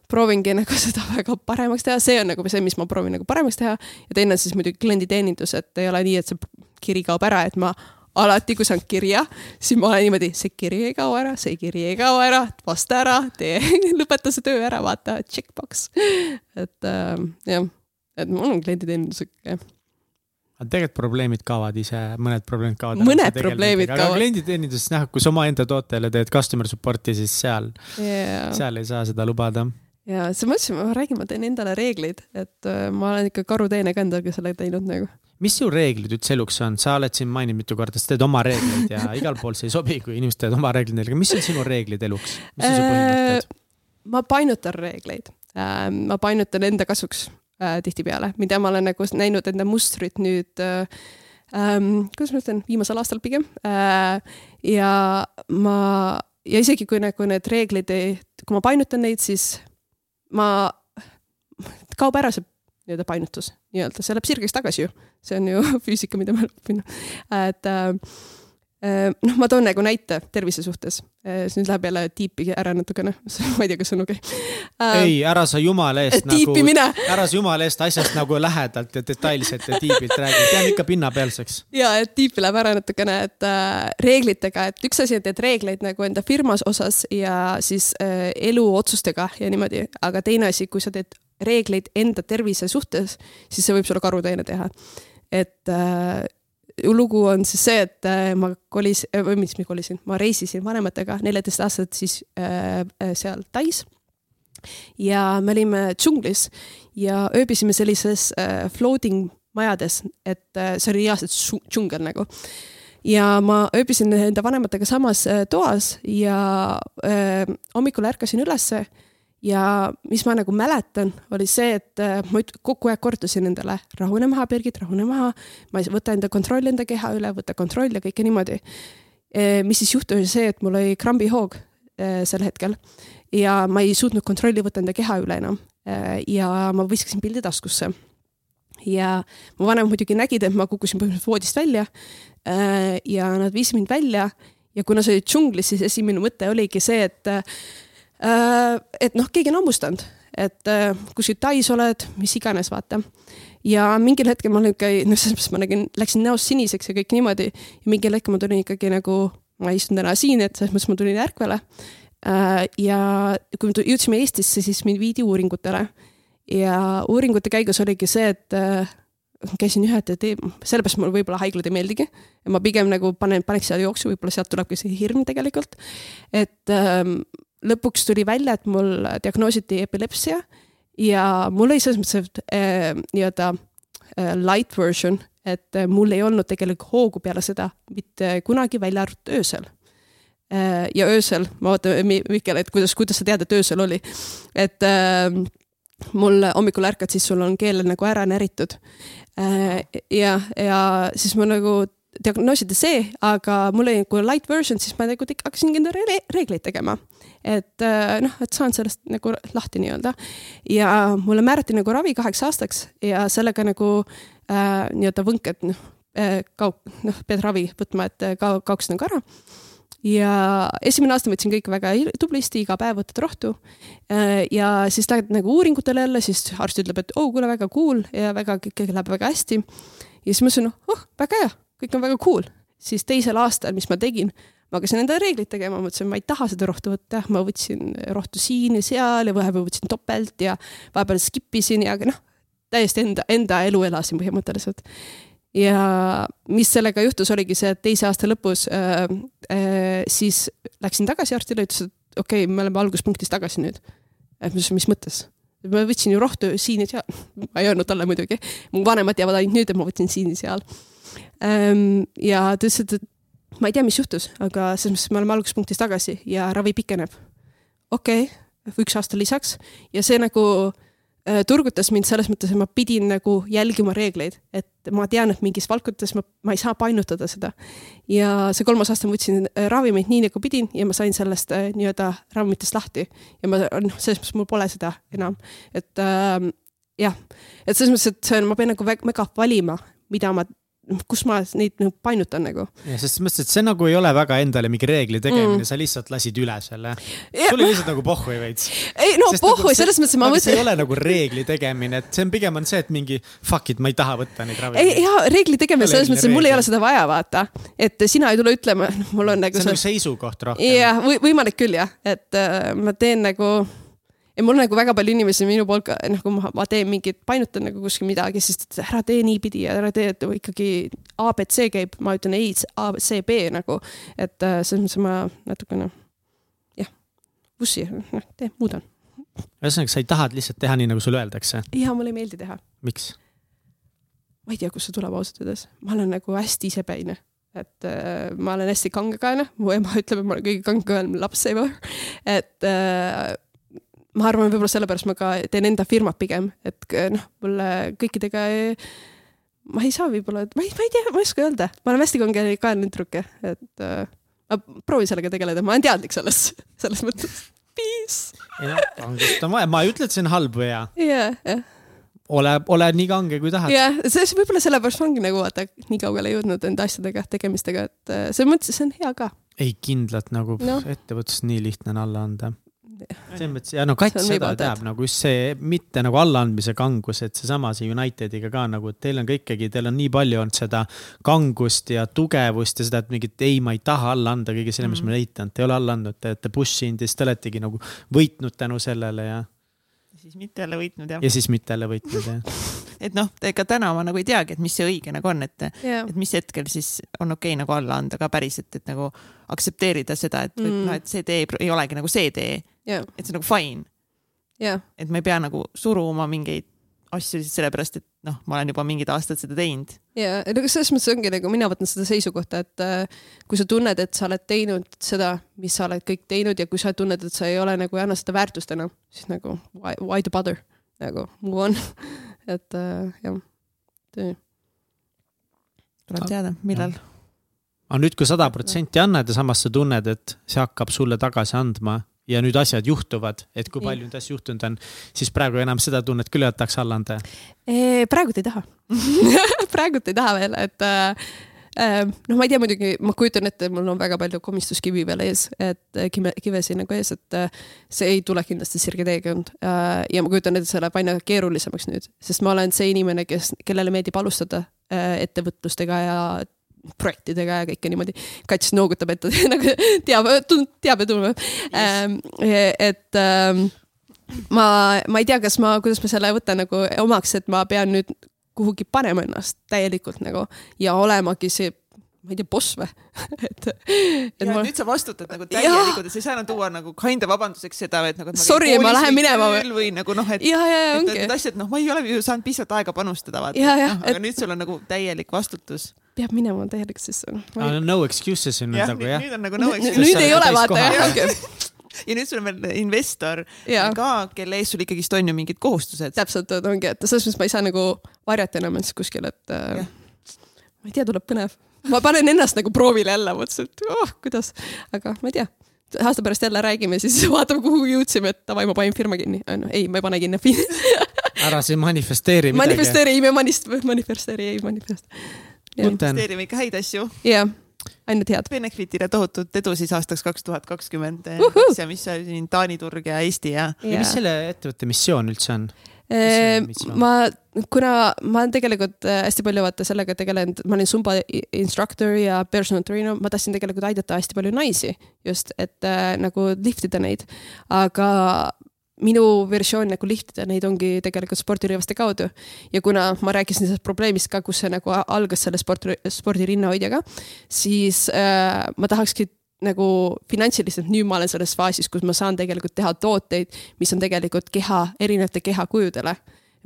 proovingi nagu seda väga paremaks teha, see on nagu see, mis ma proovin nagu paremaks teha. ja teine on siis muidugi klienditeenindus, et ei ole nii, et see kiri kaob ära, et ma alati, kui saan kirja, siis ma olen niimoodi, see kiri ei kao ära, see kiri ei kao ära, vasta ära, tee, lõpeta see töö ära, vaata, checkbox. et äh, jah, et mul on klienditeenindus jah aga tegelikult probleemid kaovad ise, mõned probleemid kaovad. Mõned probleemid kaovad. klienditeeninduses noh, kui sa omaenda tootele teed customer support'i, siis seal, yeah.. seal ei saa seda lubada. ja siis mõtlesin, ma räägin, ma teen endale reegleid, et äh, ma olen ikka karuteene ka endale selle teinud nagu. mis su reeglid üldse eluks on, sa oled siin maininud mitu korda, sa teed oma reegleid ja igal pool see ei sobi, kui inimesed teevad oma reeglid neile, mis on sinu reeglid eluks, mis on su põhimõtted? ma painutan reegleid, ma painutan enda kasuks äh, tihtipeale, mida ma olen nagu näinud enda mustrit nüüd äh, ähm,, kuidas ma ütlen, viimasel aastal pigem äh,. ja ma, ja isegi kui nagu need reeglid ei, kui ma painutan neid, siis ma, kaob ära see nii-öelda painutus nii-öelda, see läheb sirgeks tagasi ju. see on ju füüsika, mida olen õppinud, et äh, noh, ma toon nagu näite tervise suhtes, siis nüüd läheb jälle tiipi ära natukene, ma ei tea, kas on okei okay. ei, ära sa jumala eest äh. tiipi nagu, ära sa jumala eest asjast nagu lähedalt ja detailselt ja tiibilt räägi, jään ikka pinnapealseks. ja et tiipi läheb ära natukene, et äh, reeglitega, et üks asi on teed reegleid nagu enda firmas osas ja siis äh, eluotsustega ja niimoodi, aga teine asi, kui sa teed reegleid enda tervise suhtes, siis see võib sulle karuteene teha. et äh, lugu on siis see, et äh, ma kolis-, või mis ma kolisin, ma reisisin vanematega neljateist aastat siis äh, äh, seal Tais. ja me olime džunglis ja ööbisime sellises äh, floating majades, et äh, see oli reaalselt džungel nagu. ja ma ööbisin enda vanematega samas äh, toas ja äh, hommikul ärkasin ülesse ja mis ma nagu mäletan, oli see, et äh, ma kogu aeg kordasin endale rahune maha, Birgit, rahune maha. ma ei võta enda kontrolli enda keha üle, võta kontroll ja kõike niimoodi. mis siis juhtus, oli see, et mul oli krambihoog äh, sel hetkel ja ma ei suutnud kontrolli võtta enda keha üle enam. ja ma viskasin pildi taskusse. ja mu vanemad muidugi nägid, et ma kukkusin põhimõtteliselt voodist välja. ja nad viisid mind välja ja kuna see oli džunglis, siis esimene mõte oligi see, et Äh, et noh, keegi on hammustanud, et äh, kuskil Tais oled, mis iganes, vaata. ja mingil hetkel ma olin ikka, noh, selles mõttes ma nägin, läksin näost siniseks ja kõik niimoodi ja mingil hetkel ma tulin ikkagi nagu, ma istun täna siin, et selles mõttes ma tulin ärkvele. Äh, ja kui me jõudsime Eestisse, siis mind viidi uuringutele ja uuringute käigus oligi see, et käisin ühe tee, sellepärast mulle võib-olla haiglad ei meeldigi. ma pigem nagu panen, paneks seal jooksu, võib-olla sealt tulebki see hirm tegelikult. et ähm, lõpuks tuli välja, et mul diagnoositi epilepsia ja mul oli selles mõttes äh, nii-öelda äh, light version, et äh, mul ei olnud tegelikult hoogu peale seda mitte kunagi, välja arvatud öösel äh,. ja öösel, ma vaatan Mihkel, et kuidas, kuidas sa tead, et öösel oli, et äh, mul hommikul ärkad, siis sul on keel nagu ära näritud äh,. ja, ja siis ma nagu diagnoosida see, aga mul oli nagu light version, siis ma nagu hakkasin endale reegleid tegema. et äh, noh, et saan sellest nagu lahti nii-öelda. ja mulle määrati nagu ravi kaheks aastaks ja sellega nagu äh, nii-öelda võnk, et noh äh,, kaug-, noh, pead ravi võtma, et äh, ka-, kaoks nagu ära ja esimene aasta võtsin kõike väga tublisti, iga päev võtad rohtu. Äh, ja siis lähed nagu uuringutele jälle, siis arst ütleb, et oh, kuule, väga cool ja väga, kõik läheb väga hästi. ja siis ma mõtlesin, oh, väga hea kõik on väga cool. siis teisel aastal, mis ma tegin, ma hakkasin endale reegleid tegema, mõtlesin, ma ei taha seda rohtu võtta, ma võtsin rohtu siin ja seal ja vahepeal võtsin topelt ja vahepeal skip isin ja noh, täiesti enda, enda elu elasin põhimõtteliselt. ja mis sellega juhtus, oligi see, et teise aasta lõpus äh, äh, siis läksin tagasi arstile, ütles, et okei okay,, me oleme alguspunktis tagasi nüüd. et mis, mis mõttes? ma võtsin ju rohtu siin ja seal, ma ei öelnud talle muidugi, mu vanemad teavad ainult nüüd, et ma võtsin siin ja seal ja ta ütles, et ma ei tea, mis juhtus, aga selles mõttes me oleme alguspunktis tagasi ja ravi pikeneb. okei okay,, üks aasta lisaks ja see nagu äh, turgutas mind selles mõttes, et ma pidin nagu jälgima reegleid, et ma tean, et mingis valdkondades ma, ma ei saa painutada seda. ja see kolmas aasta ma võtsin äh, ravimeid nii nagu pidin ja ma sain sellest äh, nii-öelda ravimitest lahti ja ma noh, selles mõttes mul pole seda enam, et äh, jah, et selles mõttes, et see on, ma pean nagu väga, valima, mida ma kus ma neid nagu painutan nagu. ja selles mõttes, et see nagu ei ole väga endale mingi reegli tegemine mm., sa lihtsalt lasid üle selle. sul oli lihtsalt nagu pohhui veits. ei no Sest pohhui nagu selles mõttes, et ma mõtlen. see ei ole nagu reegli tegemine, et see on pigem on see, et mingi fuck it, ma ei taha võtta neid ravimeid. ei ja reegli tegemine selles mõttes, et mul ei ole seda vaja, vaata. et sina ei tule ütlema, noh, mul on nagu. see on nagu seisukoht rohkem. jah, võimalik küll jah, et äh, ma teen nagu ja mul nagu väga palju inimesi minu poolt ka, noh, kui ma, ma teen mingit, painutan nagu kuskil midagi, siis ära tee niipidi ja ära tee, et ikkagi abc käib, ma ütlen ei, abcb nagu, et äh, selles mõttes ma natukene jah, vussi, noh, tee, muudan. ühesõnaga, sa ei taha lihtsalt teha nii, nagu sulle öeldakse? ja mulle ei meeldi teha. miks? ma ei tea, kust see tuleb ausalt öeldes, ma olen nagu hästi isepäine et äh, ma olen hästi kangekaelne, mu ema ütleb, et ma olen kõige kangekaelnem laps ever. et äh, ma arvan, võib-olla sellepärast ma ka teen enda firmat pigem, et noh, mulle kõikidega ei, ma ei saa võib-olla, ma ei, ma ei tea, ma ei oska öelda, ma olen hästi kange kaelne tüdruk, et äh, ma proovin sellega tegeleda, ma olen teadlik sellest, selles mõttes. Peace. jah, kangust on vaja, ma ei ütle, et see on halb või hea. jah, jah ole, ole nii kange, kui tahad. jah, see võib-olla sellepärast ongi nagu vaata nii kaugele jõudnud enda asjadega, tegemistega, et selles mõttes see on hea ka. ei, kindlalt nagu no. ettevõttes nii lihtne on alla anda selles mõttes ja no Kats seda teab nagu just see mitte nagu allaandmise kangus, et seesama see Unitediga ka nagu, et teil on ka ikkagi, teil on nii palju olnud seda kangust ja tugevust ja seda, et mingit ei, ma ei taha alla anda kõige selle, mis mm. ma eitanud, te ei ole alla andnud, te olete push inud ja siis te oletegi nagu võitnud tänu sellele ja. siis mitte jälle võitnud jah. ja siis mitte jälle võitnud jah et noh, ega täna ma nagu ei teagi, et mis see õige nagu on, et yeah., et mis hetkel siis on okei okay, nagu alla anda ka päriselt, et nagu aktsepteerida seda, et mm. noh, et see tee ei olegi nagu see tee. Yeah.. et see on nagu fine. Yeah.. et ma ei pea nagu suruma mingeid asju lihtsalt sellepärast, et noh, ma olen juba mingid aastad seda teinud. ja, et aga selles mõttes ongi nagu mina võtan seda seisukohta, et äh, kui sa tunned, et sa oled teinud seda, mis sa oled kõik teinud ja kui sa tunned, et sa ei ole nagu ei anna seda väärtust enam, siis nagu why, why the bother? Nagu move on. Et äh, jah, tuleb teada, millal aga nüüd, kui sada protsenti annad ja samas sa tunned, et see hakkab sulle tagasi andma ja nüüd asjad juhtuvad, et kui palju nüüd asju juhtunud on, siis praegu enam seda tunnet küll ei tahaks alla anda? praegult ei taha praegult ei taha veel, et äh, Ähm, noh, ma ei tea muidugi, ma kujutan ette, mul on väga palju komistuskivi veel ees, et äh, kive, kivesi nagu ees, et äh, see ei tule kindlasti sirge teekond. ja ma kujutan ette, see läheb aina keerulisemaks nüüd, sest ma olen see inimene, kes, kellele meeldib alustada ettevõtlustega ja projektidega ja kõike niimoodi. kats noogutab, et nagu teab, teab ja tunneb yes.. et ähm, ma, ma ei tea, kas ma, kuidas ma selle võtan nagu omaks, et ma pean nüüd kuhugi panema ennast täielikult nagu ja olemagi see ma ei tea, boss või et, et ja ma... nüüd sa vastutad nagu täielikult, et sa ei saa enam tuua nagu kinda vabanduseks seda, et nagu. Sorry, ma lähen minema või? või nagu noh, et. ja, ja, ja ongi. Need asjad, noh, ma ei ole ju saanud piisavalt aega panustada, vaata. No, aga et... nüüd sul on nagu täielik vastutus. peab minema täielik sisse no,. Ei... no excuses on nüüd nagu jah. nüüd on nagu no excuses. nüüd ei ole vaata jah ja nüüd sul on veel investor ja. ka, kelle ees sul ikkagist on ju mingid kohustused. täpselt, et ongi, et selles mõttes ma ei saa nagu varjata enam ennast kuskil, et äh, ma ei tea, tuleb põnev. Ma panen ennast nagu proovile jälle, mõtlesin, et oh, kuidas, aga ma ei tea aasta pärast jälle räägime, siis vaatame, kuhu jõudsime, et davai, ma panin firma kinni. no ei, ma ei pane kinni ära siin manifesteeri midagi. manifesteeri, ei me manist-, manifesteeri, ei manifesteeri. manifesteerime ikka häid asju. jah yeah ainult head. Benefitile tohutut edu siis aastaks kaks tuhat kakskümmend ja mis siin Taani turg ja Eesti ja, ja. ja mis selle ettevõtte missioon üldse on? Ma, kuna ma olen tegelikult äh, hästi palju vaata sellega tegelenud, ma olin Zumba instructor ja personal trainer, ma tahtsin tegelikult aidata hästi palju naisi just, et äh, nagu liftida neid. aga minu versioon nagu lihtida neid ongi tegelikult spordirõivaste kaudu. ja kuna ma rääkisin sellest probleemist ka, kus see nagu algas selle sport, spordirinnahoidjaga, siis äh, ma tahakski nagu finantsiliselt nüüd ma olen selles faasis, kus ma saan tegelikult teha tooteid, mis on tegelikult keha, erinevate kehakujudele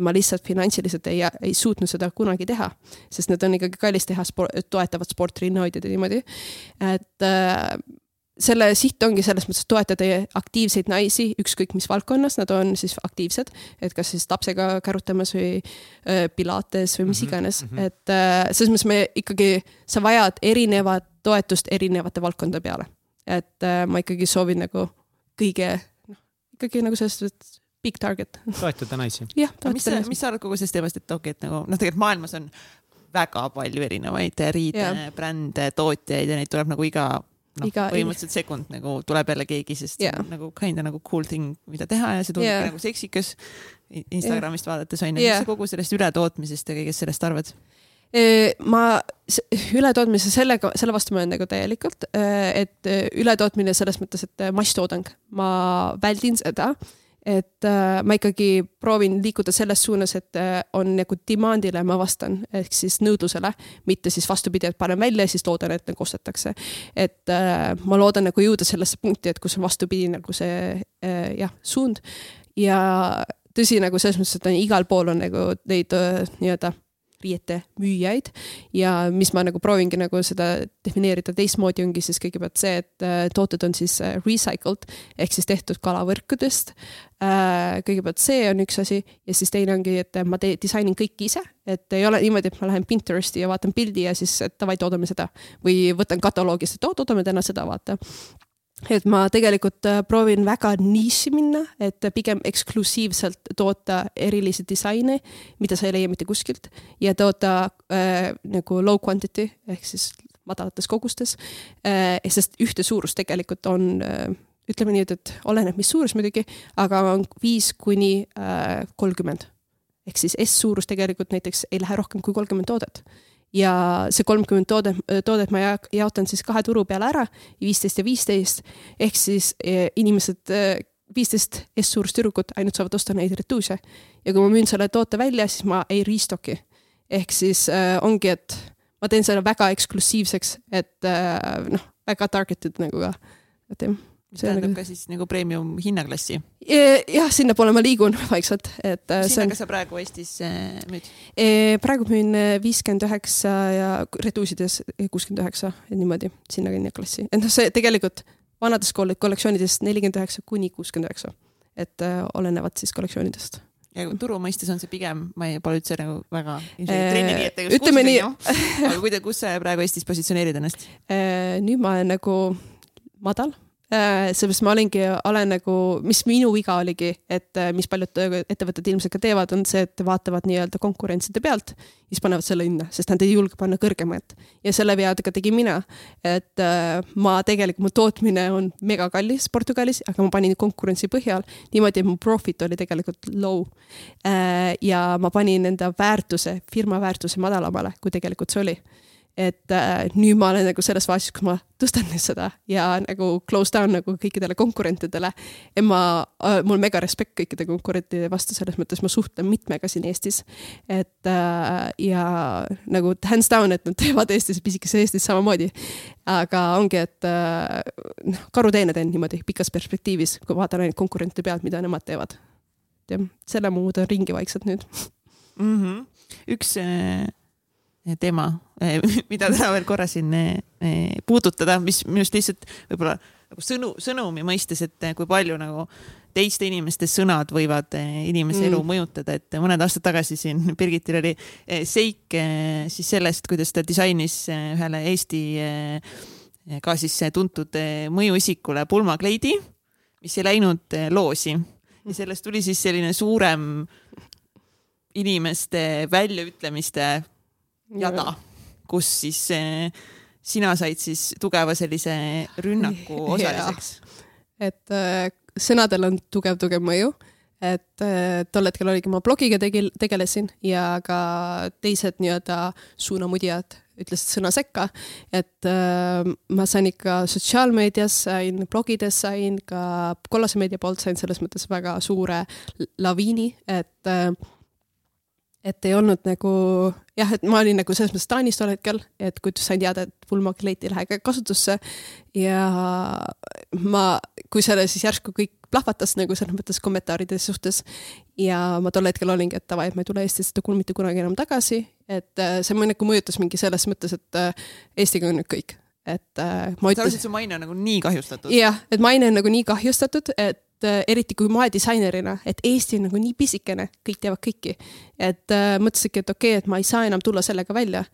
ma lihtsalt finantsiliselt ei, ei suutnud seda kunagi teha, sest need on ikkagi kallis teha sport, toetavad sportrinnahoidjad ja niimoodi. et äh, selle siht ongi selles mõttes toetada aktiivseid naisi, ükskõik mis valdkonnas nad on siis aktiivsed, et kas siis lapsega kärutamas või äh, pilates või mis -hmm, iganes mm, -hmm. et äh, selles mõttes me ikkagi, sa vajad erinevat toetust erinevate valdkondade peale. et äh, ma ikkagi soovin nagu kõige, noh, ikkagi nagu selles suhtes big target. toetada naisi. jah, toetada mis, naisi. mis sa arvad kogu sellest teemast, et okei okay,, et nagu noh, tegelikult maailmas on väga palju erinevaid riide, brände, tootjaid ja neid tuleb nagu iga noh, põhimõtteliselt sekund nagu tuleb jälle keegi, sest yeah. nagu kinda nagu cool thing, mida teha ja see tundub yeah. nagu seksikas Instagramist yeah. vaadates on ju yeah., mis sa kogu sellest ületootmisest ja kõigest sellest arvad? ma ületootmise sellega, selle vastu ma olen nagu täielikult, et ületootmine selles mõttes, et masstoodang, ma väldin seda et äh, ma ikkagi proovin liikuda selles suunas, et äh, on nagu demand'ile ma vastan, ehk siis nõudlusele, mitte siis vastupidi, et panen välja ja siis loodan, et nagu ostetakse. et äh, ma loodan nagu jõuda sellesse punkti, et kus on vastupidi nagu see äh, jah, suund ja tõsi, nagu selles mõttes, et on igal pool on nagu neid äh, nii-öelda riiete müüjaid. Ja mis ma nagu proovingi nagu seda defineerida teistmoodi, ongi siis kõigepealt see, et äh, tooted on siis äh, recycled ehk siis tehtud kalavõrkudest. Äh, kõigepealt see on üks asi ja siis teine ongi, et ma teen, disainin kõike ise, et ei ole niimoodi, et ma lähen Pinteresti ja vaatan pildi ja siis davai, toodame seda. Või võtan kataloogist, et oo, toodame täna seda, vaata et ma tegelikult äh, proovin väga niši minna, et pigem eksklusiivselt toota erilisi disaine, mida sa ei leia mitte kuskilt ja toota äh, nagu low quantity ehk siis madalates kogustes äh,. sest ühte suurust tegelikult on äh, ütleme nii, et, et oleneb, mis suurus muidugi, aga on viis kuni äh, kolmkümmend. ehk siis S-suurus tegelikult näiteks ei lähe rohkem kui kolmkümmend toodet ja see kolmkümmend toode, toodet ma jaotan siis kahe turu peale ära, viisteist ja viisteist, ehk siis eh, inimesed, eh, viisteist S-suurust tüdrukut ainult saavad osta neid retuuse. ja kui ma müün selle toote välja, siis ma ei restock'i. ehk siis äh, ongi, et ma teen selle väga eksklusiivseks, et äh, noh, väga targeted nagu ka, et jah tähendab nagu... ka siis nagu premium hinnaklassi? jah, sinnapoole ma liigun vaikselt, et. Äh, mis hinnaga on... sa praegu Eestis äh, müüd? praegu müün äh, viiskümmend üheksa ja reduusides kuuskümmend üheksa, niimoodi sinna hinnaklassi, et noh, see tegelikult vanades kollektsioonides nelikümmend üheksa kuni kuuskümmend üheksa, et äh, olenevad siis kollektsioonidest ja turu mõistes on see pigem, ma ei, pole üldse nagu väga äh, ütleme nii. aga kuidas, kus sa praegu Eestis positsioneerid ennast? nüüd ma olen nagu madal äh, seepärast ma olingi, olen nagu, mis minu viga oligi, et äh, mis paljud ettevõtted ilmselt ka teevad, on see, et vaatavad nii-öelda konkurentside pealt, siis panevad selle hinda, sest nad ei julge panna kõrgemat. ja selle vea ka tegin mina, et äh, ma tegelikult, mu tootmine on megakallis Portugalis, aga ma panin konkurentsi põhjal niimoodi, et mu profit oli tegelikult low. ja ma panin enda väärtuse, firma väärtuse madalamale, kui tegelikult see oli et äh, nüüd ma olen nagu selles faasis, kus ma tõstan nüüd seda ja nagu close down nagu kõikidele konkurentidele. et ma äh,, mul mega respekt kõikide konkurentide vastu, selles mõttes ma suhtlen mitmega siin Eestis. et äh, ja nagu hands down, et nad teevad Eestis, pisikeses Eestis samamoodi. aga ongi, et äh, noh, karuteene teen niimoodi pikas perspektiivis, kui vaatan ainult konkurentide pealt, mida nemad teevad. jah, selle ma muudan ringi vaikselt nüüd mm. -hmm. üks äh teema, mida täna veel korra siin eh, puudutada, mis minu arust lihtsalt võib-olla nagu sõnu, sõnumi mõistes, et kui palju nagu teiste inimeste sõnad võivad eh, inimese mm. elu mõjutada, et mõned aastad tagasi siin Birgitil oli eh, seik siis sellest, kuidas ta disainis ühele Eesti ka siis tuntud mõjuisikule pulmakleidi, mis ei läinud loosi ja sellest tuli siis selline suurem inimeste väljaütlemiste jada, kus siis eh, sina said siis tugeva sellise rünnaku osaliseks. et äh, sõnadel on tugev-tugev mõju, et äh, tol hetkel oligi, ma blogiga tegel-, tegelesin ja ka teised nii-öelda suunamudjad ütlesid sõna sekka, et äh, ma sain ikka sotsiaalmeedias, sain blogides, sain ka kollase meedia poolt sain selles mõttes väga suure laviini, et äh, et ei olnud nagu jah, et ma olin nagu selles mõttes Taanis tol hetkel, et kui sain teada, et pulmakleet ei lähe kasutusse ja ma, kui selle siis järsku kõik plahvatas nagu selles mõttes kommentaaride suhtes ja ma tol hetkel olingi, et davai, et ma ei tule Eestisse mitte kunagi enam tagasi, et äh, see nagu mõjutas mingi selles mõttes, et äh, Eestiga on nüüd kõik et äh, ma ütlesin. su maine on nagu nii kahjustatud. jah, et maine on nagu nii kahjustatud, et äh, eriti kui moedisainerina, et Eesti on nagu nii pisikene, kõik teavad kõiki. et äh, mõtlesingi, et okei okay,, et ma ei saa enam tulla sellega välja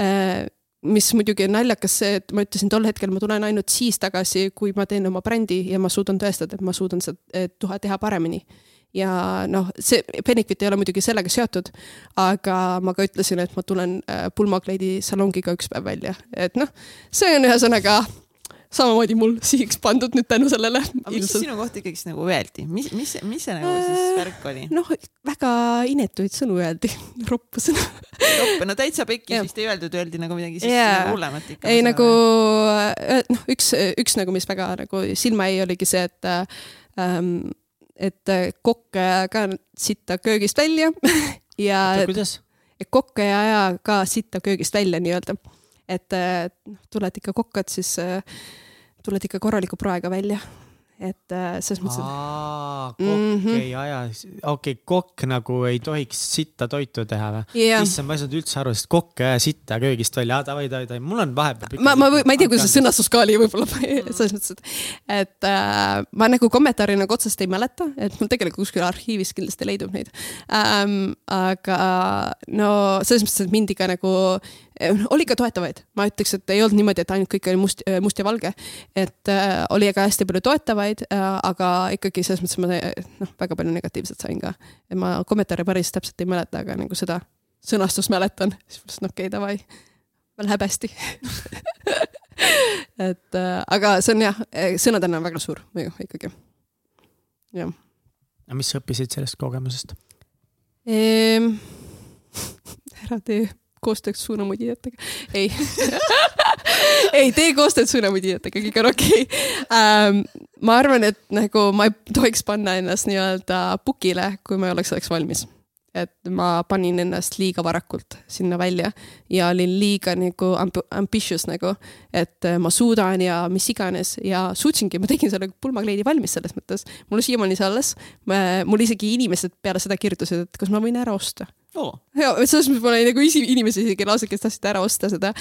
äh,. mis muidugi on naljakas see, et ma ütlesin tol hetkel, ma tulen ainult siis tagasi, kui ma teen oma brändi ja ma suudan tõestada, et ma suudan seda teha paremini ja noh, see Benefit ei ole muidugi sellega seotud, aga ma ka ütlesin, et ma tulen äh, pulmakleidi salongiga üks päev välja, et noh, see on ühesõnaga samamoodi mul sihiks pandud nüüd tänu sellele. aga mis sinu kohta ikkagist nagu öeldi, mis, mis, mis see nagu siis äh, värk oli? noh, väga inetuid sõnu öeldi, roppu sõnu. roppu, no täitsa pekkis vist ei öeldud, öeldi nagu midagi siis yeah. hullemat ikka. ei nagu äh, noh, üks, üks nagu, mis väga nagu silma jäi, oligi see, et ähm, et kokk ei aja ka sitta köögist välja ja. kuidas? et kokk ei aja ka sitta köögist välja nii-öelda et noh, tuled ikka kokkad, siis äh, tuled ikka korraliku praega välja et äh, selles mõttes, et. kokk mm -hmm. ei aja, okei kokk nagu ei tohiks sitta toitu teha või yeah.? issand, ma ei saanud üldse aru, sest kokk ei aja sitta köögist välja, davai, davai, davai, mul on vahepeal. ma, ma, ma ei tea, kuidas see sõnastus ka oli võib-olla selles mõttes, et, et äh, ma nagu kommentaari nagu otsest ei mäleta, et mul tegelikult kuskil arhiivis kindlasti leidub neid ähm,. aga no selles mõttes, et mind ikka nagu Eh, oli ka toetavaid, ma ütleks, et ei olnud niimoodi, et ainult kõik oli must, eh, must ja valge. et äh, oli ka hästi palju toetavaid äh,, aga ikkagi selles mõttes ma noh, väga palju negatiivset sain ka. et ma kommentaare päris täpselt ei mäleta, aga nagu seda sõnastust mäletan, siis mõtlesin, okei okay,, davai, veel häbesti et äh, aga see on jah, sõnadel on väga suur mõju ikkagi. jah. aga mis sa õppisid sellest kogemusest ehm,? ära tee koostööks suunamudijatega. ei ei tee koostööd suunamudijatega, kõik on okei okay. ähm,. ma arvan, et nagu ma ei tohiks panna ennast nii-öelda pukile, kui ma ei oleks selleks valmis et ma panin ennast liiga varakult sinna välja ja olin liiga nagu amb ambitious nagu, et ma suudan ja mis iganes ja suutsingi, ma tegin selle pulmakleidi valmis selles mõttes. mul on siiamaani see alles, mul isegi inimesed peale seda kirjutasid, et kas ma võin ära osta oh.. ja selles mõttes mul oli nagu inimesi isegi lausa, kes tahtsid ära osta seda.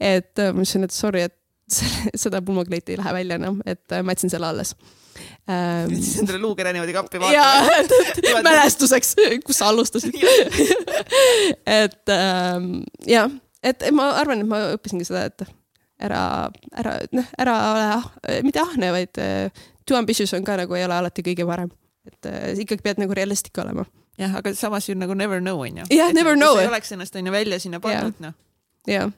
et äh, ma ütlesin, et sorry, et seda pulmakleiti ei lähe välja enam, et äh, ma jätsin selle alles ähm,. jätsid endale luukere niimoodi kappi vaatama. mälestuseks, kus sa alustasid et ähm, jah, et ma arvan, et ma õppisingi seda, et ära, ära, noh, ära ole ah,, mitte ahne, vaid äh, too ambitious on ka nagu ei ole alati kõige parem. et äh, ikkagi pead nagu realistlik olema. jah, aga samas ju nagu never know on ju. Jah, never know. ei oleks ennast on ju välja sinna pannud, noh. jah,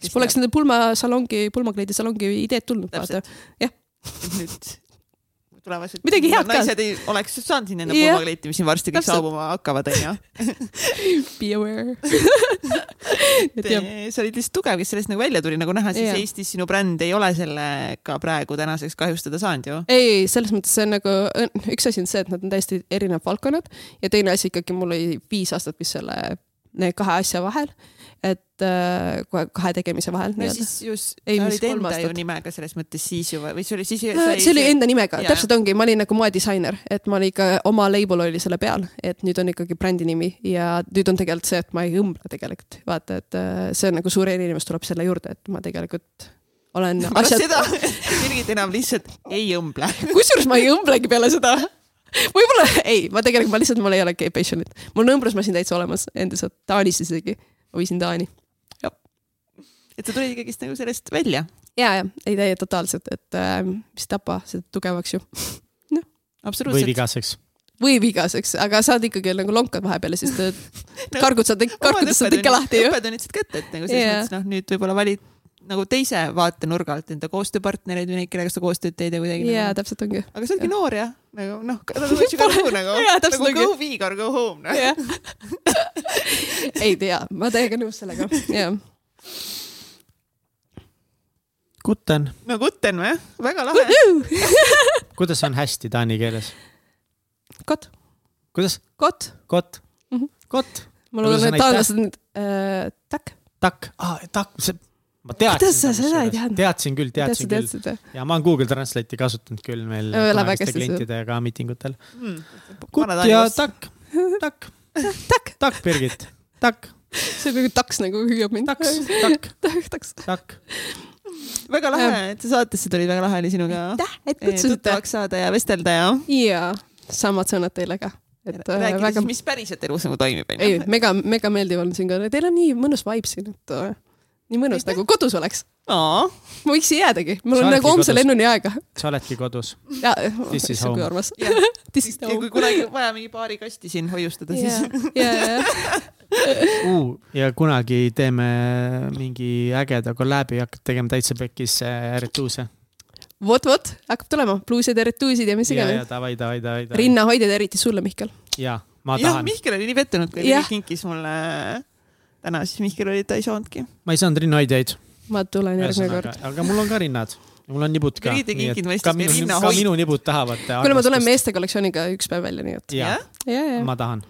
siis poleks nende pulmasalongi, pulmakleidisalongi ideed tulnud, vaata Täpselt.. nüüd tulevased Midagi head ka. naised ei oleks saanud siin enne Jah. pulmakleiti, mis siin varsti kõik saabuma hakkavad, onju. Be aware. sa olid lihtsalt tugev, kes sellest nagu välja tuli, nagu näha, siis Jah. Eestis sinu bränd ei ole sellega praegu tänaseks kahjustada saanud ju. ei, selles mõttes see on nagu, üks asi on see, et nad on täiesti erinevad valdkonnad ja teine asi ikkagi mul oli viis aastat vist selle, kahe asja vahel, et äh, kohe kahe tegemise vahel no siis just, olid enda ju nimega selles mõttes siis ju või see oli siis? see oli enda nimega, täpselt ongi, ma olin nagu moedisainer, et ma olin ikka, oma label oli selle peal, et nüüd on ikkagi brändi nimi ja nüüd on tegelikult see, et ma ei õmble tegelikult, vaata, et äh, see on nagu suur erinevus tuleb selle juurde, et ma tegelikult olen pärast asjad, seda Birgit enam lihtsalt ei õmble. kusjuures ma ei õmblegi peale seda. võib-olla ei, ma tegelikult, ma lihtsalt, mul ei ole gay passion'it, mul on õmblusmasin täitsa olemas endiselt, Taanis isegi, ma viisin Taani. et sa tulid ikkagist nagu sellest välja. ja, ja ei täie totaalselt, et äh, mis tapa seda tugevaks ju või absoluutselt. vigaseks. või vigaseks, aga saad ikkagi nagu lonkad vahepeal ja siis te kargud saad, kargudest saad ikka lahti ju. õppetunnid said kätte, et nagu selles Jaa. mõttes noh, nüüd võib-olla valid nagu teise vaatenurga alt enda koostööpartnereid või neid, kellega sa koostööd teed ja kuidagi jaa, nagu.... täpselt ongi. aga sa oledki noor ja nagu noh, nagu what you gotta do nagu nagu ongi. go Vigor, go home noh. jah. ei tea, ma täiega nõus sellega, jah. Guten, no guten või, väga lahe. kuidas on hästi taani keeles? kott, kuidas? kott. kott Mhm., kott, ma Kuidas luulen, on et taanlased nüüd äh,, takk. takk ah,, takk, see, ma teadsin. Kuidas sa seda ei teadnud? teadsin küll, teadsin teadsid, küll ja ma olen Google Translate'i kasutanud küll meil see. klientidega miitingutel. Mm. kutt ja takk, takk, takk, takk, Birgit, takk, see on nagu taks nagu hüüab mind. taks, takk, takk, taks. takk. väga lahe, et sa saatesse tulid, väga lahe oli sinuga aitäh, et kutsusite. tuttavaks saada ja vestelda ja jaa, samad sõnad teile ka. et äh, rääkida väga siis, mis päriselt elus nagu toimib, ei onju., mega, mega meeldiv on siin ka, teil on nii mõnus vibe siin, et äh, nii mõnus Aitäh. nagu kodus oleks. aa, ma võiks siia jäädagi, mul Sa on oledki nagu homse kodus. lennuni aega. sa oledki kodus. ja, This is home. This is ja kui home. kunagi vaja mingi paari kasti siin hoiustada, ja siis, ja, ja, ja kunagi teeme mingi ägeda kolläbi, hakkad tegema täitsa pekis äh, retuuse. vot, vot hakkab tulema, bluusid ja retuusid ja mis ja, ja iganes. davai, davai, davai, davai. rinnahoidjad, eriti sulle, Mihkel. ja, ma tahan. Mihkel oli nii pettunud, kui ta kinkis mulle täna, siis Mihkel oli, ta ei saanudki. ma ei saanud rinnahoidjaid. ma tulen järgmine kord. aga mul on ka rinnad. mul on nibud ka. Birgit ei kinkinud mõistes ka meie minu, ka minu nibud tahavad. kuule, ma tulen. meeste kollektsiooniga üks päev välja, nii et. ja, ja, ja, ma tahan.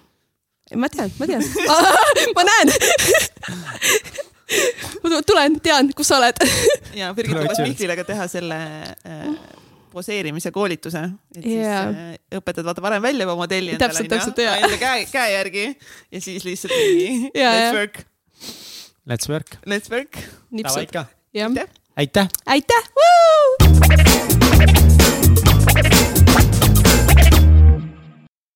ma tean, ma tean. ma näen. ma tulen, tean, kus sa oled. ja Birgit lubas. Mihklile ka teha selle äh, poseerimise koolituse, et siis Jaa. äh, õpetad vaata varem välja juba modelli endale Täpselt, täpselt, jaa. enda käe, käe järgi ja siis lihtsalt mingi Jaa, let's work, Let's work. let's work. jah. aitäh. aitäh.